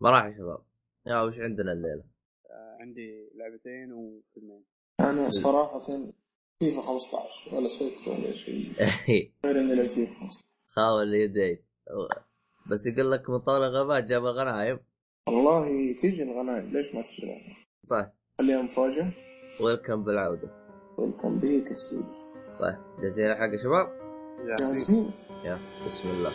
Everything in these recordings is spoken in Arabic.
ما راح يا شباب. يا وش عندنا الليلة؟ آه، عندي لعبتين وفيلمين. أنا صراحة فيفا 15 ولا سويت ولا شيء. غير إني لعبت فيفا 15 خاول اليدين بس يقول لك مطول الغابات جاب الغنايم. والله تيجي الغنايم ليش ما تجي الغنايم؟ طيب. خليها مفاجاه ويلكم بالعودة. ويلكم بيك يا سيدي. طيب جاهزين يا شباب؟ جاهزين؟ يا بسم الله.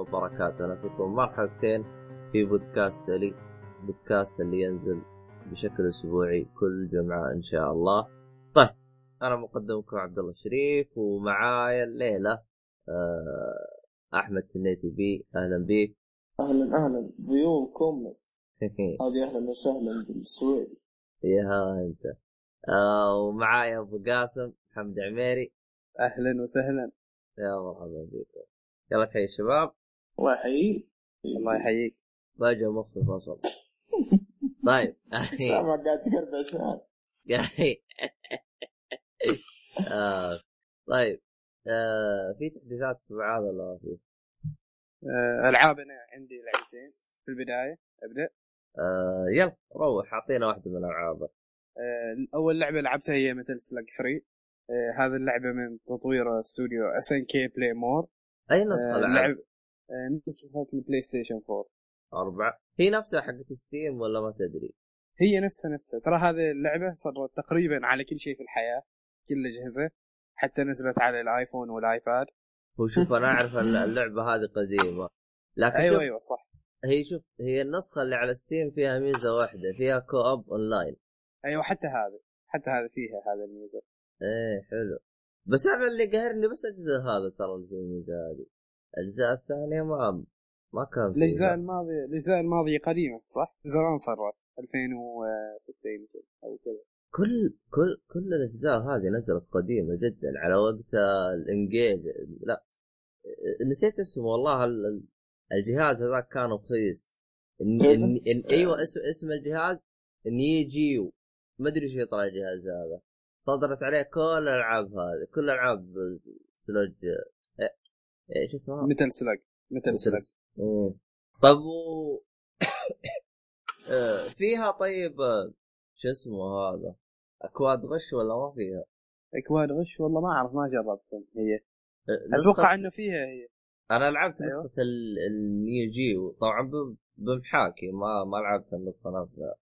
وبركاته. أنا فيكم مرحبتين في بودكاست لي بودكاست اللي ينزل بشكل أسبوعي كل جمعة إن شاء الله. طيب أنا مقدمكم عبد الله الشريف ومعايا الليلة آه، أحمد تنيتي بي. أهلا بيك أهلا أهلا. ضيوفكم. هذه أهلا وسهلا بالسويدي يا أنت. آه، ومعايا أبو قاسم حمد عميري. أهلا وسهلا. يا مرحبا بكم يلا حي الشباب. الله يحييك. الله يحييك. باجي مخي فصل طيب. سامع قاعد تقربع شعر آه، طيب. آه، في تحديثات الأسبوع هذا ولا ما في؟ آه، العاب أنا عندي لعبتين. في البداية أبدأ. يلا روح أعطينا واحدة من الالعاب آه، أول لعبة لعبتها هي Metal Slug 3 آه، هذه اللعبة من تطوير استوديو SNK Playmore أي نسخة العاب؟ لعب نسخه ال PlayStation 4 أربعة هي نفسها حقت Steam ولا ما تدري؟ هي نفسها نفسها. ترى هذه اللعبة صدرت تقريبا على كل شيء في الحياة كل الاجهزه حتى نزلت على ال iPhone وال iPad. هو شوف أنا أعرف الل- اللعبة هذه قديمة. لكن أيوه شوف أيوه صح. هي شوف هي النسخة اللي على Steam فيها ميزة واحدة فيها co-op online أيوه حتى هذه حتى هذا فيها هذا الميزة. إيه حلو. بس أنا اللي قاهرني بس الجزء هذا ترى اللي فيه الميزه هذه. الأجزاء الثانية ما ما كان. الأجزاء الماضيه الأجزاء الماضية قديمة صح؟ زمان صارت 2006 يمكن أو كذا كل كل كل الأجزاء هذه نزلت قديمة جدا على وقت الإنجيج لا نسيت اسمه والله ال- ال- الجهاز هذاك كان رخيص إن إن إن أيوه اسم اسم الجهاز نيجيو ما أدري إيش يطلع الجهاز هذا صدرت عليه كل الألعاب هذه كل ألعاب سلوج إيش اسمها؟ مثل سلاج مثل سلاج. طب و... آه، فيها طيب آه، شو اسمه هذا أكواد غش ولا ما فيها؟ أكواد غش والله ما أعرف ما جربتهم هي آه، أتوقع نسخة- إنه فيها هي أنا لعبت أيوة. نسخة ال- النيو جيو طبعا ب- بمحاكي ما ما لعبت النسخة نفسها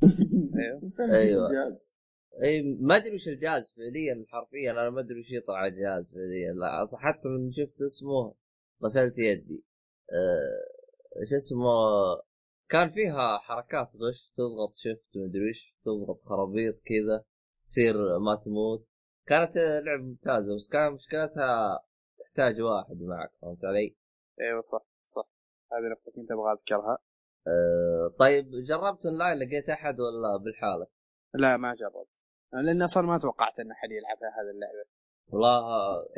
أيوه. الجهاز؟ إي ما أدري وش الجهاز فعليا حرفيا أنا ما أدري وش يطلع الجهاز فعليا. لا حتى من شفت اسمه غسلت يدي. أه شو اسمه كان فيها حركات غش تضغط شفت مدري وش تضغط خرابيط كذا تصير ما تموت. كانت لعبة ممتازة بس كان مشكلتها تحتاج واحد معك فهمت علي؟ إيوه صح صح. هذه نقطة كنت أبغى أذكرها. أه طيب جربت أونلاين لقيت أحد ولا بالحالة؟ لا ما جربت. لأن أصلا ما توقعت ان احد يلعبها هذه اللعبة. والله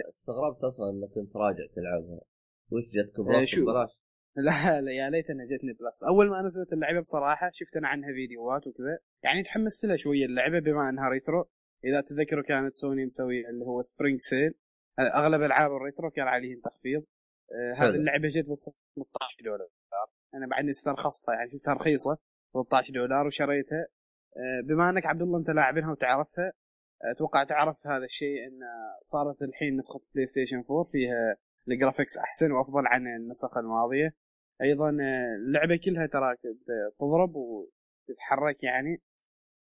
استغربت أصلا إنك كنت راجع تلعبها. وش جتك إيه، شو؟ ببلاش لا لا يا ليت انها جتني Plus أول ما نزلت اللعبة بصراحة شفت أنا عنها فيديوهات وكذا. يعني تحمست لها شوية اللعبة بما إنها retro. إذا تذكروا كانت سوني مسوي اللي هو Spring Sale أغلب ألعاب ال retro كان عليهم تخفيض. آه. هذه اللعبة جت ب 13 دولار. أنا بعدني استرخصتها يعني شفتها رخيصة. 13 دولار وشريتها. بما أنك عبد الله أنت لاعبينها وتعرفها آه، أتوقع تعرف هذا الشيء إن صارت الحين نسخة PlayStation 4 فيها ال graphics أحسن وأفضل عن النسخ الماضية. أيضا آه، اللعبة كلها ترى تضرب وتتحرك يعني.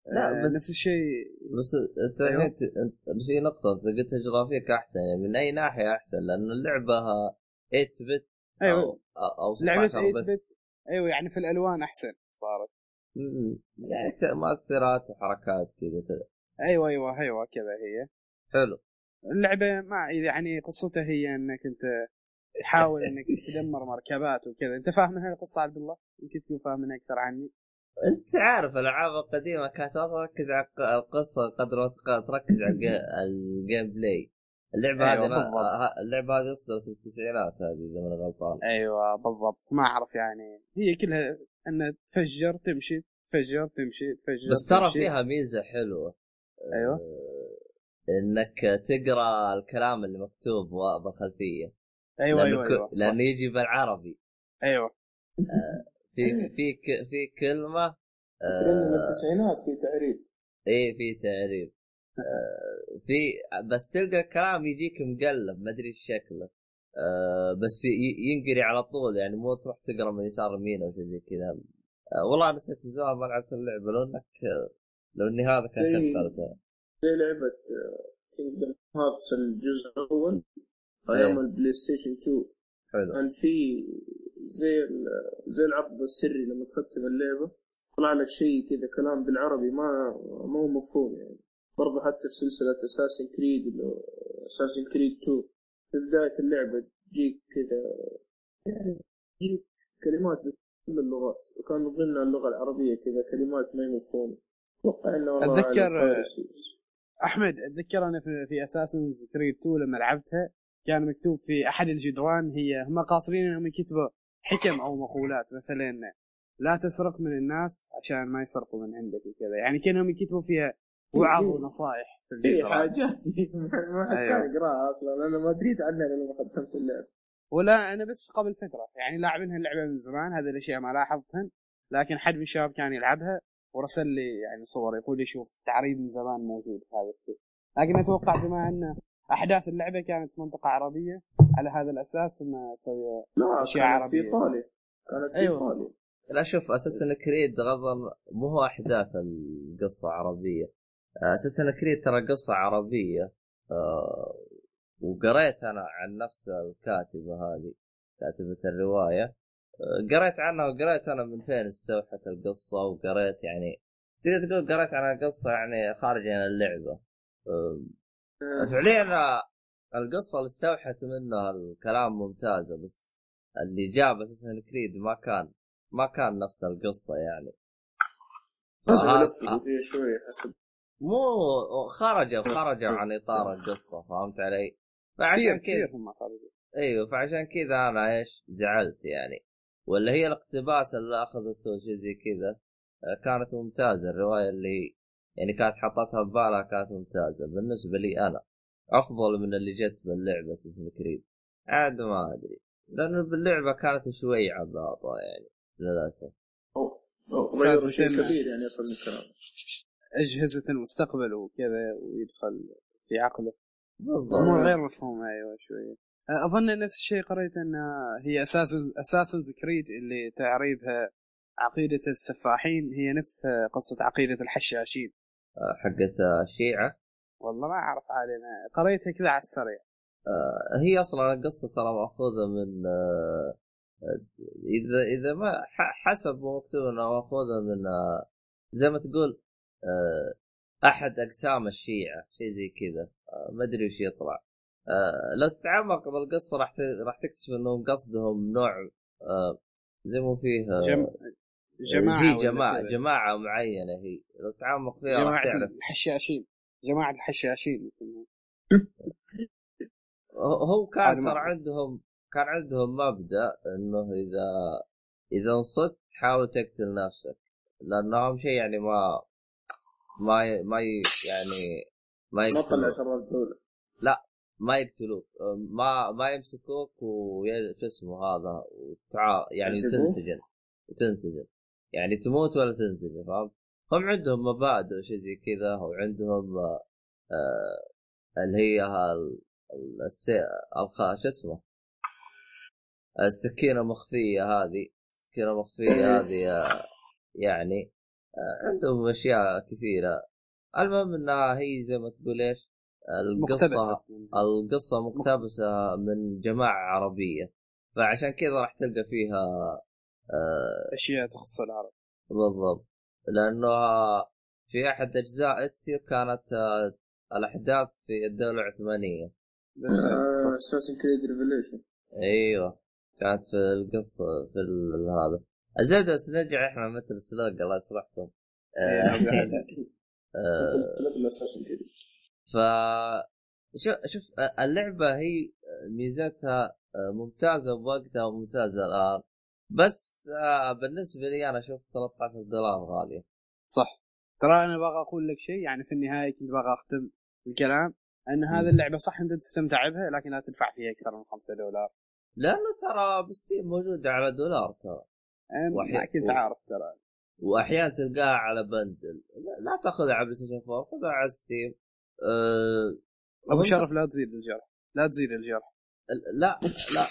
لا، آه، بس- نفس الشيء بس أنت. أنت في نقطة أنت قلت جرافيك أحسن يعني من أي ناحية أحسن؟ لأن اللعبة 8 bit أيوه. أو أو لعبة 16 8 بت أيوه يعني في الألوان أحسن صارت. يعني مؤثرات وحركات كذا أيوه أيوه أيوه كذا هي. حلو. اللعبة ما يعني قصتها هي إنك أنت تحاول إنك تدمر مركبات وكذا. أنت فاهم من القصة عبد الله؟ يمكن تكون فاهم منها أكثر عني. أنت عارف الألعاب القديمة كانت ما تركز على القصة قدر ما تركز على ال gameplay اللعبة أيوة هذه. اللعبة هذه أصدرت في التسعينات هذه إذا ماني غلطان. أيوه بالضبط. ما أعرف يعني. هي كلها أن تفجر تمشي تفجر تمشي تفجر بس ترى. فيها ميزة حلوة. أيوه. آه، إنك تقرأ الكلام اللي مكتوب بالخلفيه أيوه لأنه أيوه ك- صح. لأنه يجي بالعربي. أيوه. في في ك- في كلمة ترى من آه، التسعينات في تعريب. إيه في تعريب. آه، في بس تلقى الكلام يجيك مقلب ما أدري إيش شكله. آه، بس ينقري على طول يعني مو تروح تقرا من يسار يمين أو شيء زي كذا. آه، والله نسيت من زمان ما لعبت اللعبة لو إنك آه، لو إني هذا كان شغلتها زي لعبة Kingdom Hearts الجزء الأول أيام إيه. ال PlayStation 2 حلو. كان في زي زي العقد السري لما تختم اللعبة طلع لك شيء كذا كلام بالعربي ما ما هو مفهوم يعني. برضه حتى في سلسلة Assassin's Creed Assassin's Creed 2 في بداية اللعبة تجيك كذا يعني تجيك كلمات بكل اللغات. وكان من ضمنها اللغة العربية كذا كلمات ما هي مفهومة أتوقع انه والله فارسي. أحمد أتذكر أنا في, في اساسن كريد 2 لما لعبتها كان مكتوب في أحد الجدران هي هم قاصرين إنهم يكتبوا حكم أو مقولات مثلا. لا تسرق من الناس عشان ما يسرقوا من عندك وكذا. يعني كأنهم يكتبوا فيها وعظ ونصائح. في في الجدران حاجات ما حد أيوة. كان يقرأها أصلا أنا ما دريت عنها لما ختمت اللعبة ولا أنا بس قبل فترة يعني لاعبينها اللعبه من زمان هذه الأشياء ما لاحظتهن لكن حد من الشباب كان يلعبها ورسل لي يعني صور يقول لي شوف تعريب من زمان موجود في هذا الشيء لكن أتوقع بما أن أحداث اللعبة كانت في منطقة عربية على هذا الأساس سووا لا أشياء كانت في عربية. ايطاليا كانت في أيوة. ايطاليا لا شوف اساسن كريد غضا مو هو أحداث القصة عربية اساسن كريد ترى قصة عربية آه، وقريت أنا عن نفس الكاتبة هذه كاتبة الرواية. آه، قريت عنها وقريت أنا من فين استوحت القصة وقريت يعني تقدر تقول قريت عن القصة يعني خارج عن اللعبة. آه، فعليا القصة اللي استوحت منها الكلام ممتازه بس اللي جاب اساسن كريد ما كان ما كان نفس القصة يعني. بس فهذا- لفقوا فيها شوي حسب مو خرجوا خرجوا عن إطار القصة فهمت علي؟ فعشان كذا إيوه فعشان كذا أنا إيش زعلت يعني. ولا هي الاقتباس اللي اخذته شيء زي كذا آه، كانت ممتازة الرواية اللي هي يعني كانت حطتها ببالها كانت ممتازة. بالنسبة لي أنا أفضل من اللي جت باللعبة اساسن كريد عاد ما أدري لأنه باللعبة كانت شوي عباطة يعني للأسف. أو- أو غيروا شيء. كبير يعني يفهم الكلام أجهزة المستقبل وكذا ويدخل في عقله. بالضبط. أمور غير مفهومة أيوه شوية. أظن نفس الشيء قريت أن هي أساس اساسن كريد اللي تعريبها عقيدة السفاحين هي نفسها قصة عقيدة الحشاشين. آه، حقت الشيعه والله ما أعرف عاد أنا قريتها كذا على السريع. آه، هي أصلا القصة ترى مأخوذة من آه، إذا إذا ما حسب مكتوب انها مأخوذة من آه، زي ما تقول آه، أحد أقسام الشيعة شيء زي كذا. آه، ما أدري وش يطلع. آه، لو تتعمق بالقصة راح راح تكتشف إنهم قصدهم نوع آه، زي ما فيه آه، جم... جماعة زي جماعة. جماعة معينة هي. لو تتعمق فيها جماعة الحشاشين جماعة الحشاشين هو- كان ترى. عندهم كان عندهم مبدأ إنه إذا إذا انصدت حاول تقتل نفسك لأنه اهم شيء يعني ما ما ي... ما ي... يعني ما ما طلع يقتلوك شر الدولة ما يقتلوك. ما ما يمسكوك وش اسمه هذا وتع... يعني؟ تنسجن. وتنسجن يعني تموت ولا تنسجن فهمت؟ هم عندهم مبادئ وشيء زي كذا وعندهم آه اللي هي هال... الس... الخ... شو اسمه؟ السكينة مخفية هذه. السكينة مخفية هذه آه، يعني عندهم أشياء كثيرة. المهم إنها هي زي ما تقول إيش؟ القصة مقتبسة. القصة مقتبسة من جماعة عربية. فعشان كذا راح تلقى فيها آه أشياء تخص العرب. بالضبط. لأنه في أحد أجزاء اتسير كانت آه، الأحداث في الدولة العثمانية. Assassin's Creed Revelations أيوه. كانت في القصة في ال- هذا. الزبده بس نرجع إحنا Metal Slug الله يصلحكم. آه، آه، Creed ف شوف شوف اللعبة هي ميزتها ممتازة بوقتها وممتازة الآن. بس آه، بالنسبة لي أنا أشوف 13 دولار غالية. صح. ترى أنا باغى أقول لك شيء يعني في النهاية كنت باغى أختم الكلام. أن هذه اللعبة صح أنت تستمتع بها لكن لا تدفع فيها أكثر من 5 دولار. لأنه ترى ب Steam موجوده على دولار ترى. و- عارف ترى. واحيانا تلقاها على bundle. لا, تاخذها على PlayStation 4 خذها على Steam أه أبو شرف لا تزيد الجرح. لا تزيد الجرح. لا لا.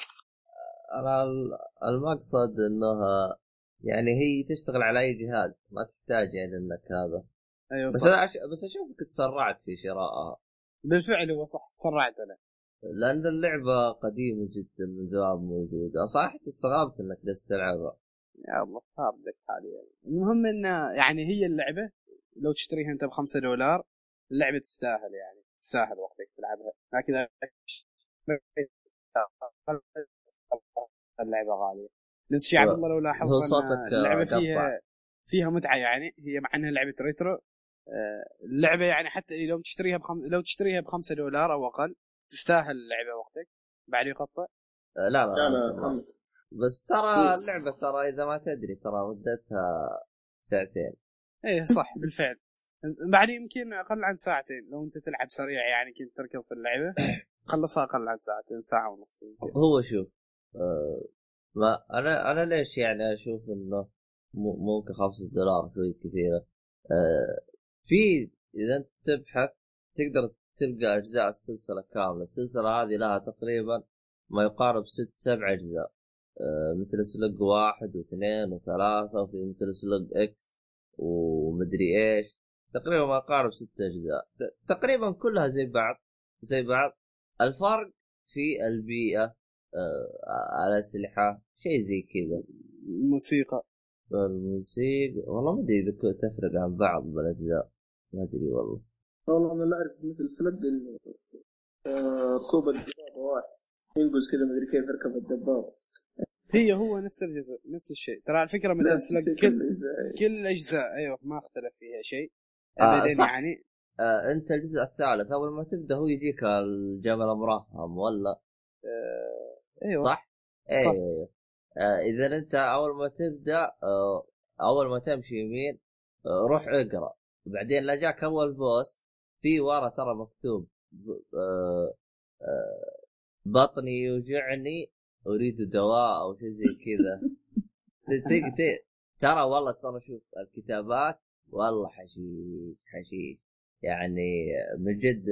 أنا ال- المقصد إنها يعني هي تشتغل على أي جهاز ما تحتاج يعني إنك هذا. أيوه بس صح. أنا أش... بس أشوفك تسرعت في شرائها بالفعل هو صح تسرعت أنا. لأن اللعبة قديمة جدا من زمان موجودة. صح استغربت إنك جالس تلعبها. يا الله صار لك حاليا المهم ان يعني هي اللعبة لو تشتريها أنت بخمسة دولار اللعبة تستاهل يعني تستاهل وقتك تلعبها. لكن اللعبة غالية. نفس الشيء عبد الله لو لاحظت هو صوتك اللعبة قطع. فيها فيها متعة يعني هي مع إنها لعبة ريترو آه، اللعبة يعني حتى لو تشتريها بخم... لو تشتريها بخمسة دولار أو أقل تستاهل اللعبة وقتك. بعد يقطع. أه، لا لا, لا لا لا. بس ترى اللعبة ترى إذا ما تدري ترى مدتها ساعتين. إيه صح بالفعل. بعد يمكن أقل عن ساعتين لو أنت تلعب سريع يعني كنت تركض في اللعبة خلصها أقل عن ساعتين ساعة ونص يمكن. هو شوف أه ما أنا أنا ليش يعني أشوف إنه ممكن خمسة دولار شوي كثيرة؟ أه في إذا أنت تبحث تقدر تلقى أجزاء السلسلة كاملة. السلسلة هذه لها تقريبا ما يقارب ست سبع أجزاء. مثل سلق واحد واثنين وثلاثة وفي مثل سلق إكس ومدري إيش. تقريبا ما يقارب ست أجزاء. ت- تقريبا كلها زي بعض زي بعض. الفرق في البيئة آه، الأسلحة شيء زي كذا. موسيقى. الموسيقى والله ما أدري إذا تفرق عن بعض بالأجزاء. ما أدري والله. والله أنا لا أعرف مثل انه آه، ركوب الدبابة واحد. ينقز كذا مدري كيف يركب الدبابة. هي هو نفس الجزء نفس الشيء. ترى الفكرة من الشيء كل كل الأجزاء. أيوه ما اختلف فيها شيء. آه، ابدا صح. يعني. آه أنت الجزء الثالث أول ما تبدأ هو يجيك الجمل مرهم ولا؟ آه أيوه. صح؟ أيوه صح. أيوه آه إذا أنت أول ما تبدأ آه أول ما تمشي يمين آه روح اقرأ. بعدين لا جاك أول بوس في ورا ترى مكتوب آه آه بطني يوجعني أريد دواء أو شيء زي كذا. ترى والله ترى شوف الكتابات والله حشيش حشيش. يعني من جد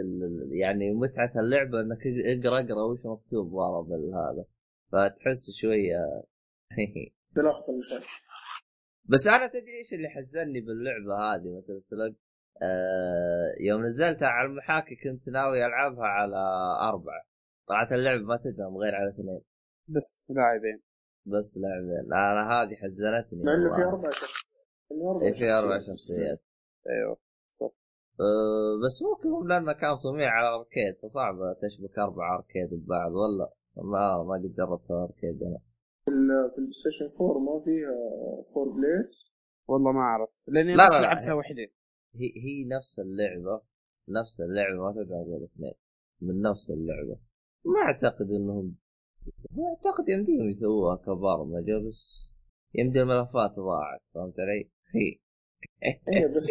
يعني متعة اللعبة إنك أقرأ أقرأ وش مكتوب ورا بالهذا فتحس شوية. اللسان بس أنا تدري إيش اللي حزني باللعبة هذه؟ مثل سلق آه يوم نزلتها على المحاكي كنت ناوي ألعبها على أربعة. طلعت اللعبة ما تدعم غير على اثنين. بس لاعبين. بس لاعبين. أنا هذه حزنتني مع إنه في. أربع شخصيات. إيه، في أربع شخصيات. أيوه صح. أه بس ممكن هو لأنه كان صنيع على أركيد فصعب تشبك أربع أركيد ببعض ولا ما ما قد جربت أركيد أنا. في ال- في البلاي ستيشن 4 ما فيها فور بليدز والله ما أعرف. لأني لا، بس. لعبتها وحدين هي هي نفس اللعبة نفس اللعبة ما تقدر غير اثنين من نفس اللعبة. ما أعتقد إنهم أعتقد يمديهم يسووها كبرمجه بس يمدي الملفات ضاعت فهمت علي؟ هي إيه بس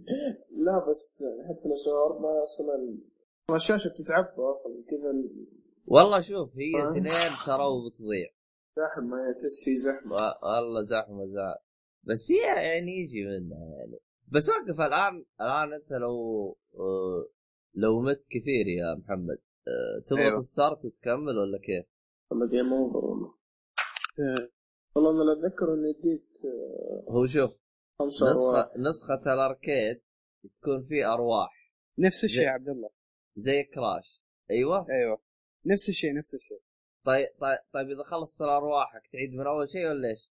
لا بس حتى لو اربعه أصلا الشاشة بتتعبى أصلا كذا والله شوف هي آه. اثنين ترى وبتضيع زحمة تحس في زحمة والله زحمة زحمة بس هي يعني يجي منها يعني بس وقف الآن الآن أنت لو آه، لو مت كثير يا محمد آه، تضغط أيوه. start وتكمل ولا كيف؟ والله game over والله والله أنا لا اتذكر انه يديك آه، هو شوف خمسة ارواح نسخه نسخه ال arcade تكون فيه ارواح نفس الشيء زي- يا عبد الله زي كراش أيوه أيوه نفس الشيء نفس الشيء طيب طيب طيب اذا خلصت ارواحك تعيد من اول شيء ولا إيش؟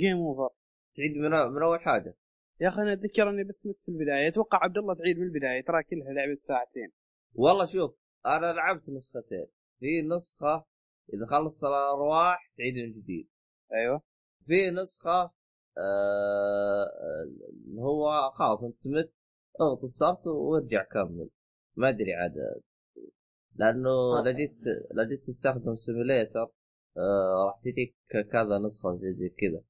game over تعيد من من اول حاجة يا أخي أنا اتذكر اني بس مت في البدايه أتوقع عبد الله تعيد من البدايه ترى كلها لعبه ساعتين والله شوف أنا لعبت نسختين في نسخه إذا خلصت الارواح تعيد من جديد أيوه. في نسخة آه اللي هو خلاص أنت مت اضغط start وارجع كمل. ما أدري عاد لأنه آه. لو جيت لو جيت تستخدم simulator آه راح تجيك كذا نسخة زي زي كذا.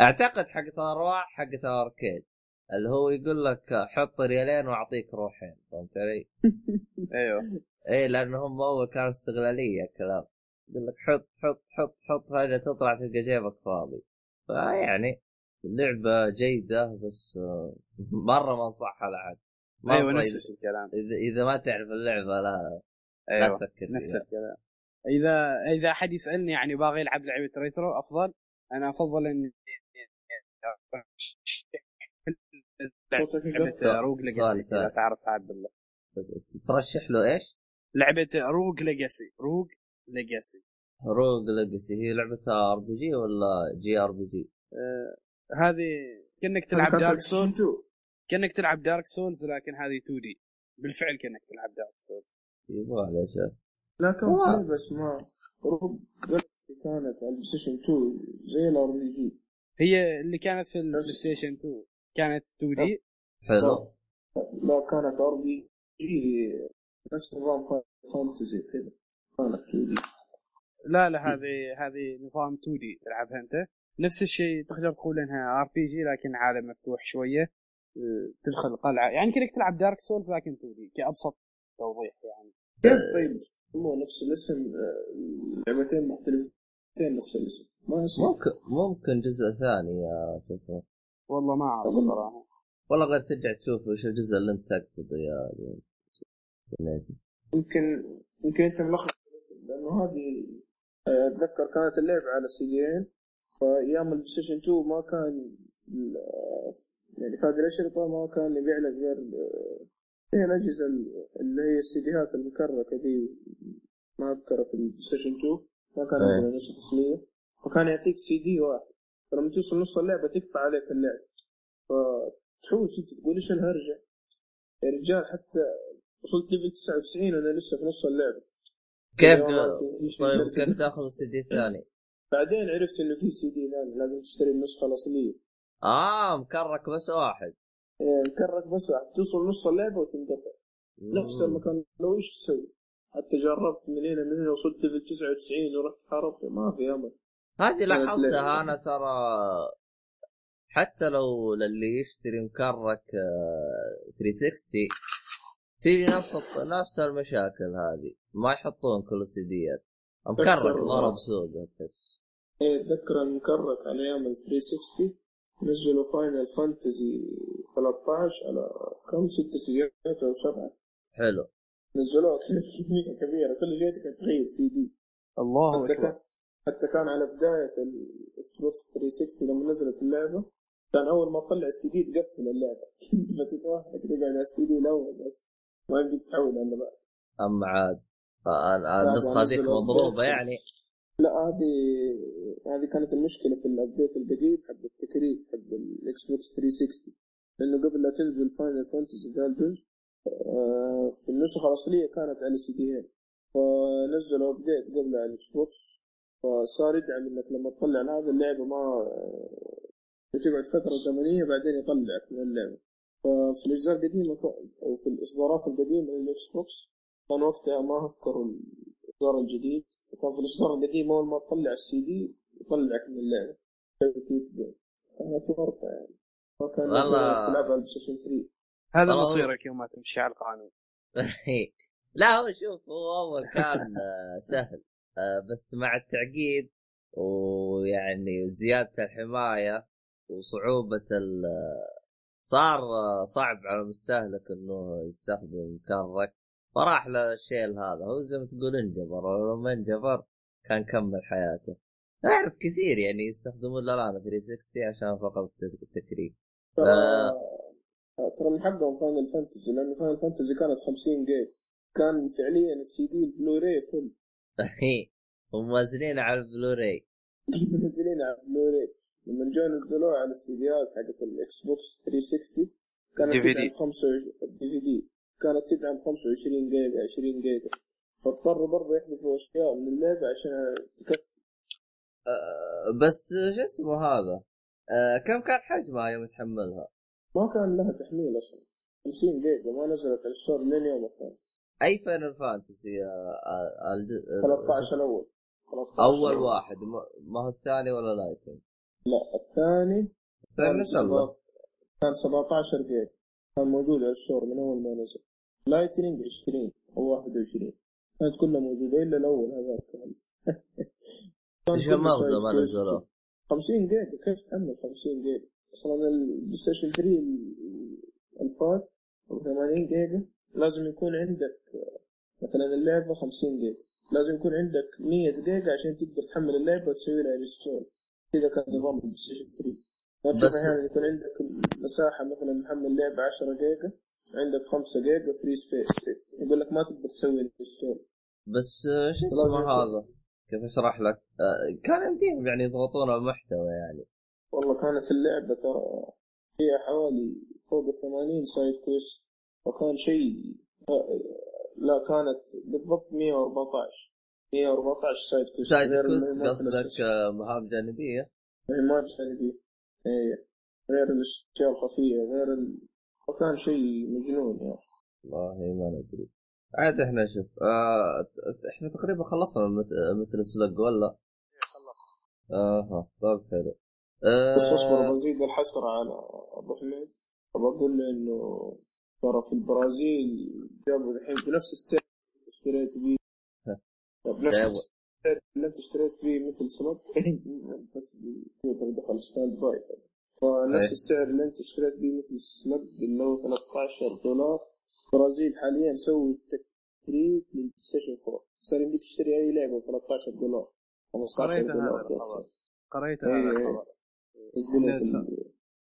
أعتقد حقت الارواح حقت ال arcade اللي هو يقول لك حط ريالين وأعطيك روحين فهمت علي؟ أيوه. إيه لأنه هم اول كان استغلالية الكلام. يقول لك حط حط حط حط فجأة تطلع تلقى جيبك فاضي فيعني لعبه جيدة بس آه، مرة ما انصحها لأحد ما أيوه نفس الكلام. إذا إذا ما تعرف اللعبة لا لا أيوه تفكر نفس فيها. الكلام. إذا إذا أحد يسألني يعني باغي يلعب لعبة retro أفضل. أنا أفضل إني لعبة. Rogue Legacy إذا تعرف عبد الله. ترشح له إيش؟ لعبة Rogue Legacy. Rogue ليجاسي روج ليجاسي هي لعبتها ار بي جي ولا جي ار بي جي؟ آه هذه كأنك تلعب Dark Souls 2. كأنك تلعب Dark Souls لكن هذه 2D بالفعل كأنك تلعب Dark Souls يبغى على شيء. لا كان في اسمها Rogue Galaxy كانت على البلاي ستيشن 2 زي ال RPG هي اللي كانت في البلاي بس- ستيشن 2 كانت 2D حلو. لا كانت RP G نفس نظام fantasy كذا كانت 2D لا لا هذه هذه نظام 2D تلعبها أنت. نفس الشيء تقدر تقول إنها RPG لكن عالم مفتوح شوية أه، تدخل قلعه يعني كانك تلعب Dark Souls لكن 2D كأبسط توضيح يعني. كيف طيب نفس الاسم آه، لعبتين مختلفتين نفس الاسم. ما اسمه ممكن ممكن جزء ثاني يا شو اسمه والله ما أعرف أظن- صراحة. والله غير ترجع تشوف وش الجزء اللي أنت تقصده يا. يمكن يمكن أنت الاسم لأنه هذه آه، أتذكر كانت اللعبه على سيديين فأيام البلاي ستيشن 2 ما كان في آه، يعني في هذه الأشرطة ما كان يبيع لك غير آه، هي الأجهزة ال- اللي هي السيديات المكركة دي ما أذكرها في البلاي ستيشن 2 ما كان إيه. عندنا نسخ أصلية. فكان يعطيك سي دي واحد. فلما توصل نص اللعبة تقطع عليك اللعب. فتحوس انت تقول إيش الهرجة؟ يا رجال حتى وصلت level 99 وأنا لسه في نص اللعبة. كيف في طيب. كيف تأخذ السي دي الثاني؟ بعدين عرفت إنه في سي دي ثاني لازم تشتري النسخة الأصلية. آه مكرك بس واحد. إيه، مكرك بس واحد. توصل نص اللعبة وتنقطع. نفس. المكان. لو إيش تسوي؟ حتى جربت من هنا من هنا وصلت level 99 ورحت حاربت. ما في أمل. هذه لاحظتها. أنا ترى. حتى لو للي يشتري مكرك آه، 360 تيجي نفس الط- نفس المشاكل هذه. ما يحطون كل سيديات مكرك ضرب سوق تحس إيه اتذكر المكرك على أيام ال 360 نزلوا Final Fantasy 13 على كم؟ ست سيديات أو سبعة. حلو. نزلوها كمية كبيرة. كل شيء كانت تغير سي دي. الله حتى كان حتى كان على بداية ال Xbox 360 لما نزلت اللعبة. كان أول ما تطلع السي دي تقفل اللعبة. فتتوهق تقعد على السي دي الأول بس. ما يمديك تحول على بعد اما عاد النسخه ذيك نزلوا مضروبه. يعني. لا هذه هذه كانت المشكلة في ال update القديم حق التكريك حق ال Xbox 360 لأنه قبل لا تنزل Final Fantasy ذا الجزء في النسخة الأصلية كانت على سيديين فنزلوا update قبل على ال Xbox فصار يدعم إنك لما تطلع هذه اللعبة ما آه، تقعد فترة زمنية بعدين يطلعك من اللعبة. ففي الأجزاء القديمة ك- أو في الإصدارات القديمة لل Xbox كان وقتها ما هكروا الإصدار الجديد فكان في الإصدار القديم أول ما تطلع السي دي يطلعك من اللعبة. كانت ورطة يعني. ما كان والله. على البلاي ستيشن 3 هذا مصيرك يوم ما تمشي على القانون. لا هو شوف هو أول كان آه، سهل. آه، بس مع التعقيد ويعني زيادة الحماية وصعوبة ال صار صعب على المستهلك إنه يستخدم مكرك فراح للشيء هذا. هو زي ما تقول انجبر ولو ما انجبر كان كمل حياته. أعرف كثير يعني يستخدمون الان 360 عشان فقط التكريم. ترى آه. ترى من حقهم Final Fantasy لأنه Final Fantasy كانت 50 جيج كان فعليا ال CD ال Blu-ray full هم موازنين على البلوراي منزلين على البلوراي لما جو نزلوها على السيديات حقت ال Xbox 360 كانت DVD. تدعم 25 DVD. كانت تدعم 25 جيجا 20 جيجا. فاضطروا برضه يحذفوا أشياء من اللعبة عشان تكفي. آه، بس شو اسمه هذا؟ آه، كم كان حجمها يوم تحملها؟ ما كان لها تحميل أصلا. 50 جيجا ما نزلت على ال store لين يوم الثاني. أي Final Fantasy الج- 13 الأول 13 أول. واحد ما- ما هو الثاني ولا Lightning لا الثاني الثاني كان نزل له. سبعة- كان 17 جيجا كان موجود على ال store من أول ما نزل. Lightning 20 أو 21 كانت كلها موجودة إلا الأول هذاك كان إيش المغزى ما. نزلوه؟ 50 جيجا كيف تحمل 50 جيجا أصلا ال PlayStation 3 ال- ال fat أو 80 جيجا لازم يكون عندك آه، مثلا اللعبة 50 جيجا لازم يكون عندك 100 جيجا عشان تقدر تحمل اللعبة وتسوي لها install كذا كان نظام ال PlayStation 3 ما تشوف بس- أحيانا يكون عندك مساحة مثلا محمل لعبة 10 جيجا عندك 5 جيجا free space يقول لك ما تقدر تسوي install بس شو اسمه. هذا؟ كيف أشرح لك؟ آه، كان يمديهم يعني يضغطون على المحتوى يعني والله كانت اللعبة ترى فيها حوالي فوق الثمانين side quest وكان شيء آه، لا كانت بالضبط 114 114 side quest side المهمات قصدك. آه، مهام جانبية؟ مهمات جانبية إيه. غير الأشياء الخفية غير ال... وكان شيء مجنون يعني والله ما ندري عاد إحنا شوف آه إحنا تقريبا خلصنا مت- مثل سلق ولا؟ آها طيب حلو آه بس اصبر بزيد الحسرة على أبو حميد بقول له إنه ترى في البرازيل جابوا الحين بنفس السعر اللي اشتريت بيه بنفس اللي انت اشتريت بيه مثل سلوك بس دخل standby. فنفس إيه. السعر اللي انت اشتريت بيه مثل سلوك اللي هو 13 دولار. البرازيل حاليا سوي تكريت لل PlayStation 4 صار يمديك تشتري أي لعبة ب 13 دولار. 15 قريت هذا دولار الخبر. بس. قريت إيه، هذا إيه. الخبر.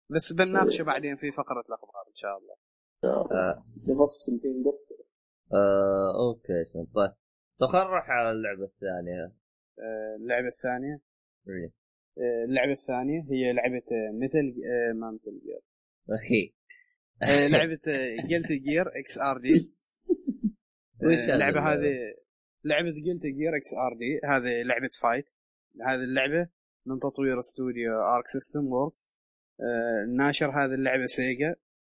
بس بنناقشه بعدين في فقرة الأخبار إن شاء الله. آه. نفصل فيه آه okay شن. طيب. طيب خلينا نروح على اللعبة الثانية. آه، اللعبة الثانية. إيه. آه، اللعبة الثانية هي لعبة مثل ما مثل Gear لعبة Guilty Gear Xrd اللعبه اللعبة؟ هذه لعبة Guilty Gear Xrd هذه لعبة fight هذه اللعبة من تطوير استوديو Arc System Works ناشر هذه اللعبة Sega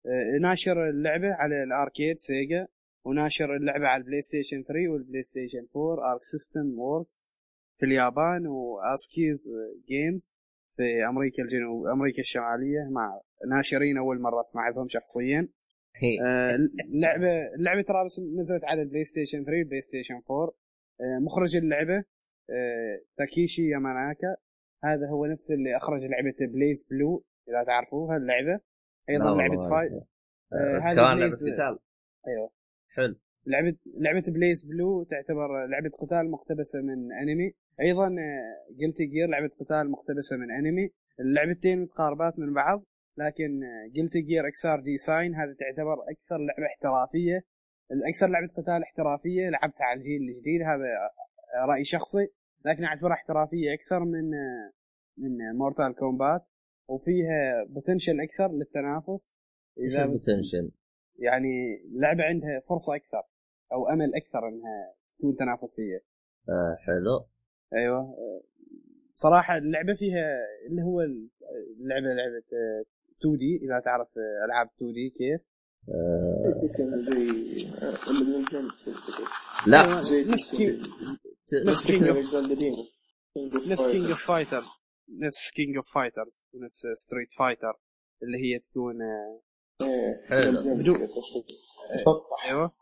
آه، ناشر اللعبة على ال arcade Sega وناشر اللعبة على ال PlayStation 3 وال PlayStation 4 Arc System Works في اليابان و Aksys Games في أمريكا الجنوب أمريكا الشمالية مع ناشرين أول مرة اسمع بهم شخصيا آه، اللعبه اللعبه ترى بس نزلت على ال PlayStation 3 ال PlayStation 4 آه، مخرج اللعبة آه، تاكيشي ياماناكا. هذا هو نفس اللي أخرج لعبة BlazBlue إذا تعرفوها اللعبة. أيضا لعبة fight آه، أعرف. هذه كمان لعبة قتال. أيوه. حلو. لعبه لعبة BlazBlue تعتبر لعبة قتال مقتبسة من انمي أيضا Guilty Gear لعبة قتال مقتبسة من انمي اللعبتين متقاربات من بعض لكن Guilty Gear Xrd Sign هذه تعتبر أكثر لعبة احترافية. الاكثر لعبة قتال احترافية لعبتها على الجيل الجديد هذا رأي شخصي. لكن أعتبرها احترافية أكثر من من Mortal Kombat وفيها potential أكثر للتنافس. إذا ال potential؟ يعني لعبه عندها فرصة أكثر أو أمل أكثر إنها تكون تنافسية. آه حلو. أيوه. آه، صراحة اللعبة فيها اللي هو اللعبه لعبة 2D إذا تعرف آه، ألعاب 2D كيف؟ آه Tekken زي آه، اللي من الجنب. لا. نفس نفس of نفس King. of Fighters نفس King of Fighters ونفس Street Fighter اللي هي تكون آه، حلو. مسطح. أيوه.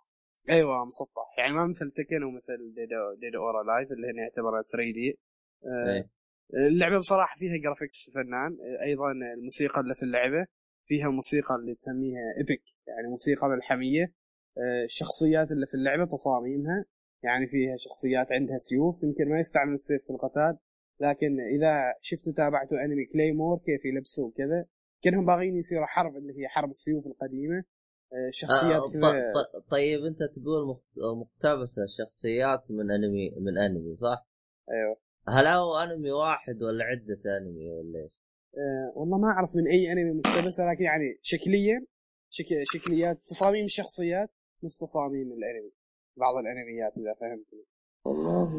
أيوه مسطح. يعني ما مثل Tekken ومثل Dead or Dead or Alive اللي هي يعتبر 3D إيه. اللعبة بصراحة فيها graphics فنان. أيضا الموسيقى اللي في اللعبة فيها موسيقى اللي تسميها ايبك يعني موسيقى ملحمية. آه، الشخصيات اللي في اللعبة تصاميمها يعني فيها شخصيات عندها سيوف يمكن ما يستعمل السيف في القتال لكن إذا شفتوا تابعتوا أنمي كليمور كيف يلبسوا وكذا كأنهم باغيين يصيروا حرب اللي هي حرب السيوف القديمة. آه، شخصيات آه كذا. طيب أنت تقول مقت- مقتبسة شخصيات من انمي من أنمي صح؟ أيوه. هل هو أنمي واحد ولا عدة أنمي ولا إيش؟ أه والله ما أعرف من أي أنمي مقتبسة لكن يعني شكليا شك... شكليات تصاميم الشخصيات نفس تصاميم الأنمي. بعض الأنميات إذا فهمتني والله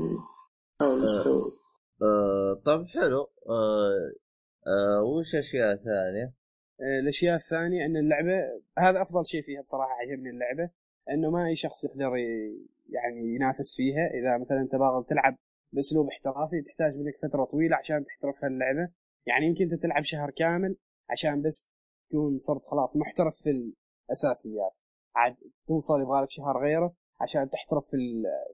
حاول استوعب آه طيب حلو. آه آه وش أشياء ثانية؟ آه، الأشياء الثانية إن اللعبة هذا أفضل شيء فيها بصراحة عجبني اللعبة إنه ما أي شخص يقدر يعني ينافس فيها. إذا مثلا أنت باغي تلعب بأسلوب احترافي تحتاج منك فترة طويلة عشان تحترف هاللعبة. يعني يمكن أنت تلعب شهر كامل عشان بس تكون صرت خلاص محترف في الأساسيات. عاد توصل يبغالك شهر غيره عشان تحترف في,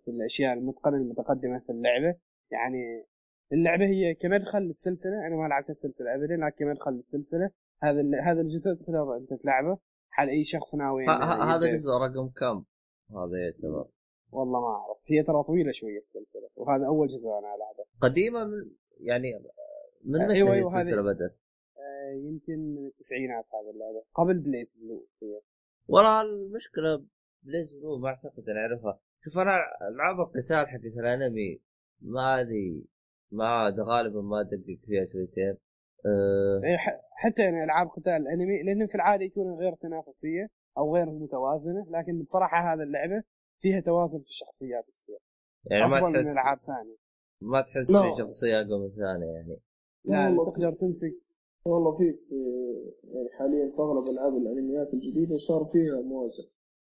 في الأشياء المتقنه المتقدمة في اللعبة. يعني اللعبة هي كمدخل للسلسلة. أنا ما لعبت السلسلة ابدا لكن كمدخل للسلسلة. هذا ال- هذا الجزء تقدر أنت تلعبه. حال أي شخص ناوي هذا يبدأ. جزء رقم كم؟ هذا يعتبر والله ما أعرف. هي ترى طويلة شوية السلسلة وهذا أول جزء أنا ألعبه. قديمة من يعني من أيوة، متى أيوة، السلسلة بدأت؟ آه، يمكن من التسعينات هذه اللعبة. قبل BlazBlue هي والله المشكلة BlazBlue ما أعتقد اني أعرفها. شوف أنا ألعاب القتال حقت الأنمي ما أدري ما عاد غالبا ما ادقق فيها شويتين. أه إيه، حتى يعني ألعاب قتال الأنمي لأن في العادة يكون غير تنافسية أو غير متوازنة لكن بصراحة هذه اللعبة فيها توازن في الشخصيات كثير. يعني ما أفضل من تحس ألعاب ثانية. ما تحس لا. في شخصية أقوى من ثانية يعني. لا والله تقدر تمسك. والله في في يعني حاليا في أغلب ألعاب الأنميات الجديدة صار فيها موازن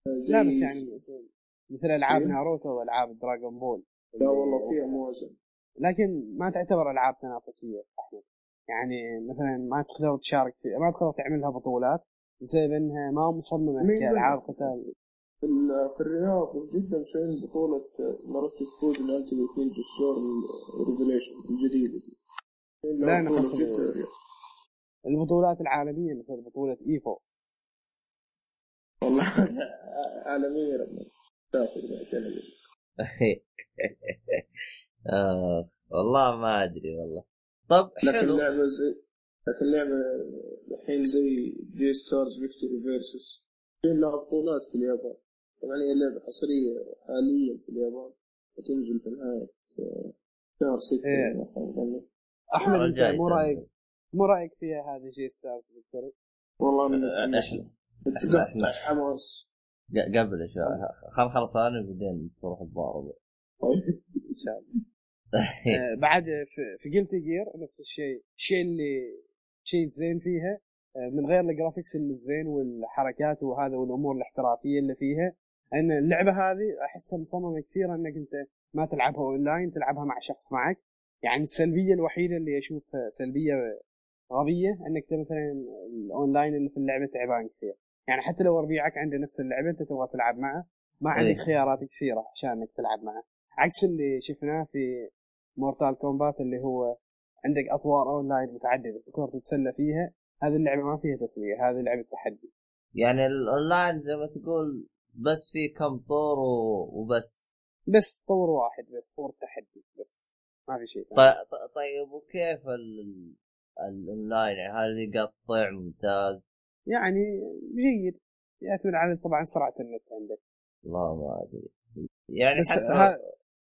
زي لا بس يعني مثل- مثل ألعاب إيه؟ ناروتو وألعاب دراغون بول. لا والله فيها موازن لكن ما تعتبر ألعاب تنافسية أحمد يعني مثلا ما تقدر تشارك في ما تقدر تعملها بطولات بسبب إنها ما مصممة مين كالعاب؟ قتال في ال- في الرياض جدا مسوين بطولة ناروتو سكود الالتيميت نينجا ستور ريفيليشن الجديدة دي. لا، بطولة جدة الرياض. البطولات العالمية مثل بطولة إيفو والله عالمية تاخذ بعدين آه والله ما أدري والله. طب لكن حلو. اللعبة زي لكن اللعبة الحين زي J-Stars Victory Versus في لها بطولات في اليابان. طبعا هي لعبة حصرية حاليا في اليابان وتنزل في نهاية آه، شهر ستة إيه. أحمد مو رأيك مو رأيك فيها هذه J-Stars Victory والله أنا آه، متحمس إحنا تقطع حماس. ق- قبل شوي. خل نخلص أنا بعدين تروح تضارب طيب. إن شاء الله. آه، بعد في, Guilty Gear نفس الشيء. الشيء اللي شيء زين فيها. آه، من غير ال graphics اللي الزين والحركات وهذا والأمور الاحترافية اللي فيها. إن اللعبة هذه أحسها مصممة كثير إنك أنت ما تلعبها اونلاين تلعبها مع شخص معك. يعني السلبية الوحيدة اللي اشوفها سلبية غبية إنك أنت مثلا الاونلاين اللي في اللعبة تعبان كثير. يعني حتى لو ربيعك عنده نفس اللعبة أنت تبغى تلعب معه. ما عندك إيه. خيارات كثيرة عشان إنك تلعب معه. عكس اللي شفناه في Mortal Kombat اللي هو عندك أطوار أونلاين متعددة تقدر تتسلى فيها هذه اللعبة ما فيها تسلية هذه لعبة تحدي. يعني الأونلاين زي ما تقول بس في كم طور وبس. بس طور واحد بس طور تحدي بس ما في شيء طيب, طيب وكيف ال- الأونلاين؟ يعني هل يقطع ممتاز؟ يعني جيد. يعتمد على طبعا سرعة النت عندك. والله ما أدري. يعني حتى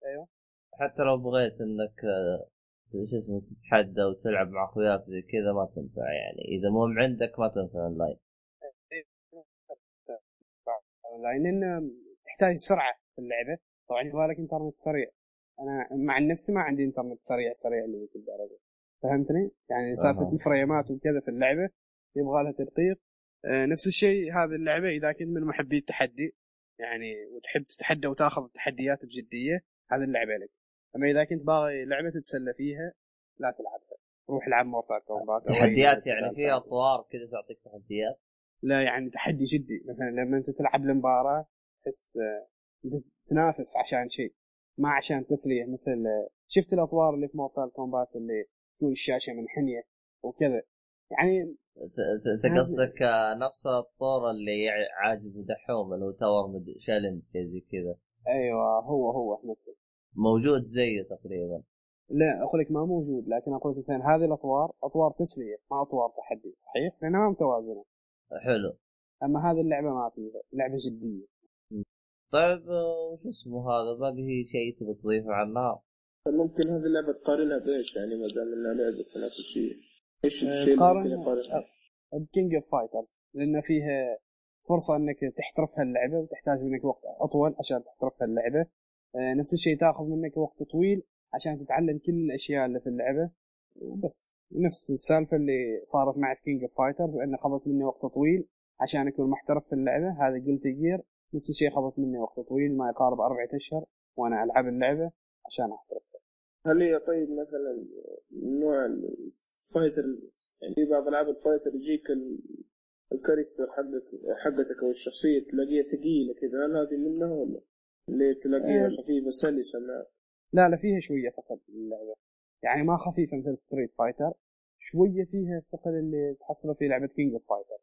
أيوه. حتى لو بغيت إنك آه، شو اسمه تتحدى وتلعب مع أخوياك زي كذا ما تنفع يعني. إذا مو عندك ما تنفع أونلاين. لأن تحتاج سرعة في اللعبة. طبعا يبغى لك إنترنت سريع. أنا مع نفسي ما عندي إنترنت سريع سريع اللي الدرجه فهمتني؟ يعني سالفة أها. الفريمات وكذا في اللعبة يبغى لها تدقيق. آه، نفس الشيء هذه اللعبة إذا كنت من محبي التحدي يعني وتحب تتحدى وتاخذ التحديات بجدية هذه اللعبة لك. أما إذا كنت باغي لعبة تتسلى فيها لا تلعبها. روح العب مورتال كومبات تحديات يعني قتال في ثانية. اطوار كذا تعطيك تحديات؟ لا يعني تحدي جدي. مثلا لما أنت تلعب المباراه تحس آه، أنت تنافس عشان شيء ما عشان تسلية. مثل آه، شفت الأطوار اللي في Mortal Kombat اللي تكون الشاشة منحنيه وكذا. يعني ت- ت- ت- هذه- قصدك آه، نفس الطور اللي عاجب دحوم اللي هو tower. challenge زي كذا. أيوه هو هو نفسه موجود زيه تقريبا. لا أقول لك ما موجود لكن أقول لك مثلا هذه الأطوار أطوار تسلية ما أطوار تحدي صحيح؟ لأنها ما متوازنة. حلو. أما هذه اللعبة ما فيها لعبة جدية. طيب آه، وش اسمه هذا؟ باقي شيء تبي تضيفه عنها ممكن هذه اللعبة تقارنها بإيش؟ يعني ما دام إنها لعبة تنافسية. إيش الشيء اللي ممكن قارن يقارن ب King of Fighters لأن فيها فرصة إنك تحترف هاللعبة وتحتاج منك وقت أطول عشان تحترف هاللعبة. آه، نفس الشيء تاخذ منك وقت طويل عشان تتعلم كل الأشياء اللي في اللعبة. وبس. نفس السالفة اللي صارت مع King of Fighters إنه خذت مني وقت طويل عشان أكون محترف في اللعبة. هذا Guilty Gear نفس الشيء خذت مني وقت طويل ما يقارب أربعة أشهر وأنا ألعب اللعبة عشان أحترف. هل هي طيب مثلا نوع ال fighter يعني بعض ألعاب ال fighter يجيك ال character حقك حقتك أو الشخصية تلاقيها ثقيلة كذا هل هذه منها ولا؟ اللي تلاقيها آه. خفيفة سلسة معك لا لا فيها شوية ثقل اللعبة. يعني ما خفيفة مثل Street Fighter شوية فيها الثقل اللي تحصله في لعبة King of Fighter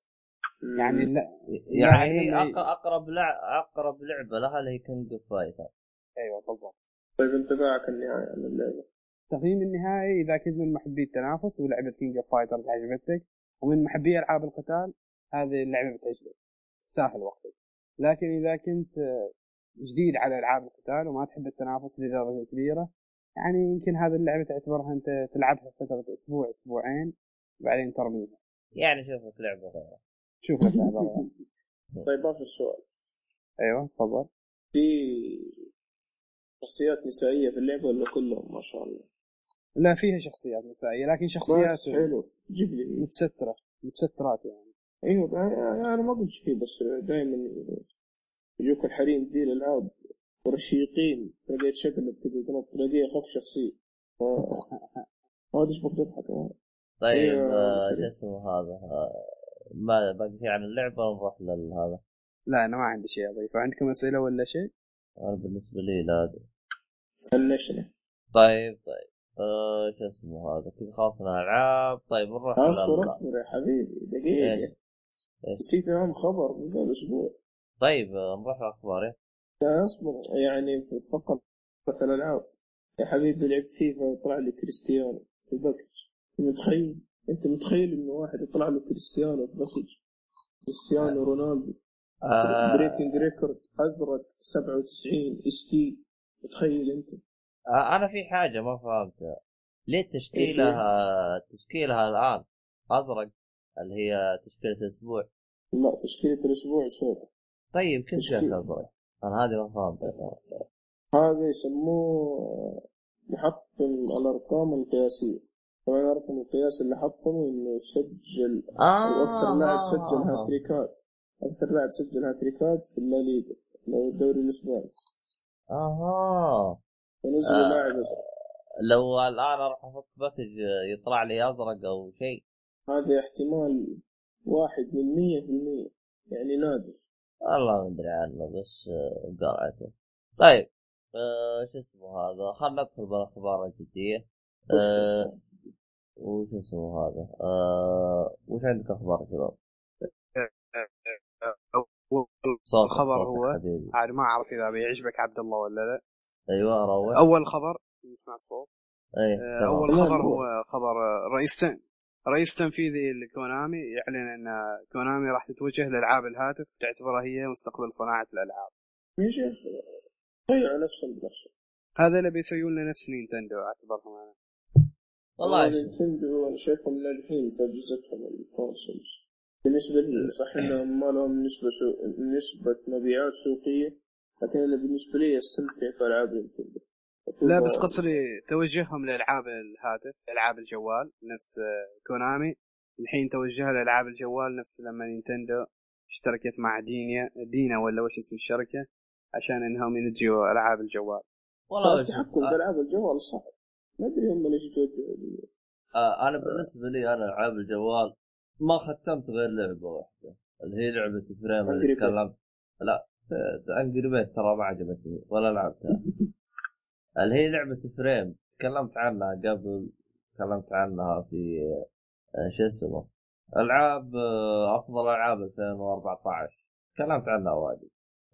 يعني لا يعني أقرب لع... أقرب لعبة لها اللي هي King of Fighter أيوه بالضبط. طيب انطباعك النهائي عن اللعبة. تقييم النهائي إذا كنت من محبي التنافس ولعبة King of Fighter عجبتك ومن محبي ألعاب القتال هذه اللعبة بتعجبك تستاهل وقتك. لكن إذا كنت جديد على ألعاب القتال وما تحب التنافس لدرجة كبيرة يعني يمكن هذه اللعبة تعتبرها أنت تلعبها فترة أسبوع أسبوعين وبعدين ترميها. يعني شوف لك لعبة غيرها. شوف لك لعبة غيرها. طيب آخر سؤال. أيوه تفضل. في شخصيات نسائية في اللعبة ولا كلهم ما شاء الله؟ لا فيها شخصيات نسائية لكن شخصيات بس حلو. جيب لي متسترة متسترات يعني. أيوه أنا- أنا ما قلت شيء بس دائما يجوك الحريم دي الالعاب رشيقين لقيت شكلك كذا تنط تلاقيه اخف شخصيه ما ادري إيش بك تضحك طيب أيوة، آه،. شو اسمه هذا؟ ما باقي شيء عن اللعبة نروح لهذا لا أنا ما عندي شيء أضيفه. عندكم أسئلة ولا شيء؟ أنا بالنسبة لي لا. فنشنا طيب طيب. آه شو اسمه هذا؟ كذا خلصنا ألعاب. طيب نروح اصبر اصبر يا حبيبي دقيقة. إيه. إيه. نسيت أهم خبر من قبل أسبوع طيب آه، نروح الأخبار؟ لا أصبر. يعني في فقط مثل الالعاب يا حبيبي لعبت فيفا طلع لي كريستيانو في package متخيل؟ إنت متخيل إنه واحد يطلع له كريستيانو في package كريستيانو رونالدو. آه. breaking record أزرق 97 ST متخيل إنت؟ آه أنا في حاجة ما فهمتها. ليه تشكيلها تشكيلها الآن؟ أزرق. اللي هي تشكيلة الأسبوع لا تشكيلة الأسبوع سوداء طيب كيف تشكيل. جاك ازرق؟ أنا هذه ما فهمتها هذا يسموه محطم الأرقام القياسية طبعا رقم القياس اللي حطمه إنه سجل أو أكثر لاعب آه، سجل آه. هاتريكات أكثر لاعب سجل هاتريكات في الليغا لو الدوري الاسباني أها فنزلوا آه. لاعب. لو الآن أروح أفك باكج يطلع لي أزرق أو شيء هذا احتمال واحد من مية في المية. يعني نادر. والله ما أدري عنه بس آه، قرأته طيب آه شو اسمه هذا؟ خلينا ندخل بالأخبار الجدية. آه وش اسمه هذا؟ آه وش عندك أخبار يا شباب؟ الخبر هو حبيبي. عاد ما أعرف إذا بيعجبك عبد الله ولا لا. أيوه روح. أول خبر نسمع الصوت إيه آه،. أول خبر هو. خبر آه، رئيس تن... رئيس تنفيذي لكونامي يعلن أن كونامي راح تتوجه لالعاب الهاتف تعتبرها هي مستقبل صناعة الألعاب. يا شيخ ضيعوا نفسهم بنفسهم هذا اللي بيسوون لنا نفس نينتندو أعتبرهم أنا. والله. نينتندو أنا شايفهم ناجحين في أجهزتهم ال consoles. بالنسبة لي صح إنهم ما لهم نسبة سو... نسبة مبيعات سوقية لكن أنا بالنسبة لي أستمتع في ألعاب نينتندو. لا بس قصدي توجههم لالعاب الهاتف ألعاب الجوال نفس آه، كونامي الحين توجهها لألعاب الجوال نفس لما نينتندو اشتركت مع دينيا DeNA ولا وش اسم الشركة عشان إنهم ينتجوا ألعاب الجوال والله. التحكم في ألعاب الجوال صعب ما أدري هم ليش يتوجهوا لي. آه أنا بالنسبة لي أنا ألعاب الجوال ما ختمت غير لعبة واحدة اللي هي لعبة Framed اللي. تكلمت لا Angry Birds ترى ما عجبتني ولا لعبتها اللي هي لعبة Framed. تكلمت عنها قبل تكلمت عنها في آه، شو اسمه؟ ألعاب آه، أفضل ألعاب 2014 تكلمت عنها واجد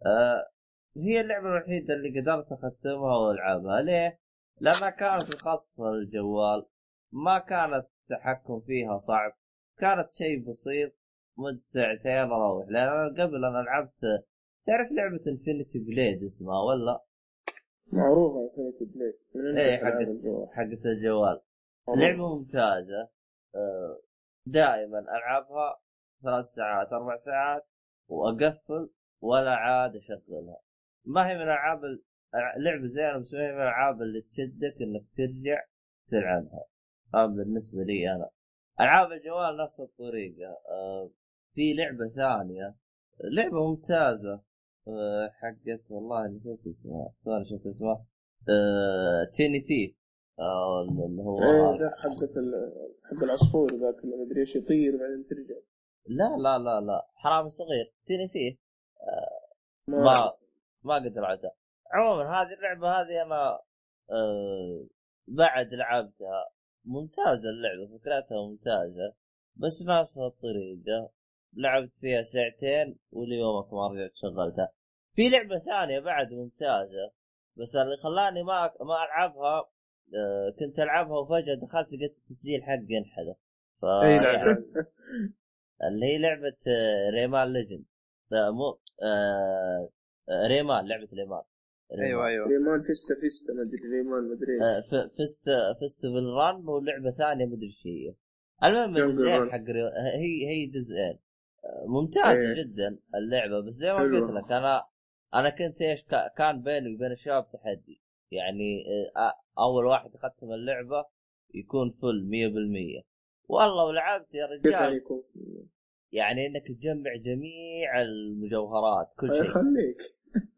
آه، هي اللعبة الوحيدة اللي قدرت أختمها وألعبها. ليه؟ لما كانت خاصه الجوال ما كانت التحكم فيها صعب. كانت شيء بسيط. مد ساعتين أروح. لأن قبل أنا لعبت تعرف لعبة Infinity Blade اسمها ولا؟ معروفة Infinity أنجح ألعاب حقت- الجوال؟ حقت الجوال. لعبة ممتازة. آه، دائما ألعبها ثلاث ساعات أربع ساعات وأقفل ولا عاد أشغلها. ما هي من الألعاب ال- لعبة زينة بس ما هي من الألعاب اللي تشدك إنك ترجع تلعبها. هذا بالنسبة لي أنا. ألعاب الجوال نفس الطريقة. آه، في لعبة ثانية. لعبة ممتازة. حقت والله نسيت اسمها ثاني شفت اسمها آه، تيني ثيف آه، اللي هو إيه ال- حق العصفور ذاك اللي مدري إيش يطير بعدين ترجع. لا لا لا لا. حرامي صغير. تيني ثيف ما ما- قد لعبتها عموما هذه اللعبة هذه أنا آه بعد لعبتها ممتازة اللعبة فكرتها ممتازة بس نفس الطريقة. لعبت فيها ساعتين وليومك ما رجعت شغلتها. في لعبة ثانية بعد ممتازة بس اللي خلاني ما ما ألعبها آه كنت ألعبها وفجأة دخلت لقيت التسجيل حقي انحذف. ف أي لعبة؟ اللي هي لعبة آه، Rayman Legend. مو آه Rayman لعبة Rayman. Rayman. أيوه أيوه. Rayman Fiesta Fiesta ما أدري Rayman ما أدري آه، إيش ف- Fiest Festival Run ولعبة ثانية مدري إيش هي. المهم الجزئين. حق ري- هي هي جزئين ممتازه إيه. جدا اللعبة. بس زي ما. قلت لك أنا أنا كنت إيش كا- كان بيني وبين الشباب تحدي. يعني آه، أول واحد يختم اللعبة يكون فل 100% والله ولعبت يا رجال. يعني إنك تجمع جميع المجوهرات كل شيء. يخليك.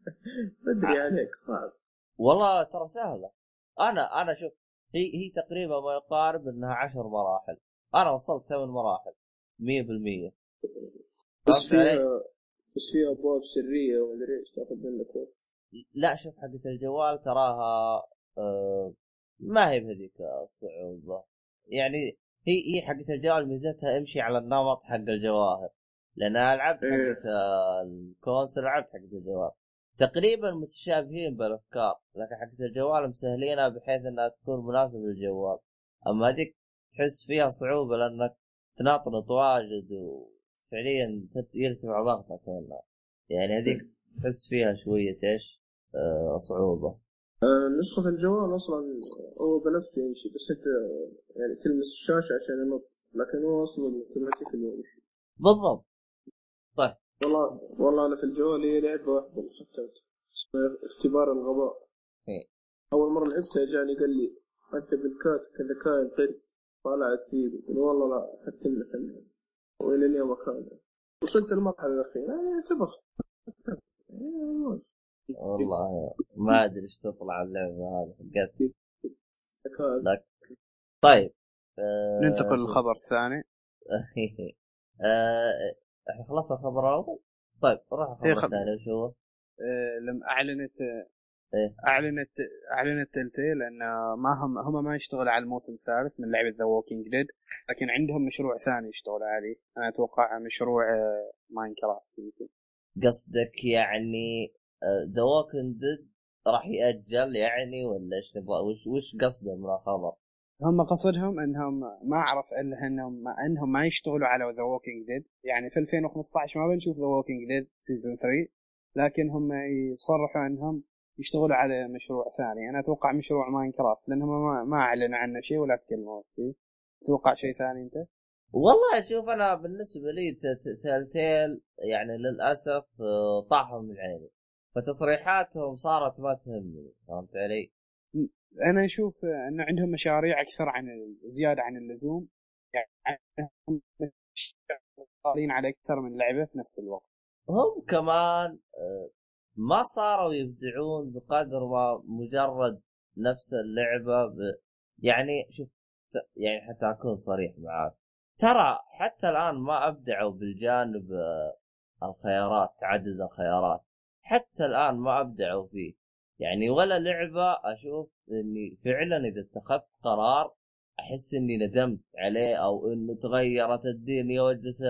بدري عليك صعب. والله ترى سهلة. أنا أنا شوف هي هي تقريبا ما يقارب إنها عشر مراحل. أنا وصلت ثمان مراحل 100% بس؟ فيها بس فيها ابواب سريه وما ادري إيش تاخذ منك وقت. لا شوف حقة الجوال تراها آه ما هي بهذيك الصعوبة. يعني هي هي حقة الجوال ميزتها امشي على النمط حق الجواهر. لأن أنا لعبت إيه. حقة الكونسل لعبت حقة الجوال. تقريبا متشابهين بالأفكار لكن حقة الجوال مسهلينها بحيث إنها تكون مناسبة للجوال. أما هذيك تحس فيها صعوبة لأنك تناطنط واجد وفعليا تت- يرتفع ضغطك منها يعني هذيك تحس فيها شوية إيش؟ آه صعوبة. آه، نسخة الجوال أصلا هو بنفسه يمشي بس أنت يعني تلمس الشاشة عشان ينط لكن هو أصلا اوتوماتيكلي يمشي. بالضبط. والله والله أنا في الجوال هي لعبة واحدة اللي اسمها اختبار الغباء. إيه. أول مرة لعبتها جاني قال لي أنت بالكات كذكاء القرد. طلعت فيه قلت له والله لا ختم لك اللعبة وإلى اليوم كان وصلت المرحلة الأخيرة. يعني تبخ والله ما أدري إيش تطلع اللعبة هذه حقت ذكاء لك. طيب آه ننتقل للخبر الثاني. آه إحنا خلصنا الخبر الأول؟ طيب نروح الخبر خب- الثاني وش هو؟ آه، لما أعلنت إيه. اعلنت أعلنت Telltale ان ما هم هم ما يشتغلوا على الموسم الثالث من لعبة The Walking Dead لكن عندهم مشروع ثاني يشتغلوا عليه. أنا أتوقع مشروع Minecraft يمكن. قصدك يعني The Walking Dead راح يأجل يعني ولا إيش نبغى وش وش قصدهم؟ من الخبر؟ هم قصدهم إنهم ما أعرف إلا إنهم ما إنهم ما يشتغلوا على The Walking Dead يعني في 2015 ما بنشوف The Walking Dead season 3 لكن هم يصرحوا إنهم يشتغلوا على مشروع ثاني. أنا أتوقع مشروع ماينكرافت لانهم ما, ما اعلنوا عنه شيء ولا تكلموا فيه تتوقع شيء ثاني أنت؟ والله شوف أنا بالنسبة لي تلتيل يعني للأسف آه، طاحوا من عيني. فتصريحاتهم صارت ما تهمني فهمت علي؟ أنا أشوف إنه عندهم مشاريع أكثر عن زيادة عن اللزوم. يعني هم شغالين على أكثر من لعبة في نفس الوقت. هم كمان آه، ما صاروا يبدعون بقدر ما مجرد نفس اللعبة ب... يعني شوف يعني حتى أكون صريح معاك. ترى حتى الآن ما أبدعوا بالجانب آه، الخيارات تعدد الخيارات. حتى الآن ما أبدعوا فيه. يعني ولا لعبة أشوف إني فعلا إذا اتخذت قرار أحس إني ندمت عليه أو إنه تغيرت الدنيا وأجلس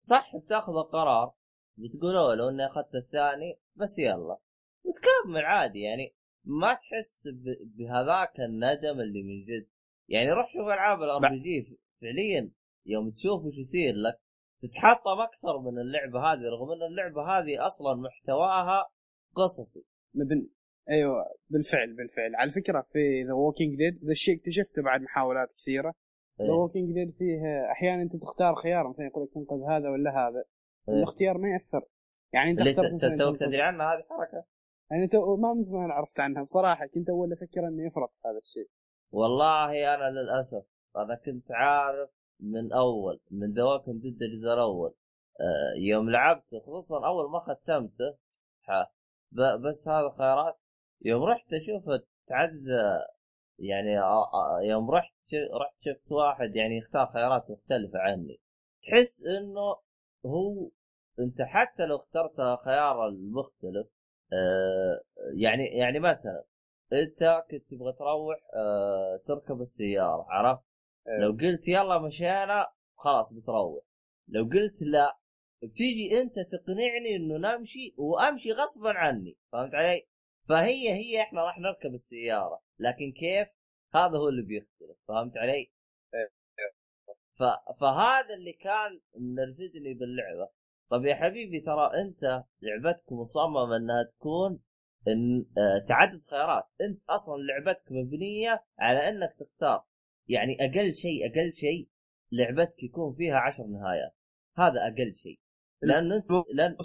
صح بتأخذ القرار. بتقولوا لو إني أخذت الثاني بس يلا. وتكمل عادي يعني. ما تحس بهذاك الندم اللي من جد. يعني روح شوف ألعاب ال RPG فعليا يوم تشوف وش يصير لك تتحطم أكثر من اللعبة هذه رغم إن اللعبة هذه أصلا محتواها قصصي. بن... أيوه بالفعل بالفعل. على فكرة في The Walking Dead ذا الشيء اكتشفته بعد محاولات كثيرة. The Walking Dead فيه أحيانا أنت تختار خيار مثلا يقول لك تنقذ هذا ولا هذا. الاختيار ما يأثر. يعني أنت اللي اخترت توك تدري عنها هذه حركة. يعني تو ما من زمان عرفت عنها. بصراحة كنت أول أفكر إنه يفرق هذا الشيء. والله أنا للأسف أنا كنت عارف من أول من Walking Dead الجزء الأول آه، يوم لعبته خصوصا أول ما ختمته بس هذا خيارات يوم رحت أشوف تعدى يعني آه، آه، يوم رحت رحت شفت واحد يعني يختار خيارات مختلفة عني. تحس إنه هو انت حتى لو اخترت خيار المختلف آه، يعني يعني مثلا انت كنت تبغى تروح آه، تركب السيارة عرفت؟ إيه. لو قلت يلا مشينا خلاص بتروح لو قلت لا بتيجي انت تقنعني انه نمشي وامشي غصبا عني فهمت علي؟ فهي هي إحنا راح نركب السيارة لكن كيف؟ هذا هو اللي بيختلف فهمت علي؟ ف... فهذا اللي كان منرفزني باللعبة طب يا حبيبي ترى أنت لعبتك مصممة إنها تكون إن... آه تعدد خيارات. أنت أصلا لعبتك مبنية على إنك تختار. يعني أقل شيء أقل شيء لعبتك يكون فيها عشر نهايات. هذا أقل شيء. لأن أنت لأن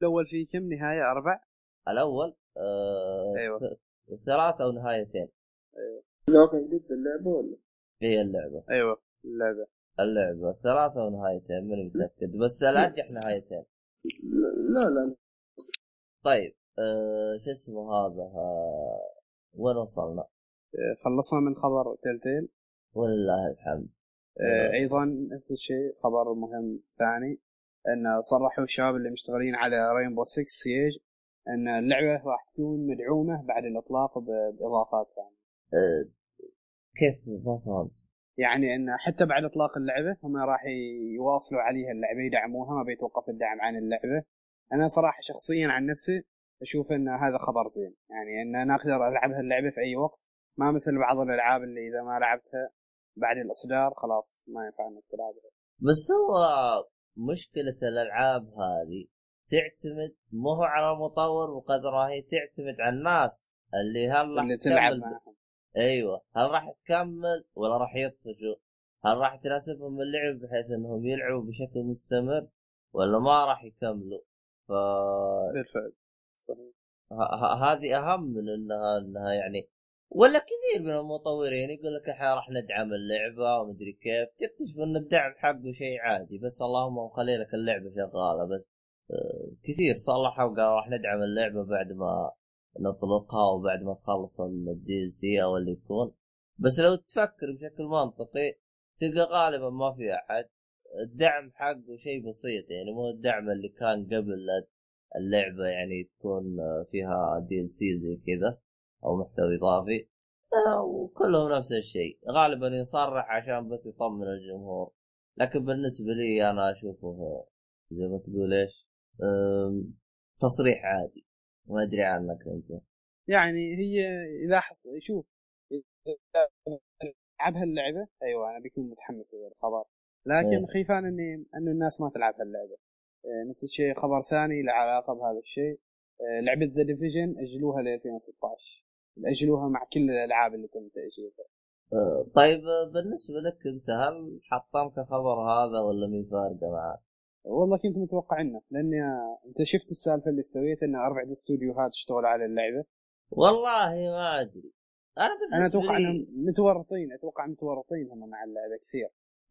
الأول فيه كم نهاية؟ أربع؟ الأول آه أيوة. ث- ثلاث أو نهايتين. The Walking Dead اللعبة ولا؟ هي اللعبة. أيوه اللعبة. اللعبة. ثلاثة ونهايتين ماني متأكد. بس الارجح نهايتين. لا لا. طيب آه شو اسمه هذا؟ آه وين وصلنا؟ خلصنا من خبر تلتيل ولله الحمد. آه، أيضا نفس الشيء خبر مهم ثاني أن صرحوا الشباب اللي مشتغلين على رينبو 6 سيج أن اللعبة راح تكون مدعومة بعد الإطلاق بإضافات ثانية. آه كيف ما فهمت؟ يعني إن حتى بعد إطلاق اللعبة هم راح يواصلوا عليها اللعبة يدعموها ما بيتوقف الدعم عن اللعبة. أنا صراحة شخصيا عن نفسي أشوف إن هذا خبر زين. يعني إن أنا أقدر ألعبها اللعبة في أي وقت ما مثل بعض الألعاب اللي إذا ما لعبتها بعد الإصدار خلاص ما ينفع إنك تلعبها. بس هو مشكلة الألعاب هذه تعتمد مو على المطور بقدر ما هي تعتمد على الناس اللي هل راح اللي تلعب معهم. أيوه. هل راح تكمل ولا راح يطفشوا؟ هل راح تناسبهم اللعب بحيث إنهم يلعبوا بشكل مستمر ولا ما راح يكملوا؟ ف بالفعل صحيح. هذه أهم من إنها إنها يعني ولا كثير من المطورين يقول لك إحنا راح ندعم اللعبة ومدري كيف. تكتشف إن الدعم حقه شيء عادي بس اللهم خلي لك اللعبة شغالة بس. آه، كثير صلحوا وقالوا راح ندعم اللعبة بعد ما نطلقها وبعد ما تخلص الدي ال سي أو اللي يكون. بس لو تفكر بشكل منطقي تلقى غالبا ما في أحد. الدعم حقه شيء بسيط يعني مو الدعم اللي كان قبل اللعبة يعني تكون فيها دي ال سي زي كذا أو محتوى إضافي. آه، وكلهم نفس الشيء. غالبا يصرح عشان بس يطمن الجمهور. لكن بالنسبة لي أنا أشوفه زي ما تقول إيش؟ تصريح عادي. ما أدري عنك أنت. يعني هي إذا حص شوف إذا لعبها اللعبة أيوه أنا بكون متحمس للخبر. لكن إيه. خيفان اني إن الناس ما تلعب هاللعبة. آه، نفس الشيء خبر ثاني له علاقة بهذا الشيء. آه، لعبة The Division أجلوها ل 2016 أجلوها مع كل الألعاب اللي تم تأجيلها. أه، طيب أه، بالنسبة لك أنت هل حطمك خبر هذا ولا مين فارقة معك؟ والله كنت متوقع إنه لأني أنت شفت السالفة اللي سويت إن أربع استوديوهات اشتغلوا على اللعبة؟ والله ما أدري. أنا أنا أتوقع إنهم متورطين أتوقع متورطين هم مع اللعبة كثير.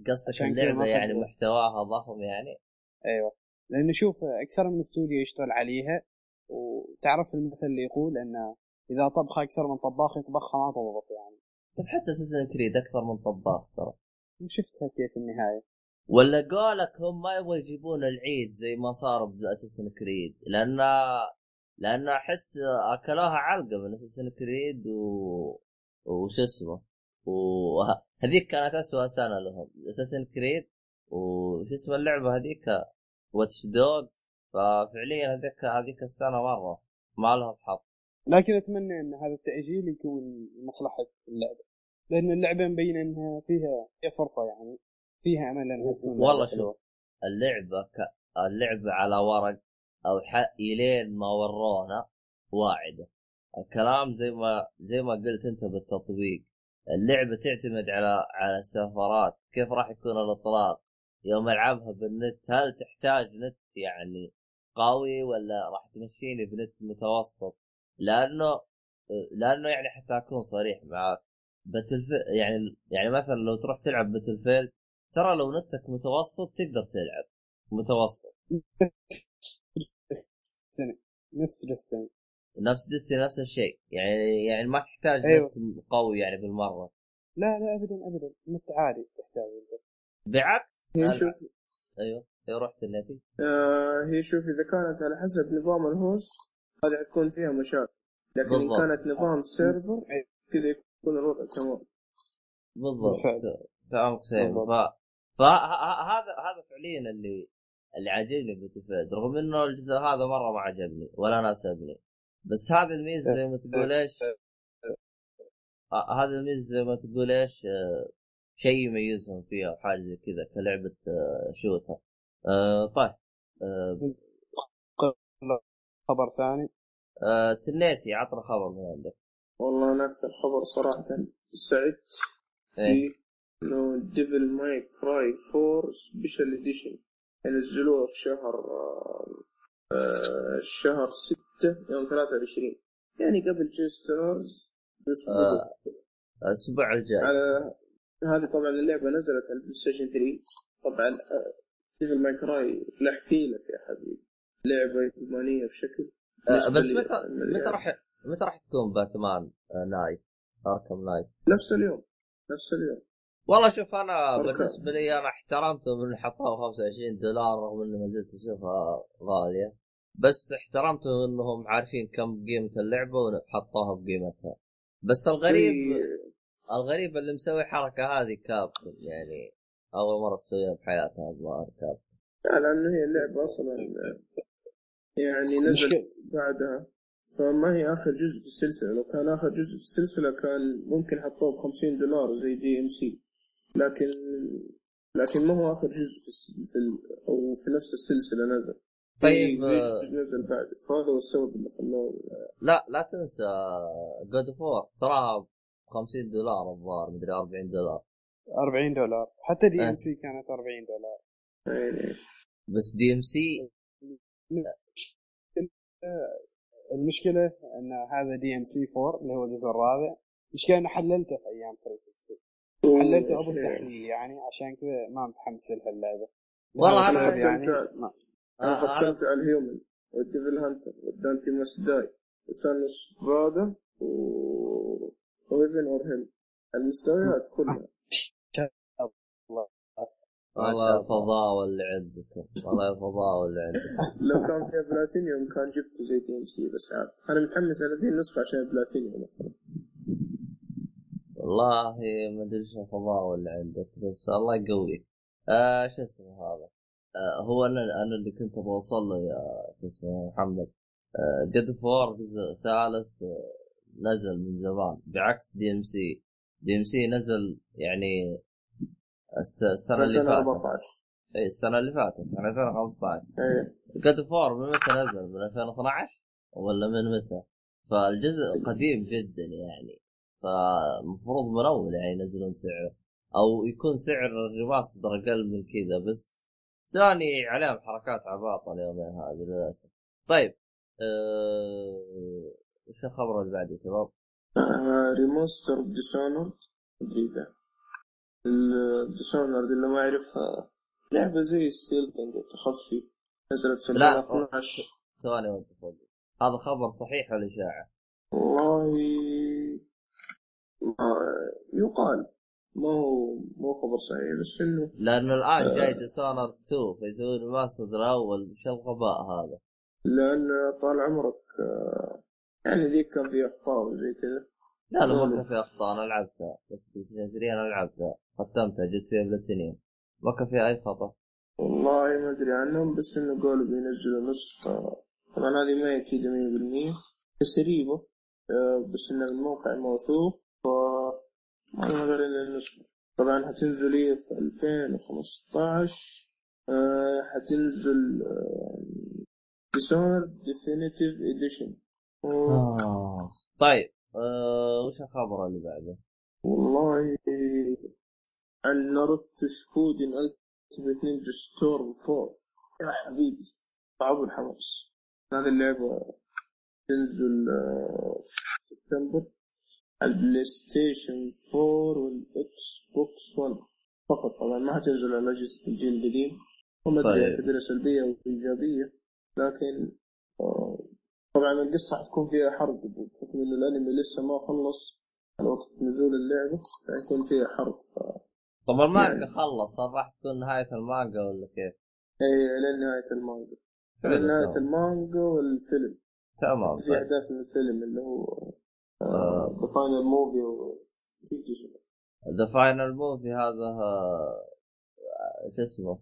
قصدك اللعبة يعني. محتواها ضخم يعني. أيوه. لأنه شوف أكثر من استوديو يشتغل عليها وتعرف المثل اللي يقول إن إذا طبخ أكثر من طباخ يطبخها ما تضبط يعني. طب حتى اساسن كريد أكثر من طباخ ترى. وشفتها كيف النهاية. ولا قولك هم ما يبغوا يجيبون العيد زي ما صار باساسن كريد؟ لأن لأن أحس اكلوها علقة من Assassin's Creed و وش اسمه؟ وهذيك كانت اسوء سنة لهم. Assassin's Creed وش اسم اللعبة هذيك؟ Watch Dogs ففعليا هذيك هذيك السنة مرة ما لهم حظ. لكن أتمنى إن هذا التأجيل يكون لمصلحة اللعبة. لأن اللعبة مبينة إنها فيها فرصة يعني. فيها أمل انها تكون والله. شوف اللعبة ك... اللعبة على ورق أو ح... الين ما ورونا واعدة. الكلام زي ما زي ما قلت أنت بالتطبيق. اللعبة تعتمد على على السفرات كيف راح يكون الإطلاق. يوم ألعبها بالنت هل تحتاج نت يعني قوي ولا راح تمشيني بنت متوسط؟ لأنه لأنه يعني حتى أكون صريح معك باتل يعني يعني مثلا لو تروح تلعب Battlefield ترى لو نتك متوسط تقدر تلعب. متوسط. نفس Destiny نفس Desti نفس الشيء. يعني يعني ما تحتاج أيوة. نت قوي يعني بالمرة. لا لا ابدا ابدا. نت عادي تحتاج. انت بعكس شوف أيوه. أيوه رحت النتي آه هي شوف إذا كانت على حسب نظام ال host هذه حتكون فيها مشاكل. لكن إن بالضبط. كانت نظام server أيوة. كذا يكون الوضع تمام. بالضبط. فاهمك سيف فهذا هذا فعليا اللي اللي عاجبني ب Battlefield رغم إنه الجزء هذا مرة ما عجبني ولا ناسبني. بس هذا الميزة زي ما تقول إيش؟ آه، هذا الميزة زي ما تقول إيش؟ آه، شيء يميزهم فيها وحاجه زي كذا كلعبة آه، shooter. آه، طيب خبر ثاني؟ تنيتي عطنا خبر من عندك. والله أنا أكثر خبر صراحة. سعدت. إيه. انه Devil May Cry 4 Special Edition ينزلوها في شهر آه، آه، شهر 6 يوم 23 يعني قبل J-Stars باسبوع آه، الأسبوع الجاي. على هذه طبعا اللعبة نزلت على ال PlayStation 3 طبعا Devil May Cry لا احكي لك يا حبيبي. لعبة ادمانيه بشكل آه، بس متى. متى راح متى راح تكون باتمان آه، Knight Arkham Knight نفس اليوم. نفس اليوم. والله شوف أنا. بالنسبة لي أنا احترمتهم انه حطوها 25 دولار رغم اني ما زلت أشوفها غالية. بس احترمتهم إنهم عارفين كم قيمة اللعبة وحطوها بقيمتها. بس الغريب في- الغريب اللي مسوي حركة هذه Capcom يعني أول مرة تسويها بحياتها الظاهر Capcom لا لأنه هي اللعبه أصلا يعني نزلت. بعدها. فما هي آخر جزء في السلسلة. لو كان آخر جزء في السلسلة كان ممكن حطوه ب 50 دولار زي DMC لكن لكن ما هو آخر جزء في, الس- في ال... أو في نفس السلسلة نزل. طيب، في- آه. نزل بعد؟ فهذا هو السبب اللي خلوه لا لا تنسى God of War تراها ب 50 دولار الظاهر مدري 40 دولار. 40 دولار. حتى DMC كانت 40 دولار. يعني بس DMC المشكلة إن هذا DMC 4 اللي هو الجزء الرابع المشكلة إنه حللته في أيام 360 حللته أبو التحليل يعني عشان كذا ما متحمس لها اللعبه والله أنا السبب يعني ما. أنا آه، أنا- ختمت على ال Human وال Devil Hunter وال Dante Must Die. و Son of Sparda و و Heaven or Hell. المستويات كلها. والله الفضاء اللي عندكم. والله الفضاء اللي عندكم. لو كان فيها بلاتينيوم كان جبته زي DMC بس عاد. أنا متحمس على ذي النسخة عشان البلاتينيوم أصلا. والله ما أدري إيش الفضاء اللي عندك بس الله يقويك. آه شو اسمه هذا؟ آه هو أنا أنا اللي كنت بوصل له يا شو اسمه محمد. آه God of War جزء ثالث آه نزل من زمان بعكس دي ام سي دي ام سي نزل يعني الس- السنة اللي فاتت. 2014 اي السنة اللي فاتت يعني 2015 إيه. God of War من متى نزل؟ من 2012 ولا من متى؟ فالجزء قديم جدا يعني. فالمفروض من اول يعني ينزلون سعره أو يكون سعر ال remaster أقل من كذا بس سوني عليهم حركات عباطة اليومين هذه للأسف. طيب أه... وش الخبر اللي بعده شباب؟ آه remaster Dishonored مدري اذا ال Dishonored اللي ما يعرفها لعبة زي كينج التخفي نزلت في لا. 2012 ثواني وانت فوق هذا خبر صحيح ولا إشاعة؟ والله يقال. ما هو مو خبر صحيح بس انه لأنه الآن آه. جاي Dishonored 2 فيسوون remaster الأول وش الغباء هذا؟ لأن طال عمرك آه، يعني ذيك كان فيها أخطاء وزي كذا. لا لا ما. كان في أخطاء أنا لعبتها. بس بلاي ستيشن 3 أنا لعبتها. ختمتها جبت فيها بلاتينيوم ما كان فيها أي خطأ. والله ما أدري عنهم بس إنه قالوا بينزلوا نسخة. طبعا هذه ما هي مية بالمية. قريبة آه، بس انها من موقع موثوق. نقدر الا النسخة طبعا حتنزل هي في 2015 آه، حتنزل Dishonored Definitive Edition. طيب آه وش الخبر اللي بعده؟ والله عن Naruto Shippuden Ultimate Ninja Storm Four يا حبيبي صعب الحماس. هذه اللعبة تنزل آه، في سبتمبر. البلاي ستيشن 4 والاكس بوكس 1 فقط طبعا ما حتنزل على اجهزة الجيل القديم وما ادري طيب. اعتبرها سلبية أو ايجابية لكن آه، طبعا القصة حتكون فيها حرق بحكم انه الأنمي لسه ما خلص على وقت نزول اللعبة فيكون فيها حرق ف طب المانجا يعني. خلص هل راح تكون نهاية المانجا ولا كيف؟ اي لين نهاية المانجا لين نهاية المانجا والفيلم تمام في طيب. أحداث من الفيلم اللي هو. ذا فاينل موفي ذا فاينل موفي هذا آه، شو اسمه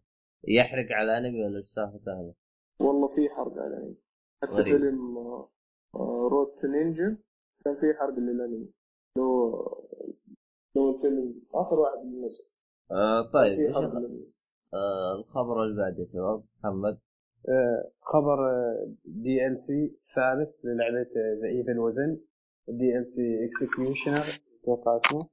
يحرق على الأنمي ولا إيش سالفته هذا؟ والله في حرق على الأنمي. حتى غريب. فيلم آه، آه، Road to Ninja كان في حرق للأنمي. لو لو الفيلم آخر واحد اللي نزل آه طيب آه الخبر اللي بعده يا شباب محمد. آه، خبر DLC ثالث للعبة The Evil Within DLC Executioner أتوقع اسمه.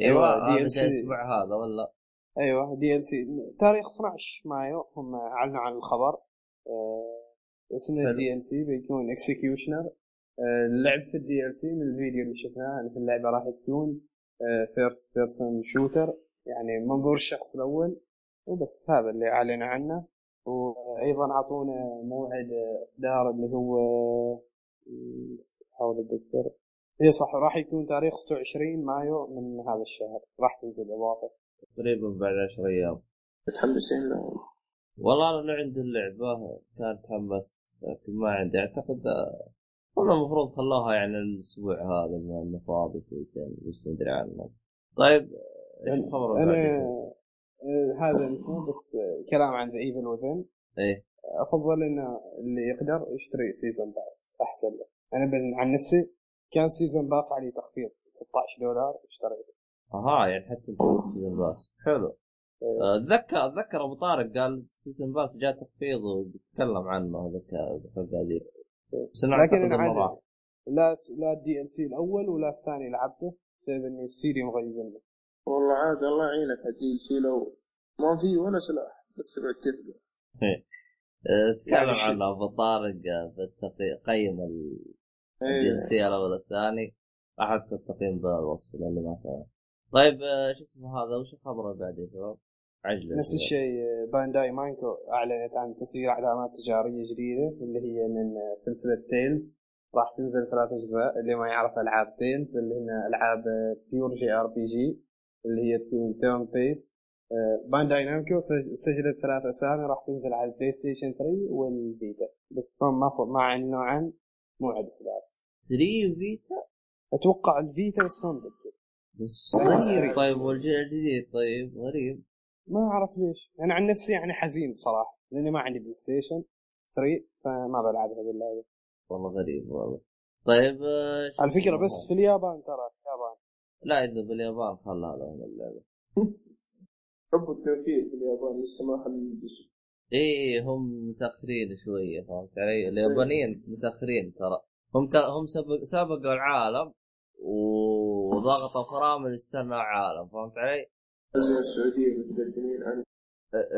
أيوه هذا DLC. جاي الأسبوع هذا ولا أيوه DLC تاريخ 12 مايو هم أعلنوا عن الخبر. آه، اسم حلو. ال DLC بيكون Executioner اللعب في ال DLC من الفيديو اللي شفناه ان اللعبة راح تكون first person shooter يعني منظور الشخص الأول وبس هذا اللي أعلنوا عنه. وأيضا أعطونا موعد اصدار اللي هو حاول اتذكر اي صح راح يكون تاريخ 26 مايو من هذا الشهر. راح تنزل إضافة. تقريبا بعد 10 أيام. متحمسين له. والله أنا اللي عندي اللعبة كانت تحمست لكن ما عندي. أعتقد آه، والله المفروض خلوها يعني الأسبوع هذا بما إنه فاضي شويتين بس ندري عنه. طيب إيش الخبر أنا؟ آه، هذا اسمه بس آه، كلام عن The Evil Within إيه. أفضل إنه اللي يقدر يشتري season pass أحسن له. أنا بن- عن نفسي كان season pass عليه تخفيض 16 دولار اشتريته. أها يعني حتى انت season pass حلو. إيه. آه، اتذكر أتذكر أبو طارق قال season pass جاء تخفيض وبيتكلم عنه هذاك الحلقة ذي بس أنا لكن لا لا الدي ال سي الأول ولا الثاني لعبته بسبب إني السيدي مغيبني والله عاد الله يعينك هدي شيء لو ما في ولا سلاح بس تبعد تفقع آه، تكلم يعني. عنه أبو طارق آه، قيم إيه. الجنسيه الأول والثاني راح اذكر التقييم بالوصف لأني ما سمعت طيب آه، شو اسمه هذا؟ وش الخبر اللي بعده يا شباب؟ عجله نفس الشيء آه، بانداي ماينكو أعلنت عن تسجيل علامات تجارية جديدة اللي هي من آه، سلسلة تيلز راح تنزل ثلاث أجزاء اللي ما يعرف ألعاب Tales اللي هن ألعاب pure JRPG اللي هي تكون turn based بانداي نامكو سجلت ثلاث أسامي راح تنزل على ال PlayStation 3 وال Vita بس ما ما أعلنوا عن موعد اصدار 3 و Vita أتوقع ال Vita بس بس غريب. طيب والجيل الجديد طيب غريب. ما أعرف ليش. أنا عن نفسي يعني حزين بصراحة لأني ما عندي PlayStation 3 فما بلعب هذه اللعبه والله غريب والله. طيب آه، على فكره اسمه؟ بس في اليابان ترى في اليابان. لا إذا باليابان خلها لهم اللعبة. حب التوفيق في اليابان لسه ما حل بس إيه هم متأخرين شوية فهمت علي؟ اليابانيين متأخرين ترى. هم. هم سبق... سبقوا العالم وضغطوا فرامل استنوا العالم فهمت علي؟ السعودية متقدمين عن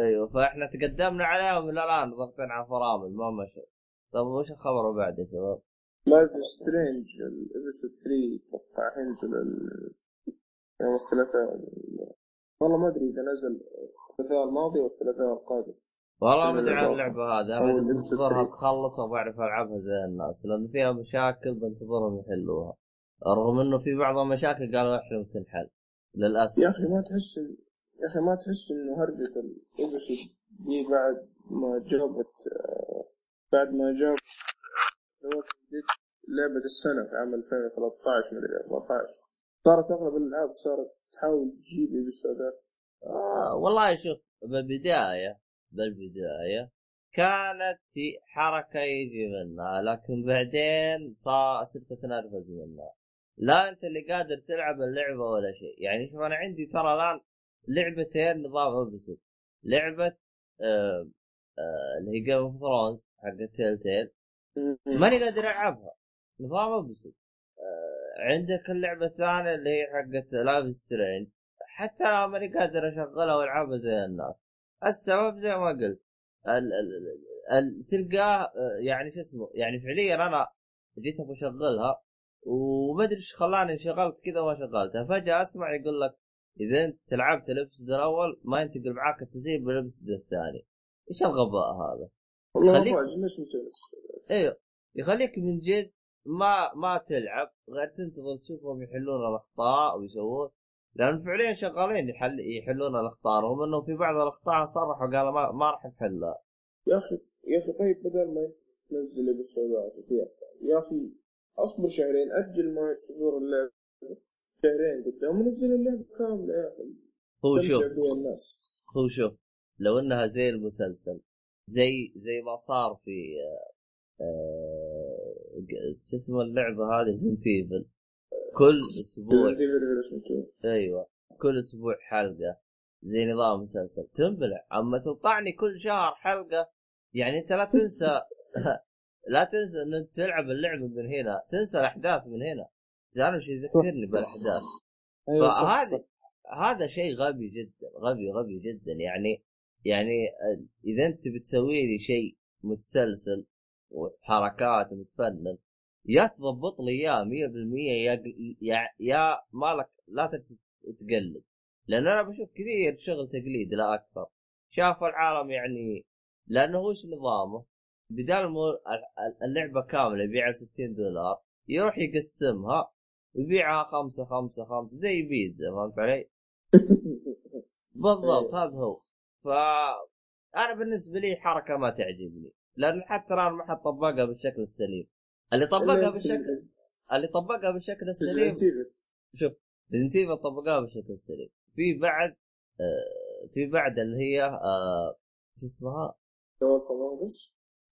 أيوه فإحنا تقدمنا عليهم إلى الآن ضاغطين على فرامل ما مشى طيب وش الخبر بعد يا شباب؟ Life is Strange ال episode 3 أتوقع حينزل ال- يوم الثلاثاء والله ما أدري إذا نزل الثلاثاء الماضي والثلاثاء القادم والله ما أدري عن. اللعبة هذه. أنا بس انتظرها 3. تخلص وبعرف ألعبها زي الناس لأن فيها مشاكل بنتظرهم يحلوها. رغم إنه في بعض المشاكل قالوا إحنا تنحل. للأسف. يا أخي ما تحس يا أخي ما تحس انه هرجة ال episode دي بعد ما جابت آه، بعد ما جاب لعبة السنة في عام 2013 مدري 14 صارت أغلب الألعاب صارت تحاول تجيب episode ات آه والله شوف بالبداية بالبداية كانت في حركة يجي منها لكن بعدين صار صرت تنرفز منها. لا أنت اللي قادر تلعب اللعبة ولا شيء. يعني شوف أنا عندي ترى الآن لعبتين نظام أبسط. لعبة آه آه اللي هي Game of Thrones حق Telltale ماني قادر ألعبها. نظام أبسط. آه عندك اللعبة الثانية اللي هي حقت Life is Strange حتى ماني قادر أشغلها وألعبها زي الناس. السبب زي ما قلت ال ال ال تلقاه آه، يعني شو اسمه يعني فعليا أنا جيت أبغى أشغلها وما أدري إيش خلاني شغلت كذا وما شغلتها فجأة أسمع يقول لك إذا أنت لعبت الابسد الأول ما ينتقل معاك التسجيل بالابسد الثاني إيش الغباء هذا؟ والله خليك- ليش مسوي؟ إيوه يخليك من جد ما ما تلعب غير تنتظر تشوفهم يحلون الأخطاء ويسوون لأن فعليا شغالين يحل يحلون الأخطاء رغم إنه في بعض الأخطاء صرحوا قالوا ما, ما راح نحلها. يا أخي يا أخي طيب بدل ما تنزل ابيسودات وفيها يا أخي أصبر شهرين أجل ما صدور اللعبه شهرين قدام ونزل اللعبه كامله يا أخي. هو شوف. الناس. هو شوف لو إنها زي المسلسل زي زي ما صار في آه، ج- شو اسمه اللعبة هذه زنتيفل كل أسبوع. Resident Evil Revelation 2. أيوه. كل أسبوع حلقة. زي نظام مسلسل. تنبلع. أما تقطعني كل شهر حلقة يعني أنت لا تنسى لا تنسى إن أنت تلعب اللعبة من هنا. تنسى الأحداث من هنا. تعرف شو يذكرني بالأحداث؟ صح، فهذا. هذا شيء غبي جدا غبي غبي جدا. يعني يعني إذا أنت بتسوي لي شيء متسلسل وحركات ومتفنن يا تضبط لي إياه 100% يا يا يا مالك لا تجلس تقلد. لأن أنا بشوف كثير شغل تقليد لا أكثر. شاف العالم يعني لأنه وش نظامه؟ بدال مو اللعبة كاملة يبيعها ب 60 دولار يروح يقسمها يبيعها خمسة خمسة خمسة زي بيتزا فهمت علي؟ بالضبط هذا هو. ف أنا بالنسبة لي حركة ما تعجبني لأن حتى الآن ما حد طبقها بالشكل السليم. اللي طبقها بالشكل اللي طبقها بالشكل السليم. شوف Resident Evil طبقها بالشكل السليم في بعد آه في بعد اللي هي آه شو اسمها؟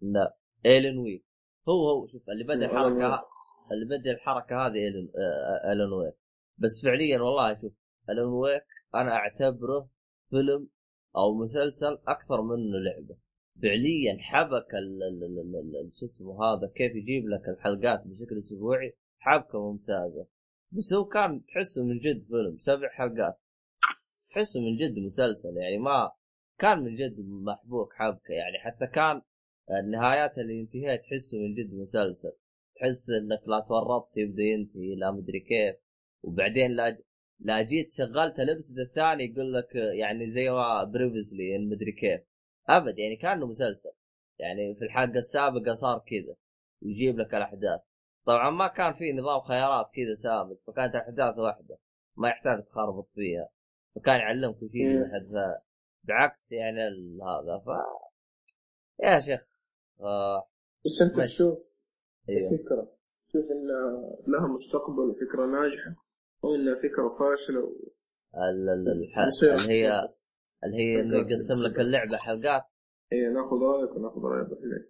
لا Alan Wake هو هو شوف اللي بدأ الحركة اللي بدأ الحركة هذه ايلن آه Alan Wake بس فعليا والله شوف Alan Wake أنا أعتبره فيلم أو مسلسل أكثر منه لعبة. فعليا حبك شو اسمه هذا كيف يجيب لك الحلقات بشكل أسبوعي حبكه ممتازة. بس هو كان تحسه من جد فيلم سبع حلقات. تحسه من جد مسلسل يعني ما كان من جد محبوك حبكه يعني حتى كان النهايات اللي ينتهيها تحسه من جد مسلسل. تحس إنك لا تورطت يبدأ ينتهي لا مدري كيف. وبعدين لا لا جيت شغلت الابسد الثاني يقول لك يعني زي ما بريفزلي مدري كيف. أبد يعني كأنه مسلسل. يعني في الحلقة السابقة صار كذا يجيب لك الأحداث. طبعا ما كان في نظام خيارات كذا ثابت فكانت الأحداث واحدة ما يحتاج تخربط فيها. فكان يعلمك مم. من الحدث بعكس يعني هذا ف يا شيخ آه بس أنت ماشي. تشوف الفكرة تشوف إن لها مستقبل وفكرة ناجحة أو انها فكرة فاشلة و... ال- ال- الح- اللي هي اللي هي إنه يقسم لك. اللعبة حلقات. إيه ناخذ رأيك وناخذ راي ابو حميد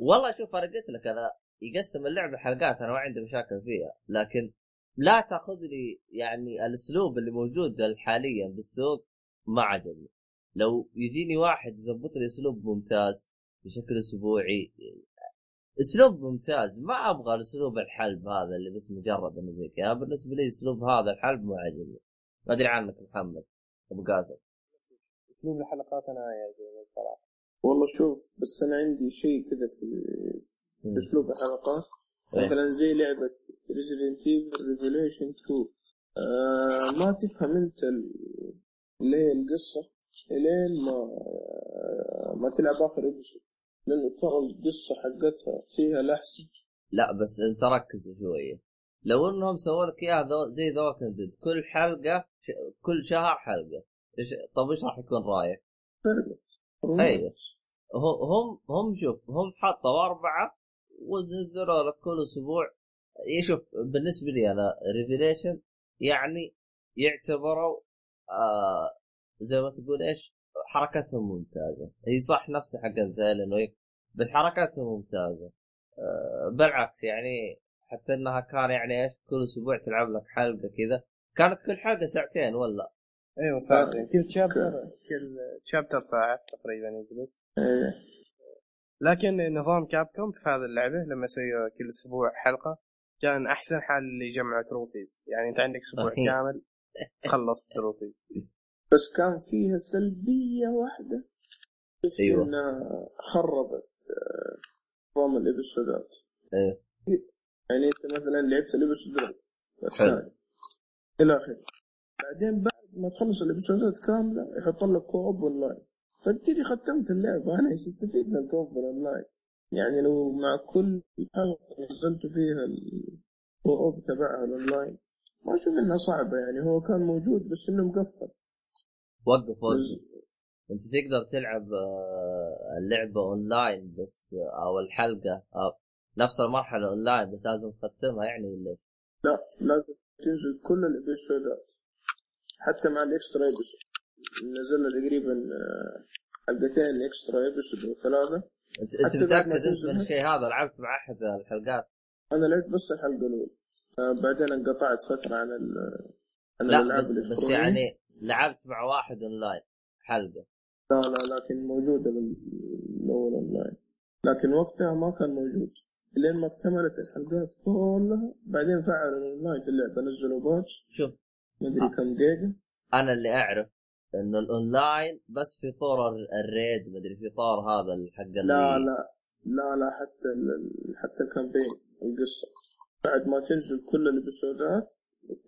والله شوف أنا قلت لك أنا يقسم اللعبة حلقات أنا ما عندي مشاكل فيها. لكن لا تأخذ لي يعني الأسلوب اللي موجود حاليا بالسوق ما عجبني. لو يجيني واحد يظبط لي أسلوب ممتاز بشكل أسبوعي أسلوب ممتاز ما أبغى الأسلوب الحلب هذا اللي بس مجرد إنه زي كذا. بالنسبة لي أسلوب هذا الحلب ما عجبني. ما أدري عنك محمد أبو قاسم. اسلوب الحلقات أنا يعجبني الصراحة والله شوف بس أنا عندي شيء كذا في في. أسلوب الحلقات إيه. مثلا زي لعبة Resident Evil Revelation 2 آه ما تفهم أنت ال- اللي هي القصة الين ما ما تلعب آخر ابسود لأنه ترى القصة حقتها فيها لحسة لا بس أنت ركز شوية لو إنهم سووا لك إياها زي ذا ديد كل حلقة. كل شهر حلقة. طب إيش راح يكون رأيك؟ أيوة. هم هم شوف هم حطوا أربعة ونزلوا لك كل أسبوع. يشوف بالنسبة لي أنا ريفيليشن يعني يعتبروا آه زي ما تقول إيش حركتهم ممتازة. هي صح نفس حق الفيلن ويك بس حركتهم ممتازة. آه بالعكس يعني حتى إنها كان يعني إيش كل أسبوع تلعب لك حلقة كذا. كانت كل حلقة ساعتين ولا؟ أيوه ساعتين كل chapter كل chapter ساعه تقريبا يجلس. إيه. لكن نظام Capcom في هذه اللعبة لما يسوي كل أسبوع حلقة كان أحسن حال اللي يجمعوا trophies يعني أنت عندك أسبوع. كامل تخلص trophies بس كان فيها سلبية واحدة. شفت أيوة. إنها خربت آه، نظام ال episode ات إيه. يعني أنت مثلا لعبت. الثاني إلى آخره. بعدين بعد ما تخلص ال episode ات كاملة يحط لك co-op online طيب كذا ختمت اللعبه أنا إيش استفيد من ال co-op online يعني لو مع كل حلقه نزلت فيها ال co-op تبعها الاونلاين ما أشوف إنها صعبة يعني هو كان موجود بس إنه مقفل. وقف وقف. أنت تقدر تلعب آه، اللعبة اونلاين بس آه، أو الحلقة أو نفس المرحلة اونلاين بس لازم تختمها يعني ولا؟ لا لازم تنزل كل ال episode ات حتى مع ال extra episode نزلنا تقريبا آه، حلقتين extra episode وثلاثه انت متأكد أنت من. الشيء هذا؟ لعبت مع أحد الحلقات؟ أنا لعبت بس الحلقة الأولى. آه، بعدين انقطعت فترة عن ال عن لا بس بس يعني لعبت مع واحد أونلاين حلقة. لا لا لكن موجوده الأول أونلاين. لكن وقتها ما كان موجود. لين ما اكتملت الحلقات كلها بعدين فعلوا الاونلاين في اللعبة. نزلوا patch. شوف مدري آه. كم جيجا. أنا اللي أعرف انه الاونلاين بس في طور ال- ال raid مدري في طور هذا الحق لا لا لا لا حتى ال- حتى ال campaign القصة. بعد ما تنزل كل ال episode ات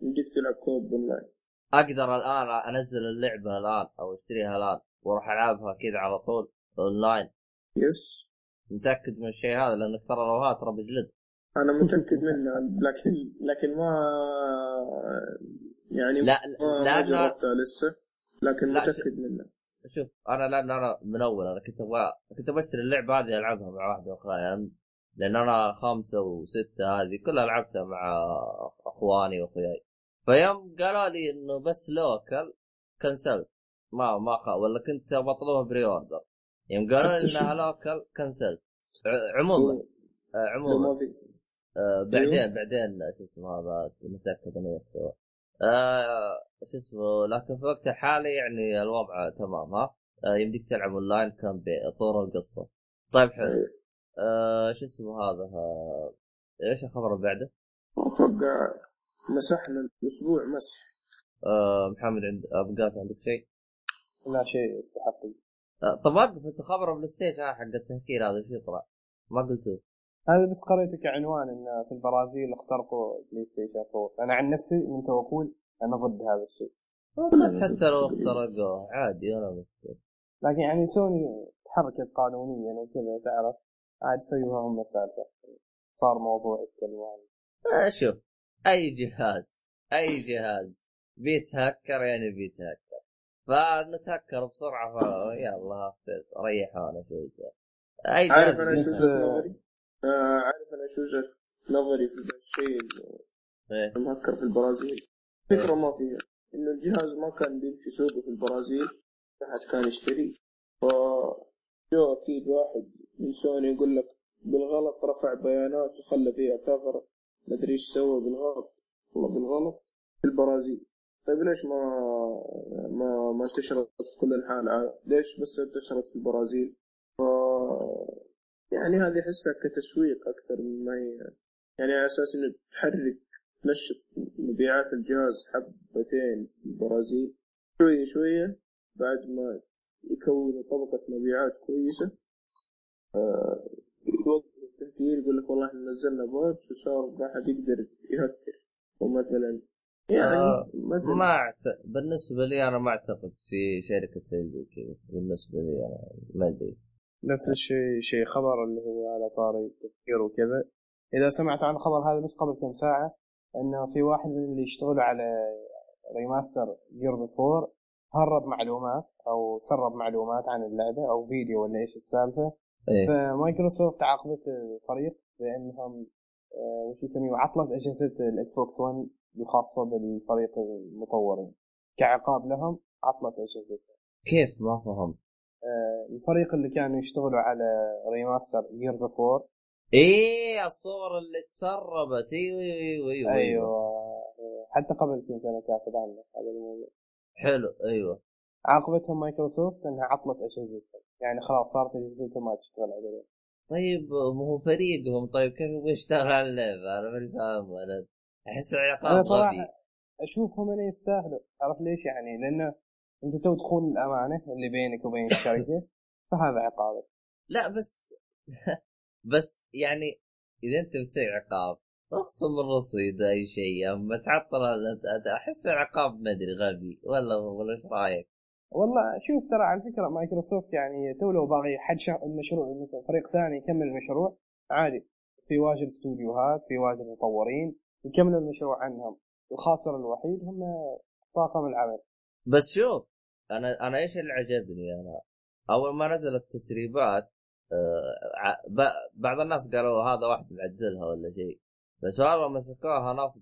يمديك تلعب co-op online. أقدر الآن أنزل اللعبة الآن أو أشتريها الآن وأروح ألعبها كذا على طول online yes. متأكد من الشيء هذا؟ لانك ترى لو هات ترى بجلد. أنا متأكد منها لكن لكن ما يعني لا ما, ما لأن جربتها لسه لكن لا، متأكد منها. شوف أنا لأن أنا من أول أنا كنت أبغى كنت بشتري اللعبة هذه ألعبها مع واحدة أخرى يعني لأن أنا خمسة وستة هذه كلها لعبتها مع أخواني وأخوياي. فيوم قالوا لي إنه بس local كنسلت ما ما خ... ولا كنت بطلبها pre-order يوم قالوا لي إنها local كنسلت عموما آه، عموما. ما آه بعدين أيوه. بعدين شو اسمه هذا نتاكد إنه سوا آه شو اسمه لكن في وقت الحالي يعني الوضع تمام ها آه يمديك تلعب أونلاين كان بطور القصة طيب حلو أيوه. آه شو اسمه هذا آه إيش الخبر اللي بعده؟ أتوقع مسحنا الأسبوع مسح آه محمد عند أبو قاسم عندك شيء؟ لا شيء يستحق آه طب وقف أنت خبر PlayStation آه، حق التهكير هذا إيش يطلع؟ ما قلتوه هذا بس قريته كعنوان إن في البرازيل اخترقوا PlayStation 4 أنا عن نفسي من تو أقول أنا ضد هذا الشيء. حتى لو اخترقوه عادي أنا مشكلة. لكن يعني سوني تحركت قانونيا وكذا تعرف؟ عاد سووها هم السالفه صار موضوع يتكلموا عنه آه شوف أي جهاز أي جهاز بيتهكر يعني بيتهكر. فنتهكر بسرعة يلا ريحونا شوي. أي عارف جهاز أنا شو نظري؟ آه عارف أنا شو وجهه نظري في الشيء إيه. المهكر في البرازيل فكرة ما فيها إنه الجهاز ما كان بيمشي سوقه في البرازيل ما حد كان يشتري ف جو أكيد واحد من سوني يقول لك بالغلط رفع بيانات وخلى فيها ثغرة مدري إيش سوى بالغلط والله بالغلط في البرازيل طيب ليش ما ما ما انتشرت في كل انحاء العالم؟ ليش بس انتشرت في البرازيل؟ ف يعني هذه احسها كتسويق أكثر مما هي. يعني على أساس إنه تحرك تنشط مبيعات الجهاز حبتين في البرازيل. شوية شوية بعد ما يكونوا طبقة مبيعات كويسة آه، يوقف التهكير يقول لك والله إحنا نزلنا باتش وصار ما حد يقدر يهكر. ومثلا يعني آه، مثلا ما أعت... بالنسبة لي أنا ما أعتقد في شركة زي كذا بالنسبة لي أنا ما أدري. نفس الشيء شيء خبر اللي هو على طاري التهكير وكذا. إذا سمعت عن الخبر هذا بس قبل كم ساعة إنه في واحد من اللي يشتغلوا على remaster Gears 4 هرب معلومات أو سرب معلومات عن اللعبة أو فيديو ولا إيش السالفة. إيه. فمايكروسوفت عاقبت الفريق بأنهم آه، وش يسميه عطلت أجهزة ال Xbox 1 الخاصة بالفريق المطورين. كعقاب لهم عطلت أجهزتهم. كيف ما فهمت؟ الفريق اللي كانوا يشتغلوا على remaster Gears 4 إيه الصور اللي تسربت. أيوه أيوه أيوه, أيوه. آه، حتى قبل كم سنه كاتب عنه هذا الموضوع. حلو أيوه. عاقبتهم مايكروسوفت إنها عطلت اجهزتهم يعني خلاص صارت اجهزتهم ما تشتغل عليها طيب ما هو فريقهم. طيب كيف يبغى يشتغل على اللعبة؟ أنا ماني فاهم أنا أحس أنا عقاب صراحة غبي. أشوفهم أنا يستاهلوا. عرفت ليش يعني؟ لأنه انت تو تخون الامانه اللي بينك وبين الشركة فهذا عقابك. لا بس بس يعني إذا أنت بتسوي عقاب اخصم الرصيد أي شيء اما تعطل أحس العقاب ما أدري غبي ولا ولا إيش رأيك؟ والله شوف ترى على فكرة مايكروسوفت يعني تو لو باغي حد المشروع مثلا فريق ثاني يكمل المشروع عادي. في واجد استوديوهات في واجد مطورين يكملوا المشروع عنهم. الخاسر الوحيد هم طاقم العمل. بس شوف أنا أنا إيش اللي عجبني؟ أنا أول ما نزلت التسريبات آه بعض الناس قالوا هذا واحد معدلها ولا شيء. بس والله مسكوها نافذ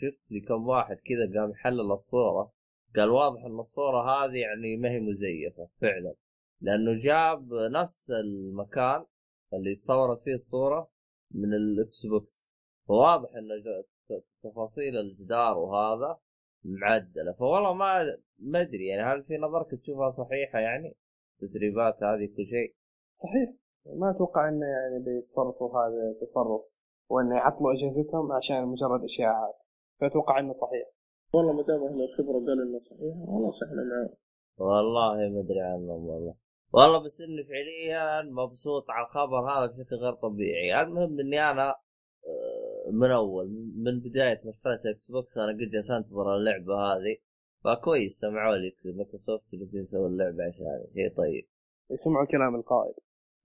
شفت لي كم واحد كذا قام يحلل الصورة. قال واضح إن الصورة هذه يعني ما هي مزيفة فعلا. لأنه جاب نفس المكان اللي تصورت فيه الصورة من ال Xbox فواضح إن تفاصيل الجدار وهذا معدلة. فوالله ما ما أدري يعني هل في نظرك تشوفها صحيحة يعني؟ التسريبات هذه كل شيء؟ صحيح. ما أتوقع انه يعني بيتصرفوا هذا تصرف وانه يعطلوا أجهزتهم عشان مجرد اشاعات فأتوقع إنه صحيح. والله ما دام أهل الخبرة قالوا إنه صحيح خلاص إحنا معاه والله ما أدري عنهم والله. والله بس إني فعليا مبسوط على الخبر هذا بشكل غير طبيعي. المهم إني أنا آه، من أول من بداية ما اشتريت Xbox أنا قد انتظر اللعبة هذه. فكويس سمعوا لي مايكروسوفت جالسين يسوي اللعبه عشان شيء طيب يسمعوا كلام القائد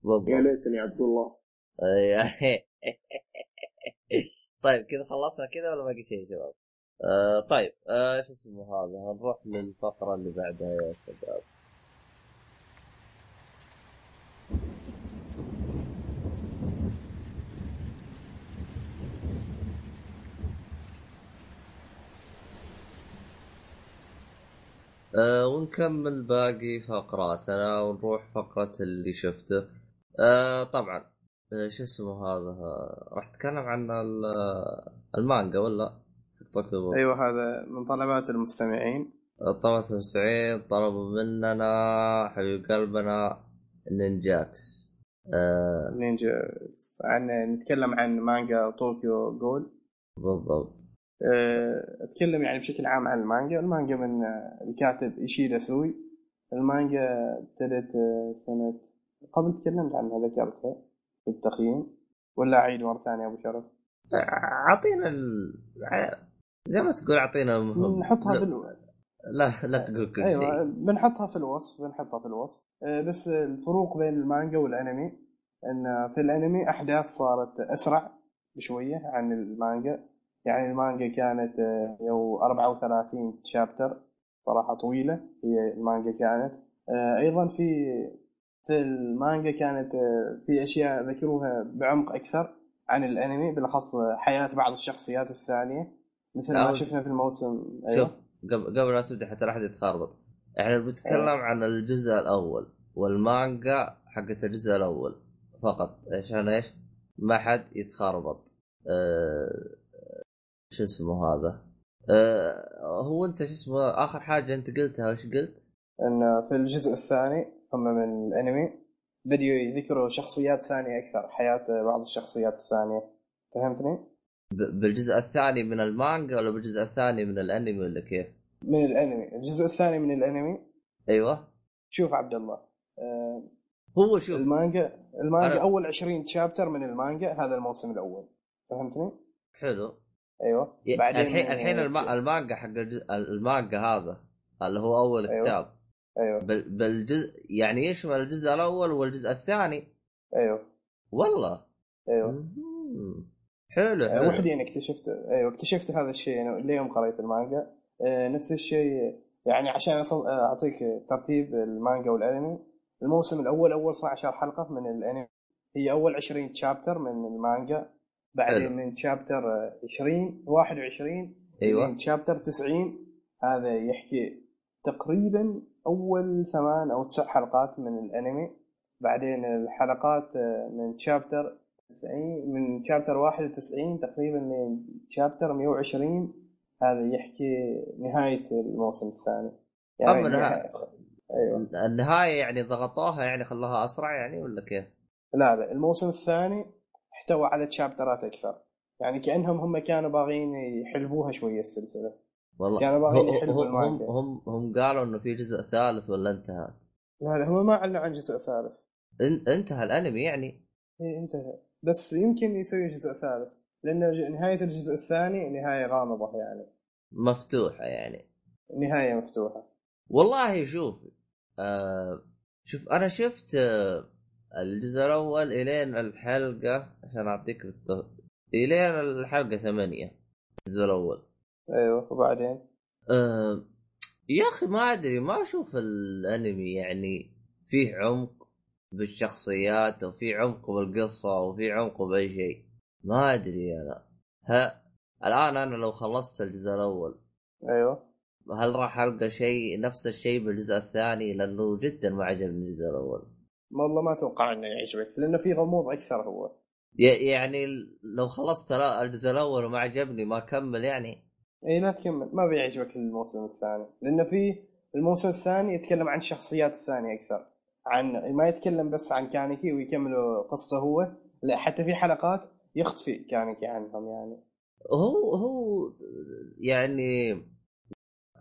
بالضبط يا ليتني عبد الله طيب كذا خلصنا كذا ولا باقي شيء يا شباب؟ آه طيب آه، إيش اسمه هذا؟ نروح للفقرة اللي بعدها يا شباب. آه ونكمل باقي فقراتنا ونروح فقرة اللي شفته. آه طبعا آه شو اسمه هذا؟ آه، راح اتكلم عن آه، المانجا ولا؟ أيوه هذا من طلبات المستمعين. طبعا سعيد طلبوا مننا حبيب قلبنا نينجاكس. آه نينجا عن نتكلم عن مانجا طوكيو جول بالضبط. أه، أتكلم يعني بشكل عام عن المانجا. المانجا من أه، الكاتب إيشيدا سوي. المانجا ابتدت أه، سنة قبل تكلمت عنها ذكرتها في التقييم ولا أعيد مرة ثانية أبو شرف؟ أعطينا ال... زي ما تقول أعطينا نحطها لا, بال... لا لا تقول كل أيوه شيء. بنحطها في الوصف بنحطها في الوصف. بس الفروق بين المانجا والأنمي إن في الأنمي أحداث صارت أسرع بشوية عن المانجا. يعني المانجا كانت أه، يو 34 شابتر صراحة طويلة هي المانجا كانت. أه، أيضا في في المانجا كانت أه، في أشياء ذكروها بعمق أكثر عن الأنمي بالأخص حياة بعض الشخصيات الثانية مثل ما شفنا في الموسم شوف أيوه قبل لا تبدأ حتى لا أحد يتخربط. إحنا بنتكلم أيوة. عن الجزء الأول والمانجا حقت الجزء الأول فقط. عشان إيش؟ ما حد يتخربط. أه... شو اسمه هذا؟ أه... هو انت شو اسمه آخر حاجة انت قلتها وش قلت؟ إن في الجزء الثاني هم من الأنمي بديوا يذكروا شخصيات ثانية أكثر حياة بعض الشخصيات الثانية فهمتني؟ ب... بالجزء الثاني من المانجا ولا بالجزء الثاني من الأنمي ولا كيف؟ من الأنمي الجزء الثاني من الأنمي أيوه شوف عبد الله آه، هو شوف المانجا المانجا أنا- أول 20 شابتر من المانجا هذا الموسم الأول فهمتني؟ حلو أيوه. ي- الحين الحين الم... المانجا حق الجزء... المانجا هذا اللي هو أول أيوة. كتاب. أيوه. بال... بالجزء يعني يشمل الجزء الأول والجزء الثاني؟ أيوه. والله. أيوه. مم. حلو آه، حلو. وحدين اكتشفت أيوه اكتشفت هذا الشيء أنا اليوم قريت المانجا. آه، نفس الشيء يعني عشان آه، أعطيك ترتيب المانجا والأنمي. الموسم الأول أول 12 حلقة من الأنمي. هي أول 20 شابتر من المانجا. بعدين. من شابتر آه، 20 21 أيوه من شابتر 90 هذا يحكي تقريبا أول ثمان أو تسع حلقات من الأنمي بعدين الحلقات آه، من شابتر 90 من شابتر 91 تقريبا من شابتر 120 هذا يحكي نهاية الموسم الثاني أما نهاية. أيوه النهاية يعني ضغطوها يعني خلوها أسرع يعني ولا كيف؟ لا لا الموسم الثاني احتوى على تشابترات أكثر. يعني كأنهم هم كانوا باغيين يحلبوها شوية السلسلة. والله كانوا باغيين يحلبوا هم. هم هم قالوا إنه في جزء ثالث ولا انتهى؟ لا لا هم ما أعلنوا عن جزء ثالث. إن- انتهى الأنمي يعني؟ إيه انتهى. بس يمكن يسوي جزء ثالث. لأن نهاية الجزء الثاني نهاية غامضة يعني. مفتوحة يعني. نهاية مفتوحة. والله شوف آه شوف أنا شفت آه الجزء الأول الين الحلقة عشان أعطيك الت... الين الحلقة ثمانية الجزء الأول. أيوه وبعدين؟ آه يا أخي ما أدري ما أشوف الأنمي يعني فيه عمق بالشخصيات وفي عمق بالقصة وفي عمق بأي شيء. ما أدري أنا. ها الآن أنا لو خلصت الجزء الأول. أيوه. هل راح ألقى شيء نفس الشيء بالجزء الثاني؟ لأنه جدا ما عجبني الجزء الأول. والله ما أتوقع إنه يعجبك لأنه في غموض أكثر هو. يعني لو خلصت الجزء الأول وما عجبني ما كمل يعني. إي لا تكمل ما بيعجبك الموسم الثاني. لأنه في الموسم الثاني يتكلم عن الشخصيات الثانية أكثر. عن ما يتكلم بس عن كانيكي ويكمل قصته هو لا حتى في حلقات يختفي كانيكي عنهم يعني. هو هو يعني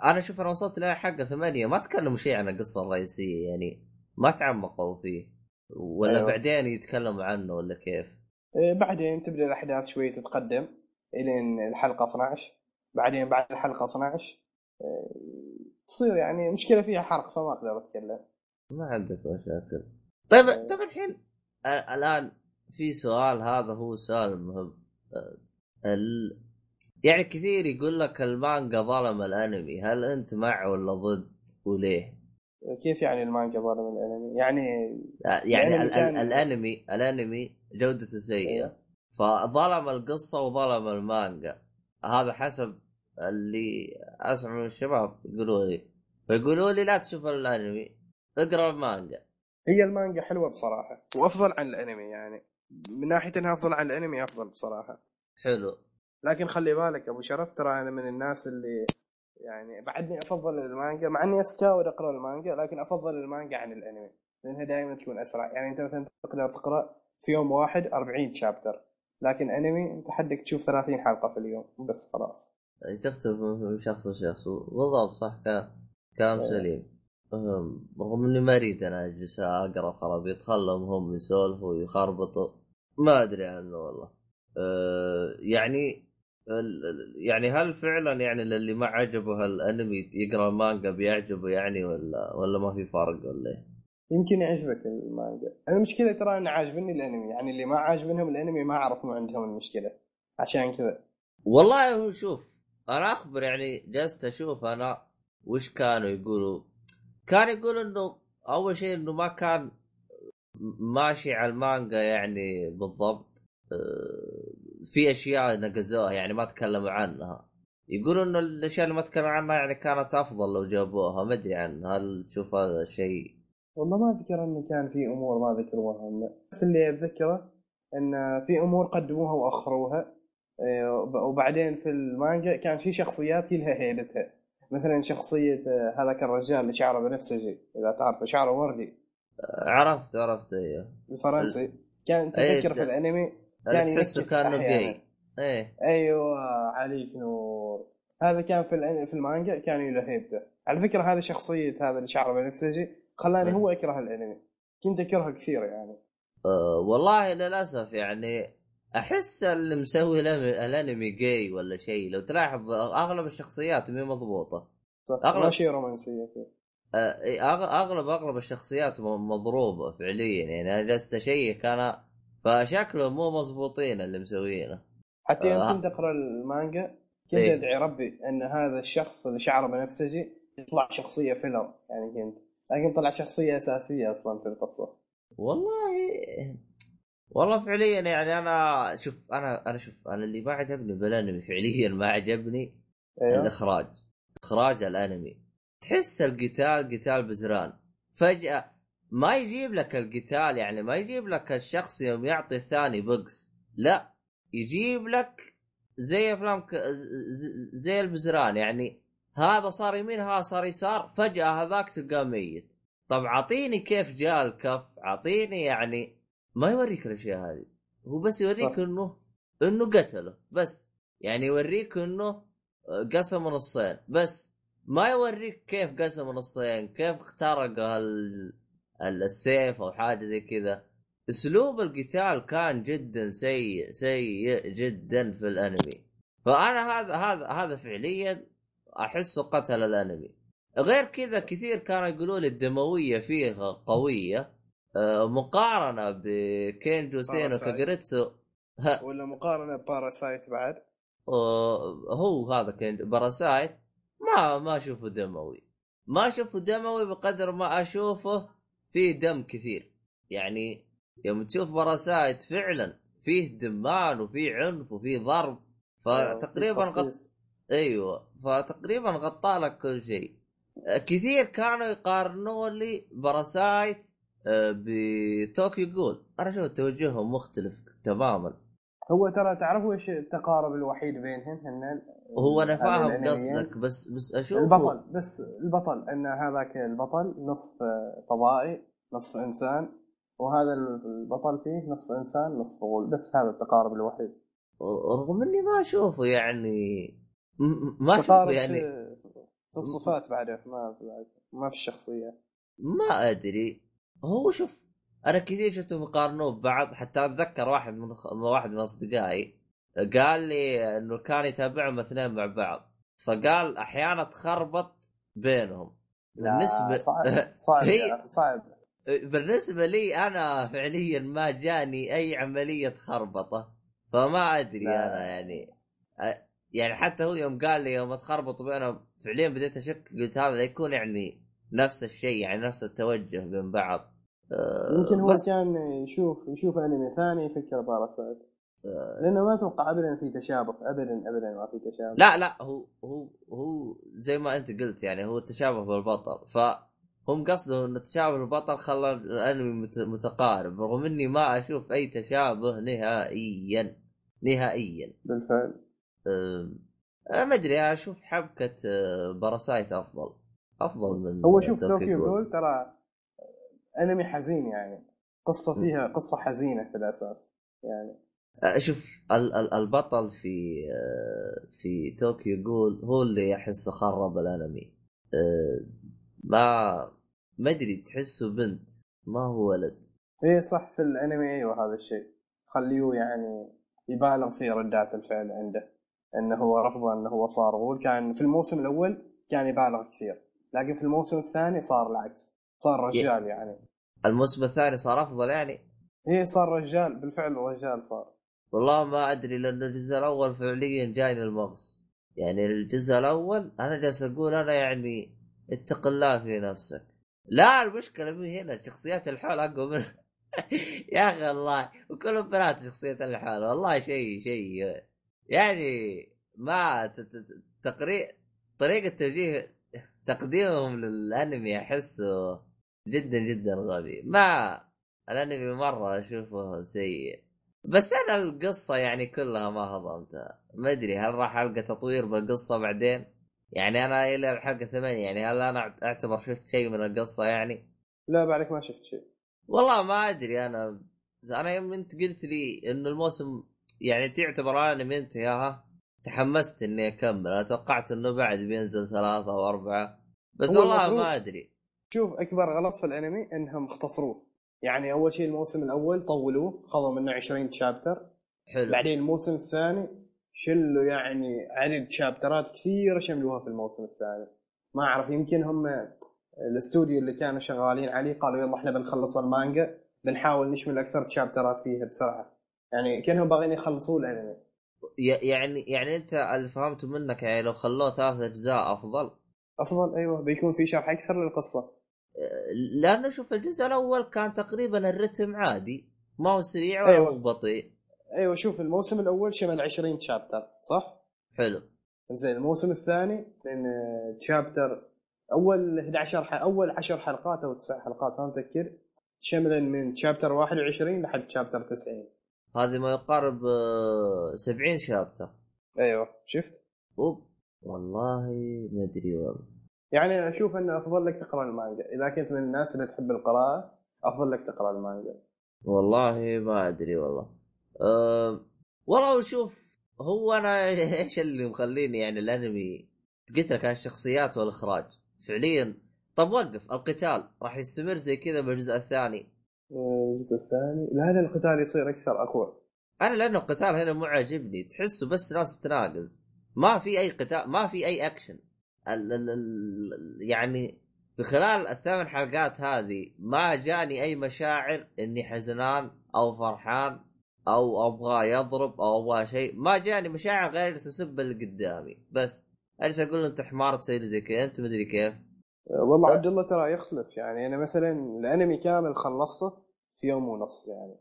أنا شوف أنا وصلت إلى حلقه ثمانية ما تكلموا شيء عن القصة الرئيسية يعني. ما تعمقوا فيه ولا أيوه. أيوه. بعدين يتكلموا عنه ولا كيف إيه، بعدين تبدأ الأحداث شوي تتقدم إلين الحلقة 12 بعدين بعد الحلقة 12 إيه، تصير يعني مشكلة فيها حرق فما أقدر أتكلم ما عندك مشاكل طيب طيب الحين ال- الآن في سؤال هذا هو سؤال مهم ال... يعني كثير يقول لك المانجا ظلم الأنمي هل أنت مع ولا ضد وليه؟ كيف يعني المانجا ظالم الانمي؟ يعني يعني ال- ال- كان- الانمي الانمي جودته سيئة. أيوه. فظلم القصة وظلم المانجا. هذا حسب اللي أسمع من الشباب يقولوا لي. فيقولوا لي لا تشوف الانمي اقرأ المانجا. هي المانجا حلوة بصراحة وأفضل عن الانمي يعني. من ناحية إنها أفضل عن الانمي أفضل بصراحة. حلو. لكن خلي بالك أبو شرف ترى أنا من الناس اللي يعني بعدني أفضل المانجا مع إني استاود أقرأ المانجا لكن أفضل المانجا عن الأنمي لأنها دائما تكون أسرع. يعني أنت مثلا تقدر تقرأ في يوم واحد 40 شابتر لكن أنمي أنت حدك تشوف 30 حلقة في اليوم بس خلاص. تختلف من شخص لشخص بالضبط صح كلام أيوه. سليم. رغم إني ما أريد أنا أجلس أقرأ خرابيط خلهم هم يسولفوا ويخربطوا ما أدري عنه والله. أه يعني يعني هل فعلا يعني للي ما عجبه الانمي يقرأ المانجا بيعجبه يعني ولا ولا ما في فرق ولا إيه؟ يمكن يعجبك المانجا. المشكلة ترى أنا عاجبني الأنمي. يعني اللي ما عاجبنهم الأنمي ما اعرف مو عندهم المشكلة. عشان كذا. والله هو شوف أنا أخبر يعني جلست أشوف أنا وش كانوا يقولوا. كان يقول إنه أول شيء إنه ما كان ماشي على المانجا يعني بالضبط. آه، في أشياء نقزوها يعني ما تكلموا عنها. يقولوا انه الأشياء اللي ما تكلموا عنها يعني كانت أفضل لو جابوها ما أدري عنها هل تشوف هذا الشيء؟ والله ما أذكر انه كان في أمور ما ذكروها. بس اللي أتذكره إن في أمور قدموها وأخروها. إيه، وب- وبعدين في المانجا كان في شخصيات لها هيبتها. مثلا شخصية آه، هذاك الرجال اللي شعره بنفسجي إذا تعرفه شعره وردي. عرفت عرفت أيوه. الفرنسي. كان إيه، تذكر في الأنمي؟ كان تحسه كأنه. جاي إيه. أيوه عليك نور هذا كان في في المانجا كان له هيبته على فكرة هذه شخصية هذا اللي شعره بنفسجي خلاني. هو اكره الأنمي. كنت أكرهه كثير يعني. أه والله للأسف يعني أحس اللي مسوي الأنمي جاي ولا شيء. لو تلاحظ أغلب الشخصيات مي مضبوطة. صح أغلب- ما شيء رومانسيه أه، إي، أغ- أغلب أغلب الشخصيات مضروبة فعليا. يعني أنا جلست أشيك أنا فشكلهم مو مضبوطين اللي مسوينه حتى يوم آه. كنت أقرأ المانجا كنت إيه. أدعي ربي أن هذا الشخص اللي شعره بنفسجي يطلع شخصية filler يعني كنت لكن طلع شخصية أساسية أصلا في القصة. والله والله فعليا يعني أنا شوف أنا أنا شوف أنا اللي ما عجبني بالانمي فعليا ما عجبني أيوه الإخراج إخراج الأنمي. تحس القتال قتال بزران. فجأة ما يجيب لك القتال يعني ما يجيب لك الشخص يوم يعطي الثاني بوكس لا يجيب لك زي أفلام ك... زي البزران يعني هذا صار يمين هذا صار يسار فجأة هذاك تلقاه ميت. طب اعطيني كيف جاء الكف؟ اعطيني يعني ما يوريك الأشياء هذه. هو بس يوريك صح. إنه إنه قتله بس. يعني يوريك إنه قسم نصين بس. ما يوريك كيف قسم نصين كيف اخترق ال... ال- السيف أو حاجة زي كذا. أسلوب القتال كان جدا سيء سيء جدا في الأنمي. فأنا هذا هذا هذا فعليا احسه قتل الأنمي. غير كذا كثير كانوا يقولوا لي الدموية فيه قوية. آه، مقارنة بكينجو سينو باراسايت. كاجريتسو ولا مقارنة باراسايت بعد؟ آه، هو هذا كان باراسايت. ما ما أشوفه دموي. ما أشوفه دموي بقدر ما أشوفه فيه دم كثير. يعني يوم تشوف باراسايت فعلا فيه دمان وفيه عنف وفيه ضرب فتقريبا غط... أيوه فتقريبا غطى لك كل شيء. كثير كانوا يقارنوا لي باراسايت آه، بطوكيو جول أنا أشوف توجههم مختلف تماما. هو ترى تعرفوا إيش التقارب الوحيد بينهم هن هو أنا فاهم. قصدك بس بس أشوف البطل بس البطل إن هذاك البطل نصف فضائي نصف إنسان وهذا البطل فيه نصف إنسان نصف غول بس هذا التقارب الوحيد. رغم إني ما أشوفه يعني ما أشوفه يعني. في الصفات بعده ما في ما في الشخصية. ما أدري. هو شوف أنا كثير شفتهم يقارنوه ببعض حتى أتذكر واحد من واحد من أصدقائي قال لي إنه كان يتابعهم اثنين مع بعض فقال أحيانا تخربط بينهم. بالنسبة صعب صعب هي- صعب. بالنسبة لي أنا فعليا ما جاني أي عملية خربطه فما أدري لا. أنا يعني يعني حتى هو يوم قال لي يوم تخربط بينهم فعليا بديت أشك قلت هذا يكون يعني نفس الشيء يعني نفس التوجه بين بعض. يمكن هو كان يشوف يشوف أنمي ثاني يفكر باراسايت. آه. لأنه ما أتوقع ابدا في تشابه ابدا ابدا ما في تشابه لا لا هو هو هو زي ما أنت قلت يعني هو التشابه بالبطل. فهم قصدهم إن التشابه بالبطل خلى الأنمي مت- متقارب رغم إني ما أشوف أي تشابه نهائيا. نهائيا. بالفعل. أه ما أدري أشوف حبكة أه، باراسايت أفضل. أفضل من هو شوف طوكيو. جول ترى أنمي حزين يعني. قصة. فيها قصة حزينة في الأساس يعني. أه، شوف ال- ال- البطل في أه، في طوكيو جول هو اللي احسه خرب الأنمي. أه، ما ما أدري تحسه بنت ما هو ولد. إيه صح في الأنمي أيوه هذا الشيء. خليه يعني يبالغ في ردات الفعل عنده. إنه هو رفضه إنه هو صار. غول كان في الموسم الأول كان يبالغ كثير لكن في الموسم الثاني صار العكس. صار رجال يعني. الموسم الثاني صار أفضل يعني؟ إيه صار رجال بالفعل رجال صار. والله ما أدري لأنه الجزء الأول فعليا جايني المغص. يعني الجزء الأول أنا جالس أقول أنا يعني اتق الله في نفسك. لا المشكلة مي هنا شخصيات الحول أقوى منه. يا أخي الله وكلهم بنات شخصيات الحول والله شيء شيء. يعني ما ت- ت- ت- تقري طريقة توجيه تقديمهم للأنمي أحسه جدا جدا غبي. ما الانمي مرة أشوفه سيء. بس أنا القصة يعني كلها ما هضمتها. ما أدري هل راح ألقى تطوير بالقصة بعدين؟ يعني أنا إلى الحلقة ثمانية يعني هل أنا أعتبر شفت شيء من القصة يعني؟ لا بعدك ما شفت شيء. والله ما أدري أنا أنا يوم أنت قلت لي انه الموسم يعني تعتبر أنمي انتهى ها تحمست إني أكمل. أنا توقعت إنه بعد بينزل ثلاثة أو اربعة بس والله المفروض- ما أدري. شوف أكبر غلط في الأنمي إنهم اختصروه. يعني أول شيء الموسم الأول طولوه خذوا منه 20 شابتر حلو. بعدين الموسم الثاني شلوا يعني عدد شابترات كثيره شملوها في الموسم الثاني. ما أعرف يمكن هم الاستوديو اللي كانوا شغالين عليه قالوا يلا إحنا بنخلص المانجا بنحاول نشمل أكثر شابترات فيها بسرعة يعني كأنهم باغيين يخلصوا الأنمي. يعني يعني أنت اللي فهمته منك يعني لو خلوه ثلاث أجزاء أفضل؟ أفضل أيوه بيكون في شرح أكثر للقصة. لأنه شوف الجزء الأول كان تقريبا الرتم عادي ما هو سريع ولا أيوة. هو بطيء أيوه شوف الموسم الأول شمل 20 شابتر صح؟ حلو زين الموسم الثاني من شابتر أول 11 ح... أول 10 حلقات أو 9 حلقات ما متذكر شملا من شابتر 21 لحد شابتر 90 هذه ما يقارب آه، 70 شابتر أيوه شفت؟ أوب والله ما أدري والله يعني أشوف إنه أفضل لك تقرأ المانجا. إذا كنت من الناس اللي تحب القراءة أفضل لك تقرأ المانجا. والله ما أدري والله. أه والله شوف هو أنا إيش اللي مخليني يعني الانمي قلت لك الشخصيات والإخراج. فعليا طب وقف القتال راح يستمر زي كذا بالجزء الثاني. الجزء الثاني؟ لا لا القتال يصير أكثر أقوى. أنا لأنه القتال هنا مو عاجبني تحسه بس ناس تناقز ما في أي قتال ما في أي أكشن. ال ال ال يعني في خلال الثمان حلقات هذه ما جاني أي مشاعر إني حزنان أو فرحان أو أبغى يضرب أو أبغى شيء. ما جاني مشاعر غير تسب اللي قدامي. بس أجلس أقول أنت حمار تسوي زي كذا. أنت مدري كيف. والله عبد الله ترى يختلف. يعني أنا مثلا الأنمي كامل خلصته في يوم ونص يعني.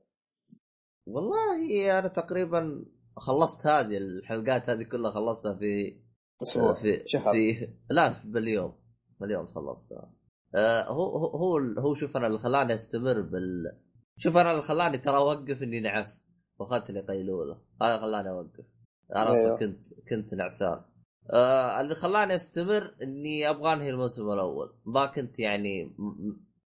والله أنا تقريبا خلصت هذه الحلقات هذه كلها خلصتها في أسبوع في شهر. في لا باليوم. باليوم خلصتها آه هو هو هو شوف أنا اللي خلاني أستمر بال شوف أنا اللي خلاني ترى أوقف إني نعست. وأخذت لي قيلوله. هذا خلاني أوقف. أنا أصلا أيوه. كنت كنت نعسان. آه اللي خلاني أستمر إني أبغى أنهي الموسم الأول. ما كنت يعني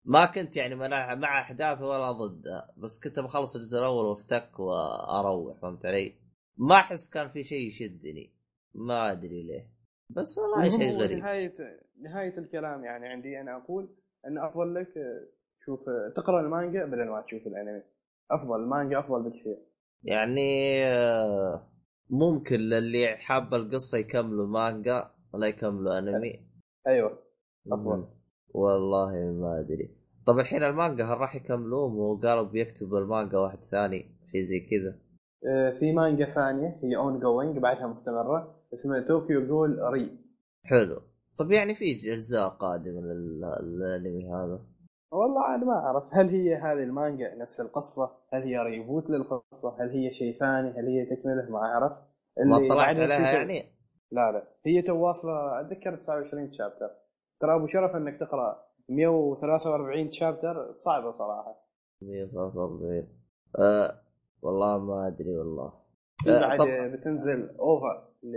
ما كنت يعني مع مع أحداثه ولا ضدها بس كنت بخلص الجزء الأول وأفتك وأروح فهمت علي؟ ما أحس كان في شيء يشدني. ما أدري ليه. بس والله شيء غريب. نهايه نهاية الكلام يعني عندي أنا أقول إن أفضل لك آه، تشوف آه، تقرأ المانجا بدل ما تشوف الأنمي. أفضل المانجا أفضل بكثير. يعني آه، ممكن للي حاب القصة يكملوا مانجا ولا يكملوا أنمي. أيوه أفضل. مم. والله ما أدري. طب الحين المانجا هل راح يكملوه وقالوا بيكتبوا المانجا واحد ثاني شيء زي كذا. في مانجا ثانية هي ongoing بعدها مستمرة. اسمها طوكيو جول ري. حلو. طب يعني في أجزاء قادمة لل- للأنمي هذا؟ والله أنا ما أعرف. هل هي هذه المانجا نفس القصة؟ هل هي reboot للقصة؟ هل هي شيء ثاني؟ هل هي تكملة؟ ما أعرف. ما طلعت بعدها عليها يعني؟ لا لا. هي تو واصلة أتذكر 29 chapter ترى أبو شرف إنك تقرأ 143 chapter صعبة صراحة. 143 أه والله ما أدري والله. آه، بعد بتنزل OVA ل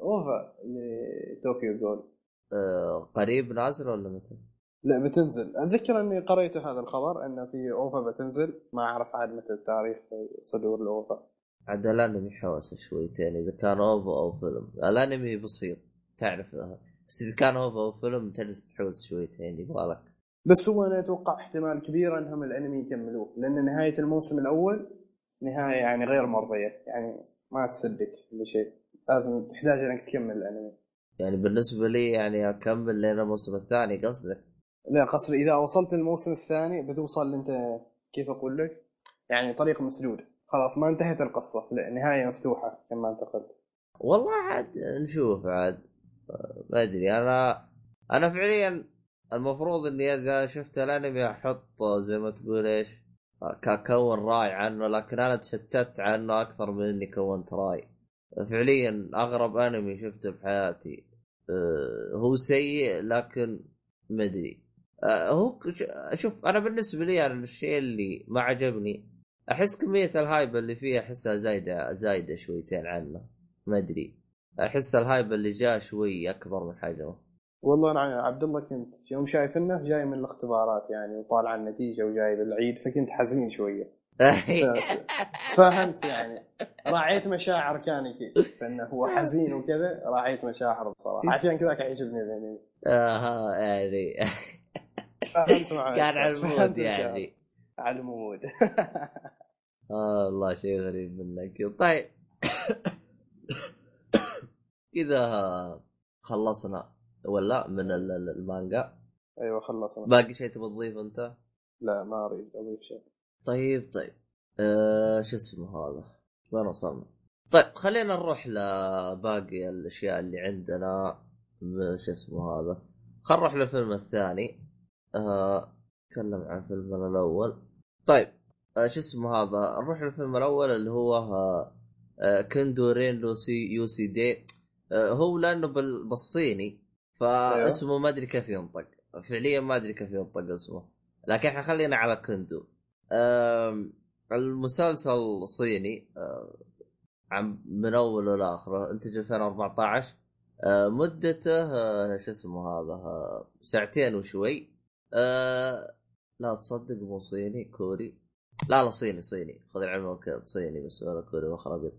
OVA لطوكيو جول. أه قريب نازل ولا متى؟ لا بتنزل. أتذكر إني قريت هذا الخبر إنه في OVA بتنزل. ما أعرف عاد متى التاريخ صدور ال OVA عاد الأنمي حوسه شويتين. إذا كان OVA أو فيلم. الأنمي بسيط تعرف بس إذا كان OVA أو فيلم تجلس تحوس شويتين يبغالك. بس هو أنا أتوقع احتمال كبير إنهم الأنمي يكملوه. لأن نهاية الموسم الأول نهاية يعني غير مرضية. يعني ما تصدق لشيء. لازم تحتاج إنك تكمل الأنمي. يعني بالنسبة لي يعني أكمل لين الموسم الثاني قصدك؟ لا قصدي إذا وصلت للموسم الثاني بتوصل أنت كيف أقول لك؟ يعني طريق مسدود. خلاص ما انتهت القصة لا نهايه مفتوحة كما انت قلت والله عاد نشوف عاد. ما أدري أنا أنا فعليا المفروض إني إذا شفت الأنمي أحط زي ما تقول إيش ك- كون راي عنه لكن أنا تشتت عنه أكثر من إني كونت راي فعليا أغرب أنمي شفته بحياتي. أه، هو سيء لكن ما أدري. أه، هو شوف أنا بالنسبة لي يعني الشيء اللي ما عجبني أحس كمية ال hype اللي فيه أحسها زايدة زايدة شويتين عنه. ما أدري. أحس ال hype اللي جاء شوي أكبر من حجمه. والله أنا عبد الله كنت يوم شايف إنه جاي من الاختبارات يعني وطالع النتيجة وجاي بالعيد فكنت حزين شوية. فهمت يعني. راعيت مشاعر كاني فيه فإنه هو حزين وكذا راعيت مشاعره بصراحة. عشان كذاك يعجبني الانمي آها يعني. فهمت معك. كان على ال mood. يعني. على ال mood. آه الله شيء غريب منك. طيب. كذا خلصنا ولا من ال- ال- المانجا؟ أيوه خلصنا. باقي شيء تبغى تضيفه أنت؟ لا ما أريد أضيف شيء. طيب طيب. آه شو اسمه هذا؟ وين وصلنا؟ طيب خلينا نروح لباقي الأشياء اللي عندنا. شو اسمه هذا؟ خلينا نروح للفيلم الثاني. آه تكلم عن فيلمنا الأول. طيب آه شو اسمه هذا؟ نروح للفيلم الأول اللي هو آه آه كندو رين لوسي يوسي دي. آه هو لأنه بال- بالصيني فاسمه ما أدري كيف ينطق. فعليا ما أدري كيف ينطق اسمه. لكن إحنا خلينا على كندو. المسلسل صيني آه، عم من اوله لاخره انتج 2014 آه، مدته آه، شو اسمه هذا آه، ساعتين وشوي. آه، لا تصدق مو صيني كوري. لا لا صيني صيني. خذ العلم صيني بس ولا كوري وخرابيط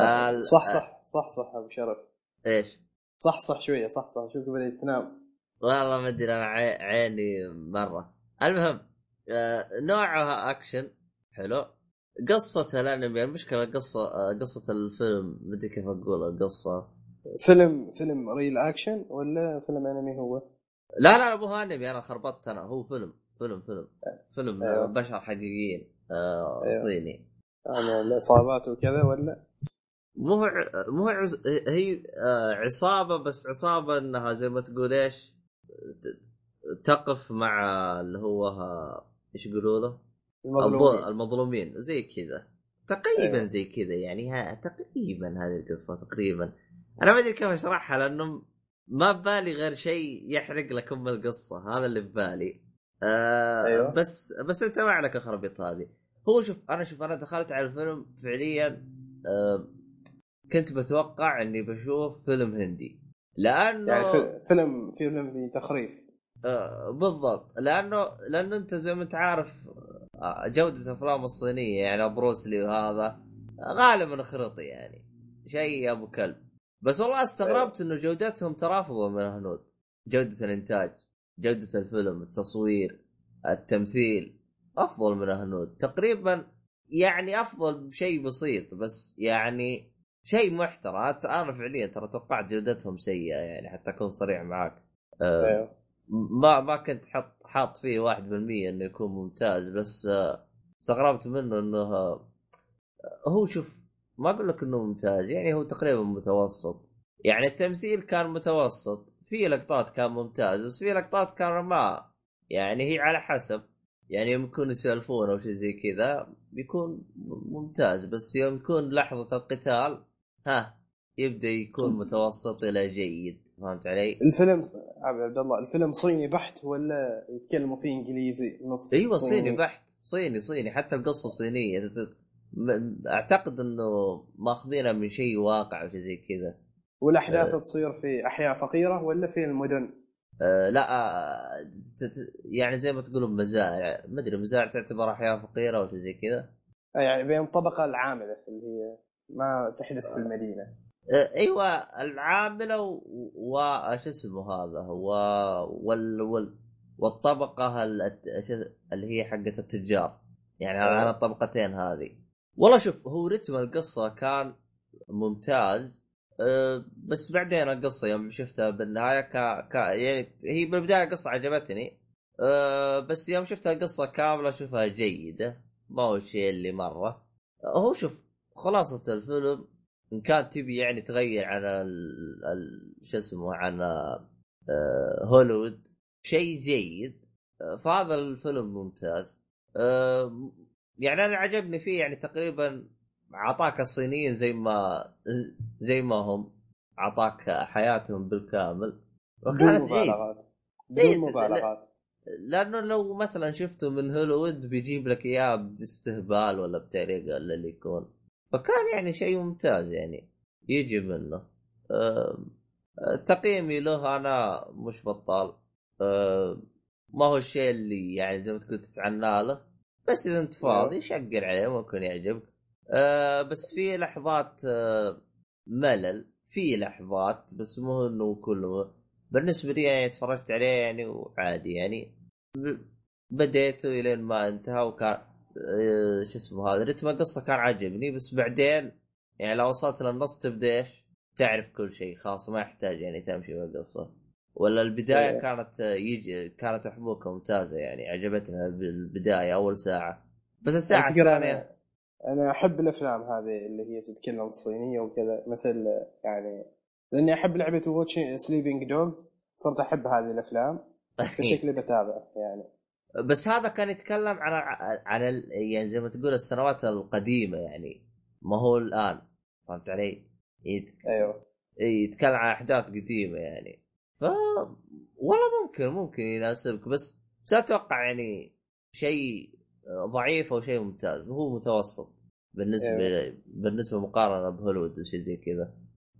آه. ال- صح صح صح صح أبو شرف. إيش؟ صح صح شوية صح صح. شوف بديت تنام. والله ما أدري أنا عي- عيني مرة. المهم آه، نوعها اكشن حلو قصة الانمي المشكلة قصة آه، قصة الفيلم ما أدري كيف أقول القصة فيلم فيلم real action ولا فيلم انمي هو؟ لا لا مو انمي أنا خربطت أنا هو فيلم فيلم فيلم فيلم أيوه. أيوه. بشر حقيقيين آه أيوه. صيني يعني الاصابات وكذا ولا؟ مو ع- مو عز... هي آه عصابة بس عصابة إنها زي ما تقول إيش تقف مع اللي هو ها- إيش يقولوا له؟ المظلومين. المظلومين زي كذا. تقريبا أيوه. زي كذا يعني. ها تقريبا هذه القصة تقريبا. أنا ما أدري كيف اشرحها لأنه ما ببالي غير شيء يحرق لك أم القصة. هذا اللي ببالي. آه أيوه. بس بس أنت ما عليك الخرابيط هذه. هو شوف أنا شوف أنا دخلت على الفيلم فعليا آه كنت بتوقع إني بشوف فيلم هندي. لأنه يعني في- فيلم فيلم بتخريف آه، بالضبط. لأنه لأنه أنت زي ما أنت عارف آه، جودة الافلام الصينية يعني بروسلي وهذا غالبا خرطي يعني. شيء أبو كلب. بس والله استغربت إنه جودتهم ترى افضل من الهنود جودة الإنتاج جودة الفيلم التصوير التمثيل أفضل من الهنود تقريبا يعني أفضل بشيء بسيط بس يعني شيء محترم. أنا فعليا ترى توقعت جودتهم سيئة يعني حتى أكون صريح معك آه، أيوه. ما ما كنت حط حاط فيه 1% إنه يكون ممتاز بس آه، استغربت منه إنه آه، هو شوف ما أقول لك إنه ممتاز يعني هو تقريبا متوسط. يعني التمثيل كان متوسط في لقطات كان ممتاز بس في لقطات كان ما يعني هي على حسب يعني يوم يكون يسولفون أو شيء زي كذا بيكون ممتاز. بس يوم يكون لحظة القتال ها يبدأ يكون متوسط إلى جيد. فهمت علي؟ الفيلم عبد عبد الله الفيلم صيني بحت ولا يتكلموا فيه إنجليزي؟ نص أيوه صيني. بحت صيني صيني حتى القصة صينية. أعتقد إنه ماخذينها من شيء واقع أو شيء زي كذا. والأحداث آه. تصير في أحياء فقيرة ولا في المدن؟ أه لا آه، يعني زي ما تقولون مزارع. ما أدري مزارع تعتبر أحياء فقيرة أو شيء زي كذا؟ يعني بين الطبقه العاملة اللي هي ما تحدث في المدينة. أه إيوه العاملة و- وش اسمه هذا هو وال وال والطبقة ال- اللي هي حقت التجار. يعني أيوة. على الطبقتين هذه. والله شوف هو رتم القصة كان ممتاز أه بس بعدين القصة يوم شفتها بالنهاية ك... ك... يعني هي بالبداية القصة عجبتني بس يوم شفت القصة كاملة أشوفها جيدة ما هو الشيء اللي مرة. هو شوف خلاصة الفيلم إن كان تبي يعني تغير. ال... شو اسمه عن آه، هوليوود شيء جيد آه، فهذا الفيلم ممتاز آه، يعني أنا عجبني فيه يعني تقريبا اعطاك الصينيين زي ما زي ما هم اعطاك حياتهم بالكامل بدون وكانت جيد. مبالغات إيه، بدون مبالغات لأنه لو مثلا شفته من هوليوود بيجيب لك إياه باستهبال ولا بطريقه اللي يكون فكان يعني شيء ممتاز يعني يجي منه أه تقييمي له أنا مش بطال. أه ما هو الشيء اللي يعني زي ما تقول تتعنى له بس إذا أنت فاضي شقر عليه ممكن يعجبك. أه بس في لحظات أه ملل في لحظات بس مو إنه كله بالنسبة لي يعني تفرجت عليه يعني وعادي يعني بديته إلين ما انتهى وكان آه، شو اسمه هذا رتم القصة كان عاجبني بس بعدين يعني لو وصلت للنص تبدأ إيش؟ تعرف كل شيء خلاص ما يحتاج يعني تمشي بالقصة ولا البداية إيه. كانت آه، يجي كانت حبوكه ممتازة يعني عجبتنا البدايه أول ساعة بس الساعة الثانية أنا, أنا أحب الأفلام هذه اللي هي تتكلم الصينية وكذا مثل يعني لأني أحب لعبة واتش سليبينج دوجز صرت أحب هذه الأفلام فشكلي بتابع يعني بس هذا كان يتكلم عن عن ال- يعني زي ما تقول السنوات القديمة يعني ما هو الآن فهمت علي؟ يت- أيوه يتكلم عن أحداث قديمة يعني ف والله ممكن ممكن يناسبك بس بس أتوقع يعني شيء ضعيف أو شيء ممتاز هو متوسط بالنسبة أيوه. بالنسبة مقارنة بهوليوود وشيء زي كذا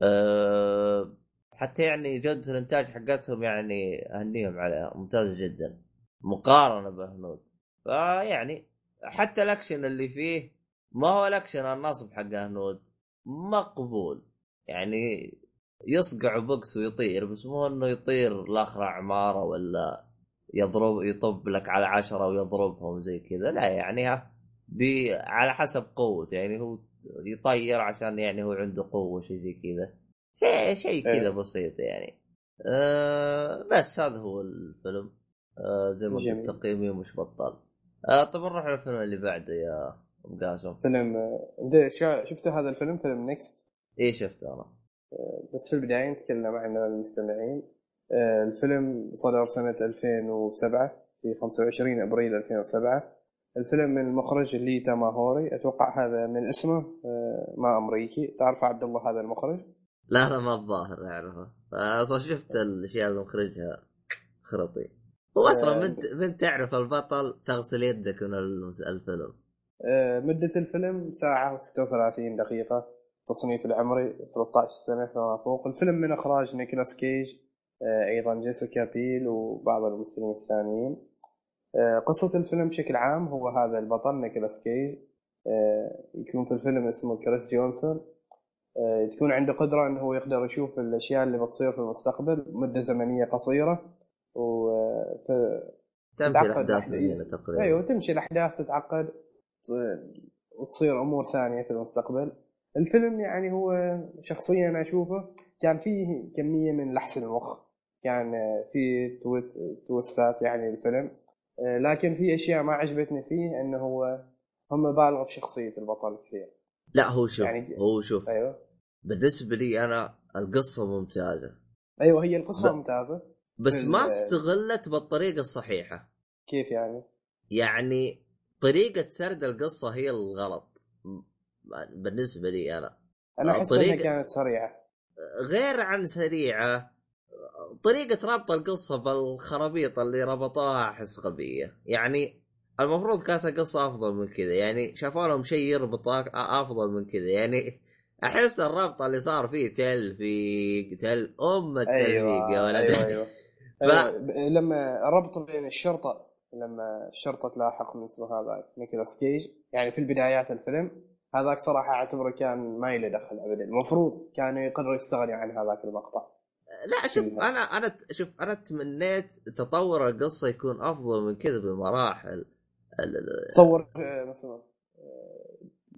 أه حتى يعني جودة الإنتاج حقتهم يعني أهنيهم عليها ممتازة جدا مقارنة بهنود. فيعني حتى الأكشن اللي فيه ما هو الأكشن النصب حق هنود مقبول. يعني يصقع بوكس ويطير بس مو إنه يطير لأخر عمارة ولا يضرب يطب لك على عشرة ويضربهم زي كذا. لا يعني هابي على حسب قوته. يعني هو يطير عشان يعني هو عنده قوة شيء زي كذا. شيء شيء كذا إيه. بسيط يعني. أه بس هذا هو الفيلم. أه زي ما. قلت تقييمي مش بطال. أه طب نروح للفيلم اللي بعده يا أبو قاسم. فيلم آه، شفتوا هذا الفيلم فيلم نيكست؟ إيه شفته أنا. بس في البداية نتكلم عن المستمعين. آه، الفيلم صدر سنة 2007 في 25 أبريل 2007 الفيلم من المخرج لي تاماهوري. أتوقع هذا من اسمه آه، ما أمريكي. تعرف عبد الله هذا المخرج؟ لا لا ما الظاهر أعرفه. أصلا شفت الأشياء اللي مخرجها. خرطي. هو أصلا آه. من من تعرف البطل تغسل يدك من الفيلم؟ آه، مدة الفيلم ساعة و36 دقيقة تصنيف العمري 13 سنة فما فوق. الفيلم من إخراج نيكولاس كيج آه، أيضا جيسيكا بيل وبعض الممثلين الثانيين. قصة الفيلم بشكل عام هو هذا البطل نيكولاس كيج. يكون في الفيلم اسمه كريس جونسون. تكون عنده قدرة أنه هو يقدر يشوف الأشياء اللي بتصير في المستقبل مدة زمنية قصيرة. و ف- تمشي الأحداث تقريبا. أيوه تمشي الأحداث تتعقد وتصير أمور ثانية في المستقبل. الفيلم يعني هو شخصيا أنا أشوفه كان فيه كمية من لحس المخ. كان فيه تويت تويستات يعني الفيلم. لكن في أشياء ما عجبتني فيه إنه هو هم بالغوا في شخصية البطل كثير. لا هو شوف يعني- هو شوف. أيوه. بالنسبة لي أنا القصة ممتازة. أيوه هي القصة ب- ممتازة. بس ما استغلت بالطريقة الصحيحة. كيف يعني؟ يعني طريقة سرد القصة هي الغلط. بالنسبة لي أنا. أنا أحس طريقة- كانت سريعة. غير عن سريعة طريقة ربط القصة بالخرابيط اللي ربطوها أحس غبية. يعني المفروض كانت القصة أفضل من كذا. يعني شافوا لهم شيء يربط أفضل من كذا. يعني أحس الربط اللي صار فيه تلفيق تل أم التلفيق يا ولد. أيوه, ف- أيوة. لما الربط بين الشرطة لما الشرطة تلاحق من اسمه هذا نيكولاس كيج يعني في البدايات الفيلم هذاك صراحة أعتبره كان ما له دخل ابدا المفروض كانوا يقدروا يستغنوا عن هذاك المقطع لا شوف فيها. أنا أنا شوف أنا تمنيت تطور القصة يكون أفضل من كذا بمراحل تطور آه، مثلا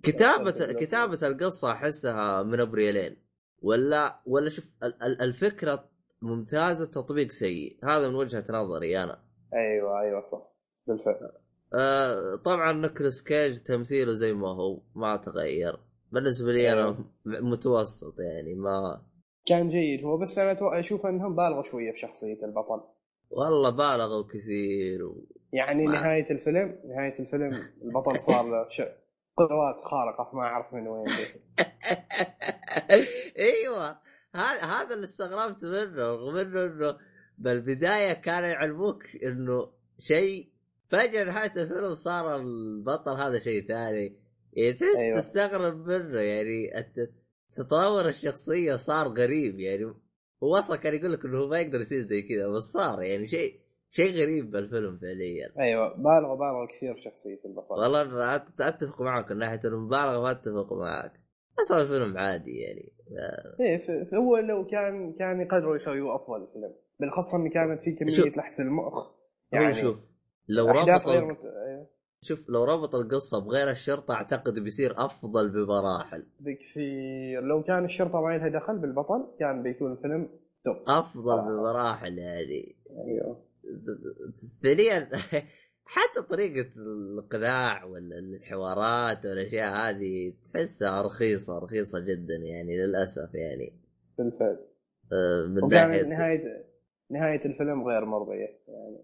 كتابة أفضل. كتابة القصة أحسها من أبريلين ولا ولا شوف ال- ال- الفكرة ممتازة التطبيق سيء. هذا من وجهة نظري أنا. أيوه أيوه صح. بالفعل. آه طبعا نيكولاس كيج تمثيله زي ما هو ما تغير. بالنسبة لي أنا أيوه. م- متوسط يعني ما كان جيد هو بس أنا أشوف أنهم بالغوا شوية في شخصية البطل. والله بالغوا كثير و... يعني ما- نهاية الفيلم نهاية الفيلم البطل صار له ش... قدرات خارقة ما أعرف من وين. أيوه. هذا هذا اللي استغربت منه رغم انه إنه بالبداية كانوا يعلموك إنه شيء فجأة نهاية الفيلم صار البطل هذا شيء ثاني. يعني تحس أيوة. تستغرب منه يعني تطور الشخصية صار غريب يعني هو أصلا كان يقول لك إنه هو ما يقدر يصير زي كذا بس صار يعني شيء شيء غريب بالفيلم فعليا. أيوه بالغوا بالغوا كثير في شخصية البطل. والله أتفق معك من ناحية المبالغه ما أتفق معك. بس هو الفيلم عادي يعني. إيه هو لو كان كان يقدروا يسويوا أفضل الفيلم بالأخص إن كانت في كمية. لحس المخ. يعني شوف؟ لو ال- مت... إيه، شوف لو ربط القصة بغير الشرطة أعتقد بيصير أفضل بمراحل. بكثير لو كان الشرطة ما لها دخل بالبطل كان بيكون الفيلم توب. أفضل صراحة. بمراحل يعني. أيوه. فعليا حتى طريقة الإقناع ولا الحوارات والأشياء هذه تحسها رخيصة رخيصة جدا يعني للأسف يعني. بالفعل. آه، من ناحية نهاية نهاية الفيلم غير مرضية يعني.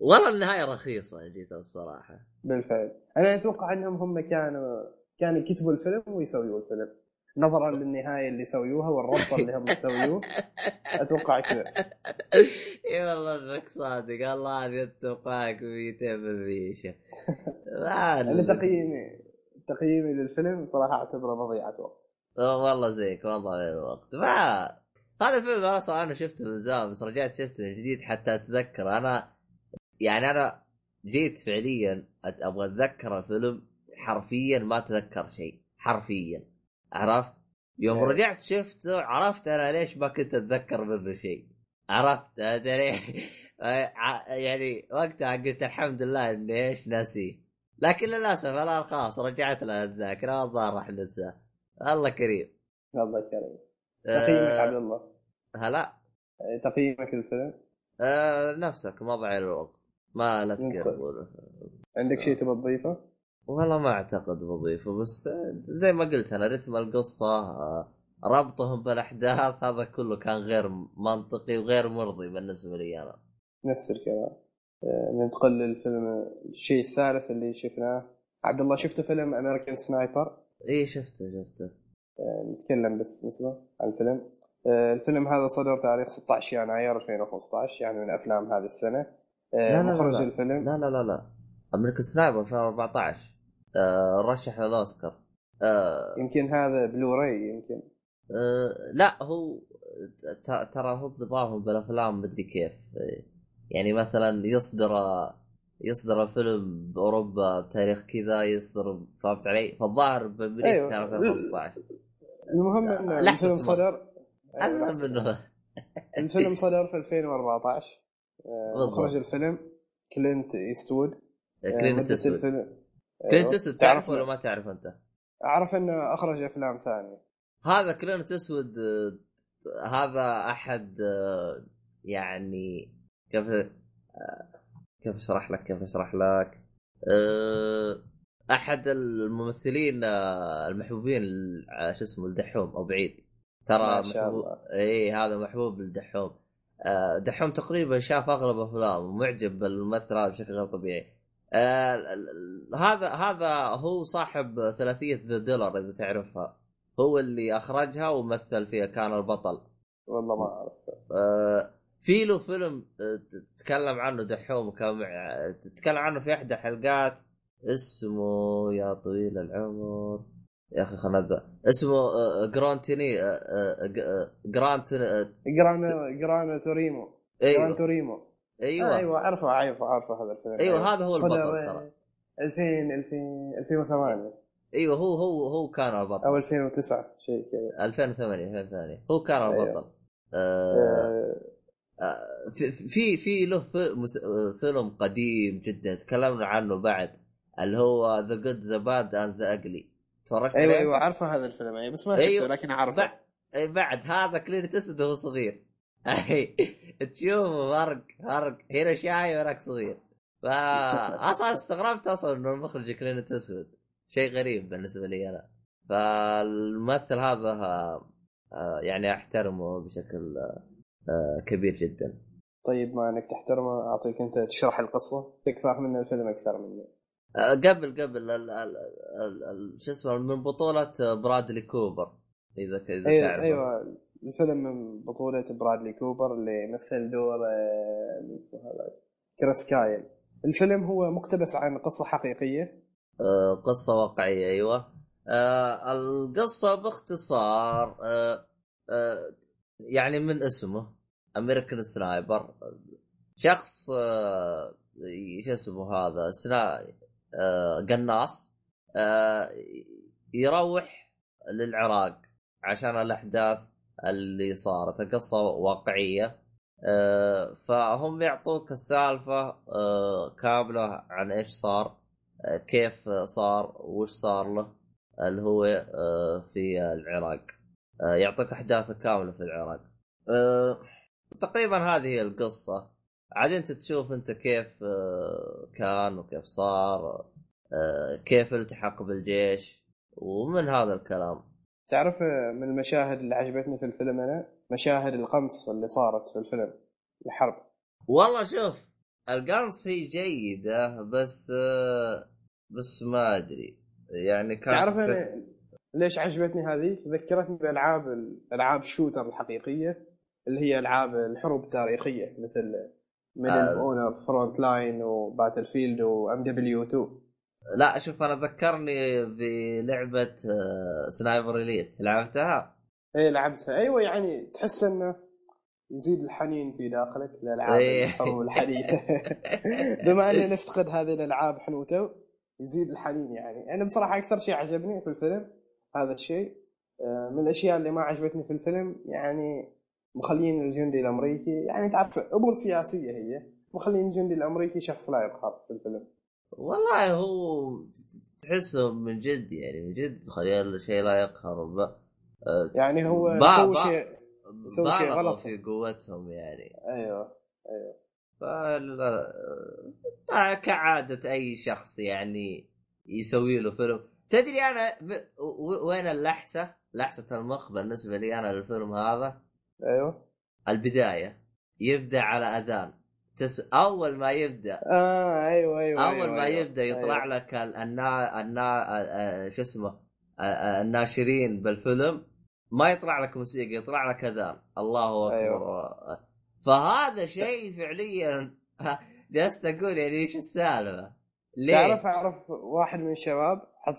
والله النهاية رخيصة جيت الصراحة. بالفعل. أنا أتوقع إنهم هم كانوا كانوا يكتبوا الفيلم ويسويوا الفيلم. نظرا للنهاية اللي سويوها والربط اللي هم سووه أتوقع كذا. إي والله إنك صادق. الله هذه اتفاق 200% شيخ ما أنا تقييمي تقييمي للفيلم صراحة أعتبره مضيعة وقت. والله زيك ضاع الوقت. ما هذا الفيلم أنا صراحة أنا شفته من زمان بس رجعت شفته من جديد حتى أتذكر. أنا يعني أنا جيت فعليا أبغى أتذكر الفيلم حرفيا ما أتذكر شيء حرفيا. عرفت؟ يوم إيه. رجعت شفته عرفت أنا ليش ما كنت أتذكر منه شيء. عرفت؟ ع- يعني وقتها قلت الحمد لله اني إيش ناسيه لكن للأسف أنا خلاص رجعت له الذاكرة الظاهر راح ننساه. الله كريم. الله يكرمك تقييمك عبد الله؟ هلا. تقييمك للفيلم؟ أه نفسك ما ضيع الوقت ما لا. تقول عندك شيء تبغى تضيفه؟ والله ما أعتقد بضيفه بس زي ما قلت أنا رتم القصة آه، ربطهم بالأحداث هذا كله كان غير منطقي وغير مرضي بالنسبة لي أنا. نفس الكلام. آه، ننتقل للفيلم الشيء الثالث اللي شفناه. عبد الله شفت فيلم امريكان سنايبر اي شفته شفته. نتكلم بس نسبة عن الفيلم. آه، الفيلم هذا صدر تاريخ 16 يناير 2015 يعني من أفلام هذه السنة. آه، لا، لا، لا، مخرج لا. الفيلم؟ لا لا لا لا. امريكان سنايبر 2014 آه رشح للاوسكار آه يمكن هذا بلوراي يمكن آه لا هو ترى هو بنظامهم بالأفلام مدري كيف آه، يعني مثلا يصدر يصدر الفيلم بأوروبا بتاريخ كذا يصدر فهمت علي؟ فالظاهر بأمريكا أيوة. كان 2015 المهم ان لحظة الفيلم. صدر المهم لحظة. إنه الفيلم صدر في 2014 آه، بالضبط. مخرج الفيلم كلينت إيستوود آه، كلينت الفيلم كلينت. إيستوود تعرف تعرف ولا ما تعرف أنت؟ أعرف إنه أخرج أفلام ثانية هذا كلينت اسود هذا أحد يعني كيف كيف أشرح لك كيف أشرح لك أحد الممثلين المحبوبين شو اسمه الدحوم أو بعيد ترى محبوب. إي هذا محبوب للدحوم آه، دحوم تقريبا شاف أغلب أفلامه معجب بالممثل هذا بشكل غير طبيعي هذا هذا هو صاحب ثلاثية the Dollar إذا تعرفها. هو اللي أخرجها ومثل فيها كان البطل. والله ما اعرف آه، في له فيلم آه، تتكلم عنه دحوم كان تتكلم عنه في إحدى حلقات. اسمه يا طويل العمر. يا أخي خلنا اسمه آه، Gran Torino آه، آه، آه، Gran آه، Gran Gran Torino. Gran أيوه Torino. أيوه. أيوه أعرفه أعرفه أعرفه هذا الفيلم. أيوه هذا هو البطل ترى. 2000 2000 2008 أيوه هو هو هو كان البطل. أو 2009 شيء كذا. 2008 2008 هو كان أيوه. البطل. آه، آه، آه، في في له فيلم قديم جدا تكلمنا عنه بعد اللي هو The Good the Bad and the Ugly تفرجت أيوه؟ أيوه أعرفه هذا الفيلم. أيوه بس ما أيوه. شفته لكن أعرفه. بعد أي بعد هذا كلينت إيستوود وهو صغير. تشوف فرق فرق. هنا شايب وهناك صغير. فأصلا استغربت أصلا إنه المخرج كلينت إيستوود. شيء غريب بالنسبة لي أنا. فالممثل هذا آه، يعني أحترمه بشكل آه، كبير جدا. طيب ما إنك تحترمه أعطيك أنت تشرح القصة. تك فاهم من الفيلم أكثر مني. آه، قبل قبل. شو اسمه من بطولة برادلي كوبر. إذا ك- إذا أيوه تعرف أيوه. الفيلم من بطولة برادلي كوبر اللي مثل دور آه، كريس كايل. الفيلم هو مقتبس عن قصة حقيقية. آه، قصة واقعية أيوه. آه، القصة باختصار يعني من اسمه American Sniper شخص آه، شو اسمه هذا؟ سنا قناص يروح للعراق عشان الأحداث اللي صارت القصة واقعية. آه، فهم يعطوك السالفة آه، كاملة عن إيش صار آه، كيف صار وش صار له اللي هو في العراق. يعطيك احداثه كاملة في العراق. تقريبا هذه هي القصة. عاد أنت تشوف أنت كيف كان وكيف صار كيف التحق بالجيش ومن هذا الكلام. تعرف آه، من المشاهد اللي عجبتني في الفيلم أنا مشاهد القنص اللي صارت في الفيلم الحرب والله شوف القنص هي جيدة بس آه، بس ما أدري يعني كان تعرف أنا ليش عجبتني هذه؟ ذكرتني بالالعاب الالعاب الشوتر الحقيقية اللي هي ألعاب الحروب التاريخية مثل Medal آه. Honor Frontline و Battlefield و MW 2 لا شوف أنا ذكرني بلعبة آه، Sniper Elite لعبتها؟ اي لعبتها. أيوه يعني تحس إنه يزيد الحنين في داخلك للالعاب. الحروب الحديثه بما ان نفتقد هذه الألعاب حنوته يزيد الحنين يعني. أنا بصراحة أكثر شيء عجبني في الفيلم هذا الشيء آه، من الأشياء اللي ما عجبتني في الفيلم يعني مخلين الجندي الأمريكي يعني تعرف أمور سياسية هي. مخلين الجندي الأمريكي شخص لا يقهر في الفيلم. والله هو تحسه من جد يعني من جد خلي شيء لا يقهر. ب... آه، يعني هو يسوي با- شيء يسوي شيء غلط. في قوتهم يعني. أيوه أيوه. فال... آه، كعادة أي شخص يعني يسوي له فيلم. تدري أنا ب... و- وين اللحسة؟ لحسة المخ بالنسبة لي أنا للفيلم هذا؟ أيوه. البداية. يبدأ على أذان. تس... أول ما يبدأ آه أيوه أيوه أول أيوة ما أيوة. يبدأ يطلع أيوة. لك ال- النا النا آه، شو اسمه آه، آه، الناشرين بالفيلم ما يطلع لك موسيقى يطلع لك أذان الله أكبر أيوة. فهذا شيء فعليا جلست أقول يعني إيش السالفة؟ ليه؟ تعرف أعرف واحد من الشباب حط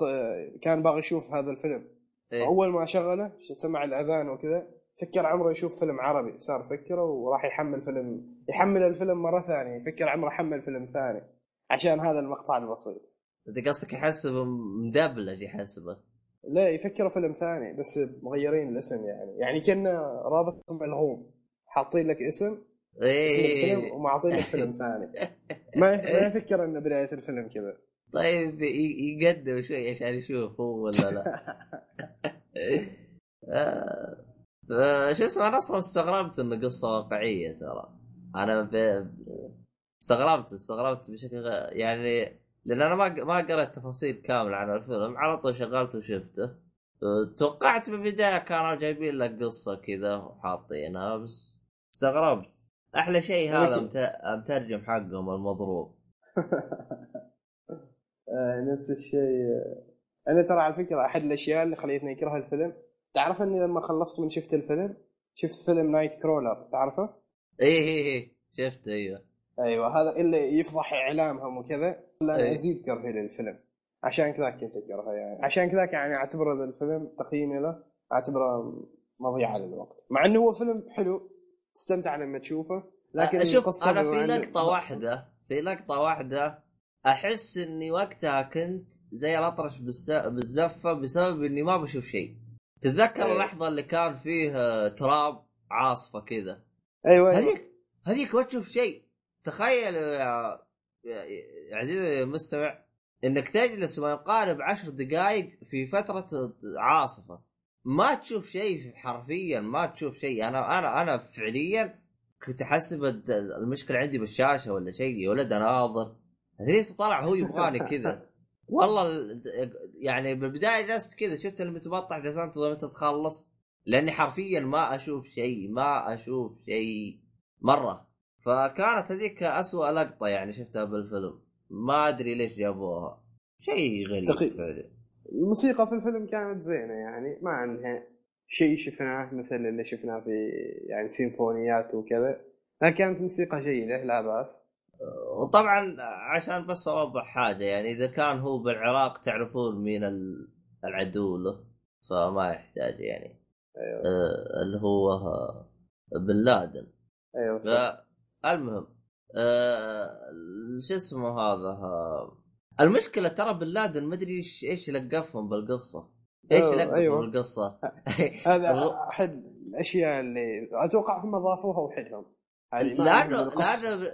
كان باغي يشوف هذا الفيلم إيه؟ أول ما شغله سمع الأذان وكذا فكر عمره يشوف فيلم عربي صار سكرة وراح يحمل فيلم يحمل الفيلم مرة ثانية يفكر عمره حمل فيلم ثاني عشان هذا المقطع البسيط. انت قصدك يحسبه مدبلج يحسبه. لا يفكروا فيلم ثاني بس مغيرين الاسم يعني. يعني كنا رابط ملغوم حاطين لك اسم إيه. ومعطين لك فيلم ثاني. ما ما يفكر ان بداية الفيلم كذا. طيب يقدم شوي عشان يشوف هو ولا لا. آه، شو اسمه أنا أصلا استغربت انه قصة واقعية ترى. أنا ب... استغربت استغربت بشكل غ... يعني لأن أنا ما ما قرأت تفاصيل كاملة عن الفيلم على طول شغلته وشفته. آه، توقعت بالبداية كانوا جايبين لك قصة كذا وحاطينها بس استغربت. أحلى شيء هذا ولكن- مت... مترجم حقهم المضروب. آه، نفس الشيء. أنا ترى على فكرة أحد الأشياء اللي خليتني أكره الفيلم تعرف إني لما خلصت من شفت الفيلم؟ شفت فيلم Nightcrawler تعرفه؟ إيه إيه إيه شفت أيوه. أيوه هذا اللي يفضح إعلامهم وكذا. خلاني أي. ازيد كرهي للفيلم. عشان كذا كنت أكرهه يعني. عشان كذا يعني اعتبر هذا الفيلم تقييمي له أعتبره مضيعة للوقت. مع إنه هو فيلم حلو تستمتع لما تشوفه لكن شوف القصة أنا في لقطة واحدة في لقطة واحدة أحس إني وقتها كنت زي الأطرش بالس... بالزفة بسبب إني ما بشوف شيء. تتذكر إيه. اللحظة اللي كان فيه آه، تراب عاصفة كذا أيوه أيوه. هذيك هذيك ما تشوف شيء. تخيل يا يا عزيزي المستمع إنك تجلس ما يقارب عشر دقائق في فترة عاصفة. ما تشوف شيء حرفيا ما تشوف شيء. أنا أنا أنا فعليا كنت أحسب المشكلة عندي بالشاشة ولا شيء يا ولد أنا ناظر ليش طلع هو يبغاني كذا. والله ال- يعني بالبداية جلست كذا شفت المتبطح جلست انتظر متى تخلص لأني حرفيا ما أشوف شيء ما أشوف شيء مرة. فكانت هذيك أسوأ لقطة يعني شفتها بالفيلم. ما أدري ليش جابوها. شيء غريب دقيق. فعلا. الموسيقى في الفيلم كانت زينة يعني ما عندها شيء شفناه مثل اللي شفناه في يعني سيمفونيات وكذا لكن كانت موسيقى جيدة لا بأس. وطبعا عشان بس أوضح حاجة يعني إذا كان هو بالعراق تعرفون مين ال- العدو له فما يحتاج يعني. أيوه. آه اللي هو آه، بن لادن. أيوه صح. فالمهم آه شو اسمه هذا آه المشكلة ترى بن لادن ما أدري إيش إيش لقفهم بالقصة. إيش لقفهم أيوه. بالقصة؟ هذا احد الأشياء اللي أتوقع هم ضافوها وحدهم هذه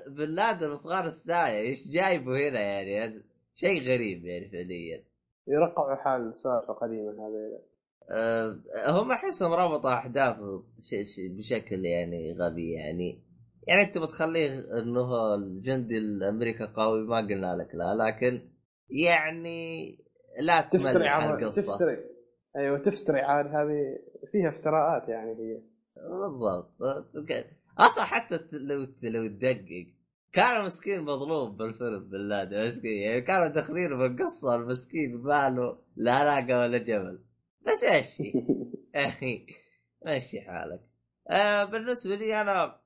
بن لادن افغانستان إيش جايبه هنا يعني؟ شيء غريب يعني فعليا. يرقعوا حال سالفة قديمه هذا. أه هم أحسهم ربطوا أحداث بشكل يعني غبي يعني. يعني أنت بتخليه إنه الجندي الأمريكا قوي ما قلنا لك لا. لكن يعني لا تفتري عاد القصة تفتري. أيوه تفتري عاد هذه فيها افتراءات يعني هي. بالضبط. أصلا حتى لو لو تدقق كان مسكين مظلوم بالفيلم بالله مسكين يعني كانوا داخلين بالقصة المسكين ماله لا علاقة ولا جبل بس ماشي ماشي حالك. آه بالنسبة لي أنا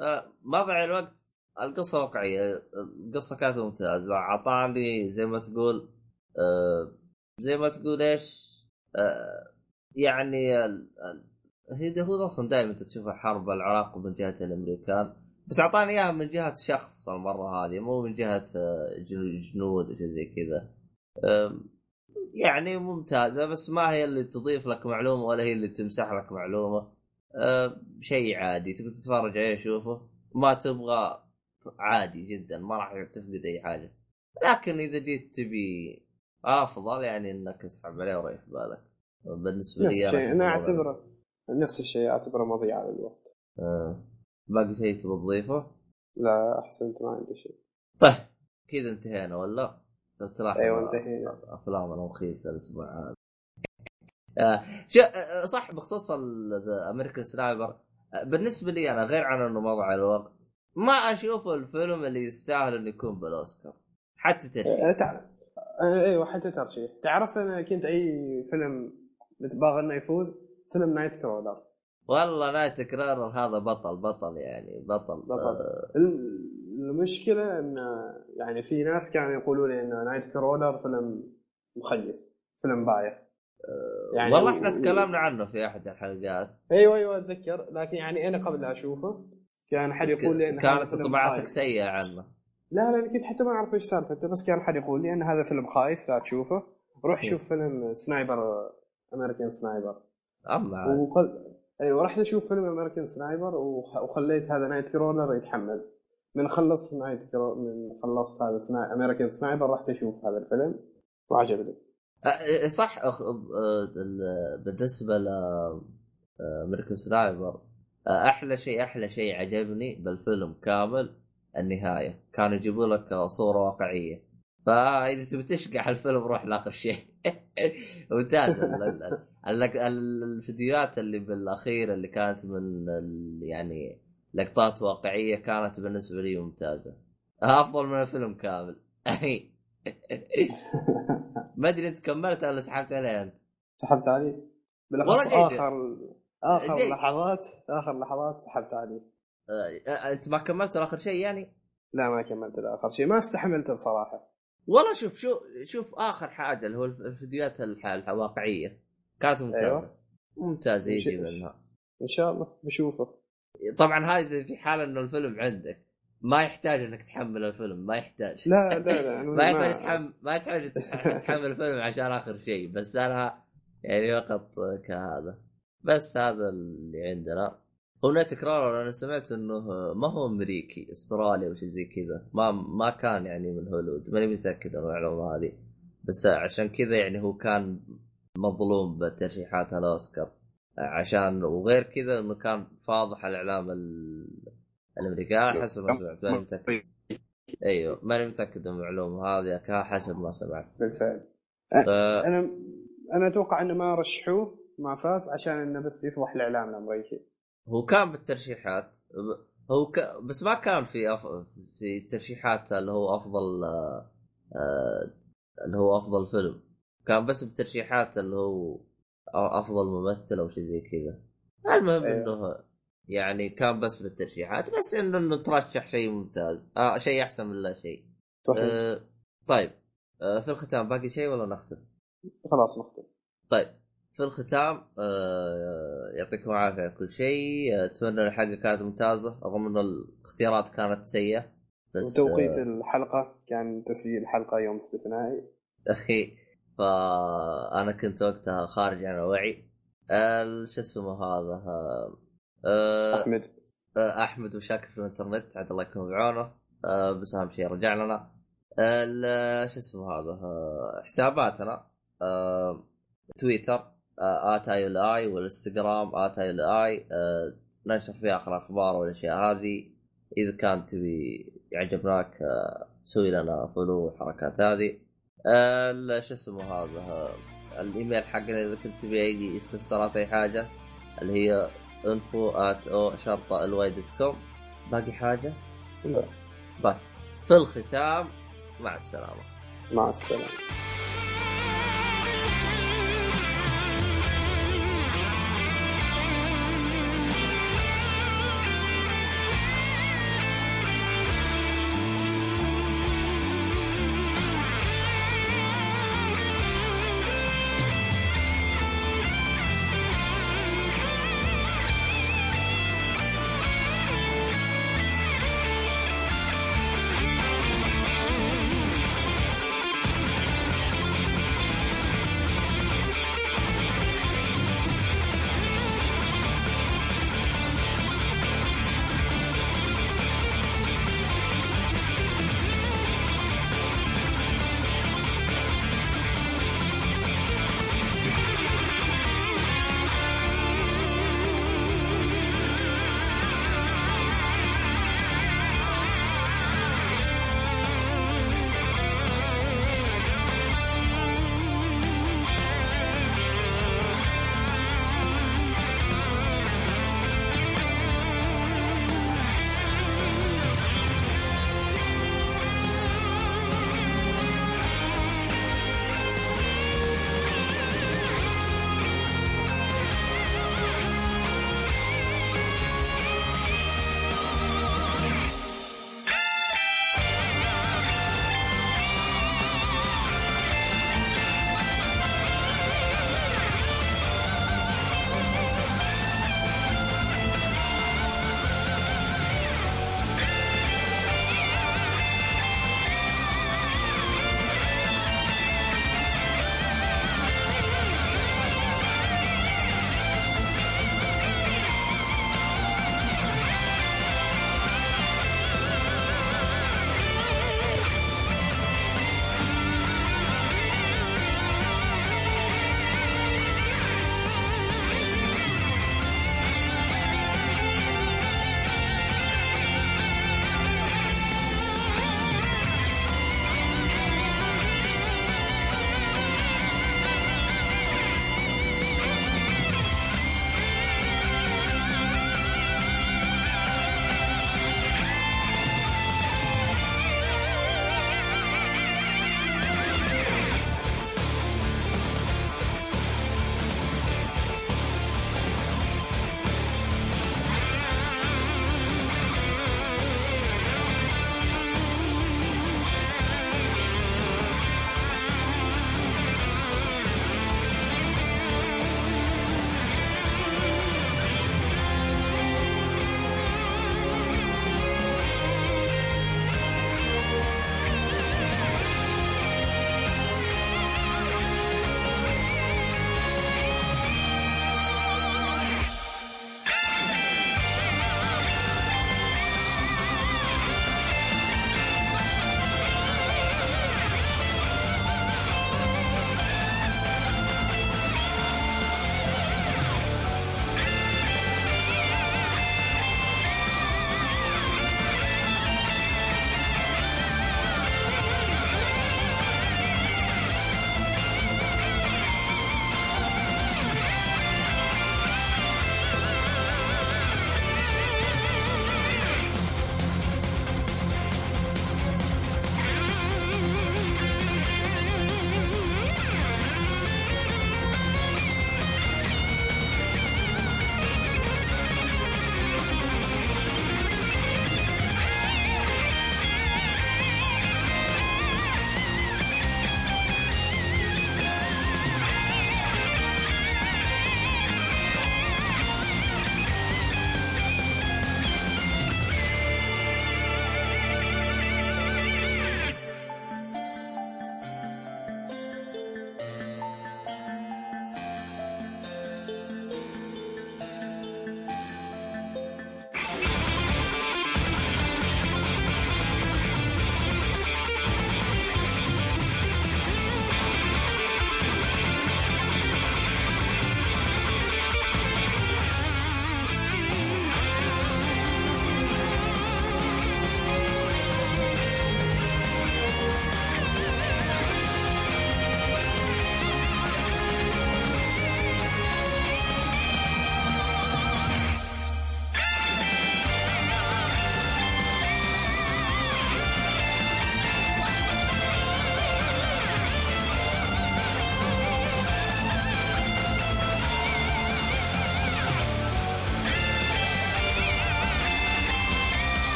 آه مضيع الوقت. القصة واقعية. القصة كانت ممتازة. اعطاني زي ما تقول آه زي ما تقول إيش؟ آه يعني ال- ال- هي هو أصلا دائما تشوف حرب العراق من جهة الامريكان بس أعطاني إياها من جهة شخص المرة هذه مو من جهة آه، جنو- جنود وشي زي كذا. يعني ممتازة بس ما هي اللي تضيف لك معلومة ولا هي اللي تمسح لك معلومة. شيء عادي تبي تتفرج عليه شوفه. ما تبغى عادي جدا ما راح تفقد أي حاجة. لكن إذا جيت تبي أفضل يعني إنك اسحب عليه وريح بالك بالنسبة لي أنا. أعتبره نفس الشيء أعتبره مضيعه للوقت آه. باقي شيء تبغى تضيفه؟ لا أحسنت ما عندي شيء. طيب كذا انتهينا ولا؟ لو تلاحظ أيوه انتهينا. افلامنا رخيصة الأسبوع هذا. آه شو آه، صح بخصوص American Sniper بالنسبة لي أنا غير عن إنه مضى على الوقت ما أشوف الفيلم اللي يستاهل إنه يكون بالأوسكار. حتى ترشيح. تع... أه، أيوه حتى ترشيح. تعرف أنا كنت أي فيلم متباغى إنه يفوز؟ فيلم Nightcrawler والله Nightcrawler هذا بطل بطل يعني بطل, بطل. آه. الم- المشكلة إن يعني في ناس كانوا يقولوا لي إن Nightcrawler فيلم مخيس فيلم بايخ. يعني والله إحنا تكلمنا عنه في أحد الحلقات. أيوه أيوه أتذكر. لكن يعني أنا قبل أشوفه كان حد يقول لي إن هذا كانت فيلم انطباعاتك. سيئة عنه. لا لا أنا كنت حتى ما أعرف إيش سالفته بس كان حد يقول لي إن هذا فيلم خايس لا تشوفه. روح إيه. شوف فيلم Sniper American Sniper أما وقل... أيوه رحت أشوف فيلم American Sniper وخ... وخليت هذا Nightcrawler يتحمل. من خلص Night craw... من خلصت هذا Sni... American Sniper رحت أشوف هذا الفيلم وعجبني. أه، صح أخ... ال- بالنسبة ل American Sniper أحلى شيء أحلى شيء عجبني بالفيلم كامل النهاية. كانوا يجيبوا لك صورة واقعية. فاذا تبي تشقح الفيلم روح لاخر شيء. ممتاز ال- ال- ال- ال- الفيديوهات اللي بالأخير اللي كانت من يعني لقطات واقعية كانت بالنسبة لي ممتازة. أفضل من الفيلم كامل. ما أدري انت كملت ولا سحبت عليه. انت سحبت عليه؟ بالأخص. اخر آخر جيد. لحظات آخر لحظات سحبت عليه. آه، أنت ما كملت اخر شيء يعني؟ لا ما كملت الآخر شيء. ما استحملته بصراحة. والله شوف شوف شوف آخر حاجة اللي هو الفيديوهات الواقعية. كانت ممتازة. أيوة. ممتازه يجي منها إن شاء الله. بشوفه. طبعا هذه في حال إنه الفيلم عندك ما يحتاج إنك تحمل الفيلم ما يحتاج. لا لا لا ما يحتاج تحمل ما يحتاج تح- تحمل الفيلم عشان آخر شيء بس أنا يعني فقط كهذا. بس هذا اللي عندنا. هو تكرار أنا سمعت إنه ما هو أمريكي أسترالي أو شيء زي كذا. ما ما كان يعني من هوليوود. ماني متأكد من المعلومة هذه. بس عشان كذا يعني هو كان مظلوم بترشيحات الاوسكار عشان وغير كذا إنه كان فاضح الإعلام ال- الأمريكي. حسب ما سمعت. ماني متأكد. أيوه ماني متأكد من المعلومة هذه. حسب ما سمعت. بالفعل. آه، أنا أنا أتوقع إنه ما رشحوه ما فاز عشان إنه بس يفضح الإعلام الأمريكي. هو كان بالترشيحات هو ك... بس ما كان في أف... في الترشيحات اللي هو أفضل آه، اللي هو أفضل فيلم. كان بس بالترشيحات اللي هو أفضل ممثل أو شيء زي كذا. المهم أيوه. إنه يعني كان بس بالترشيحات بس إنه إنه ترشح شيء ممتاز. آه شيء أحسن من لا شيء. صحيح. آه طيب. آه في الختام باقي شيء ولا نختم؟ خلاص نختم. طيب. في الختام آه يعطيكم العافية على كل شيء. آه، أتمنى الحلقة كانت ممتازة رغم انه الاختيارات كانت سيئة بس وتوقيت آه الحلقة كان تسجيل الحلقة يوم استثنائي. أخي فأنا كنت وقتها خارج عن الوعي. شو اسمه هذا؟ آه، آه، أحمد. آه، أحمد وشاكر في الإنترنت عاد الله يكون بعونه. آه، بس أهم شيء رجع لنا. شو اسمه هذا؟ حساباتنا. تويتر. آت آي إل آي والإنستغرام آت آي إل آي ننشر فيها آخر الاخبار والأشياء هذه. إذا كان تبي يعجبناك آه، سوي لنا فولو والحركات هذه. آه، شو اسمه هذا آه، الإيميل حقنا إذا كنت تبي أي استفسارات أي حاجة اللي هي info at o شرطة الواي دوت كوم باقي حاجة؟ لا. طيب. في الختام مع السلامة. مع السلامة.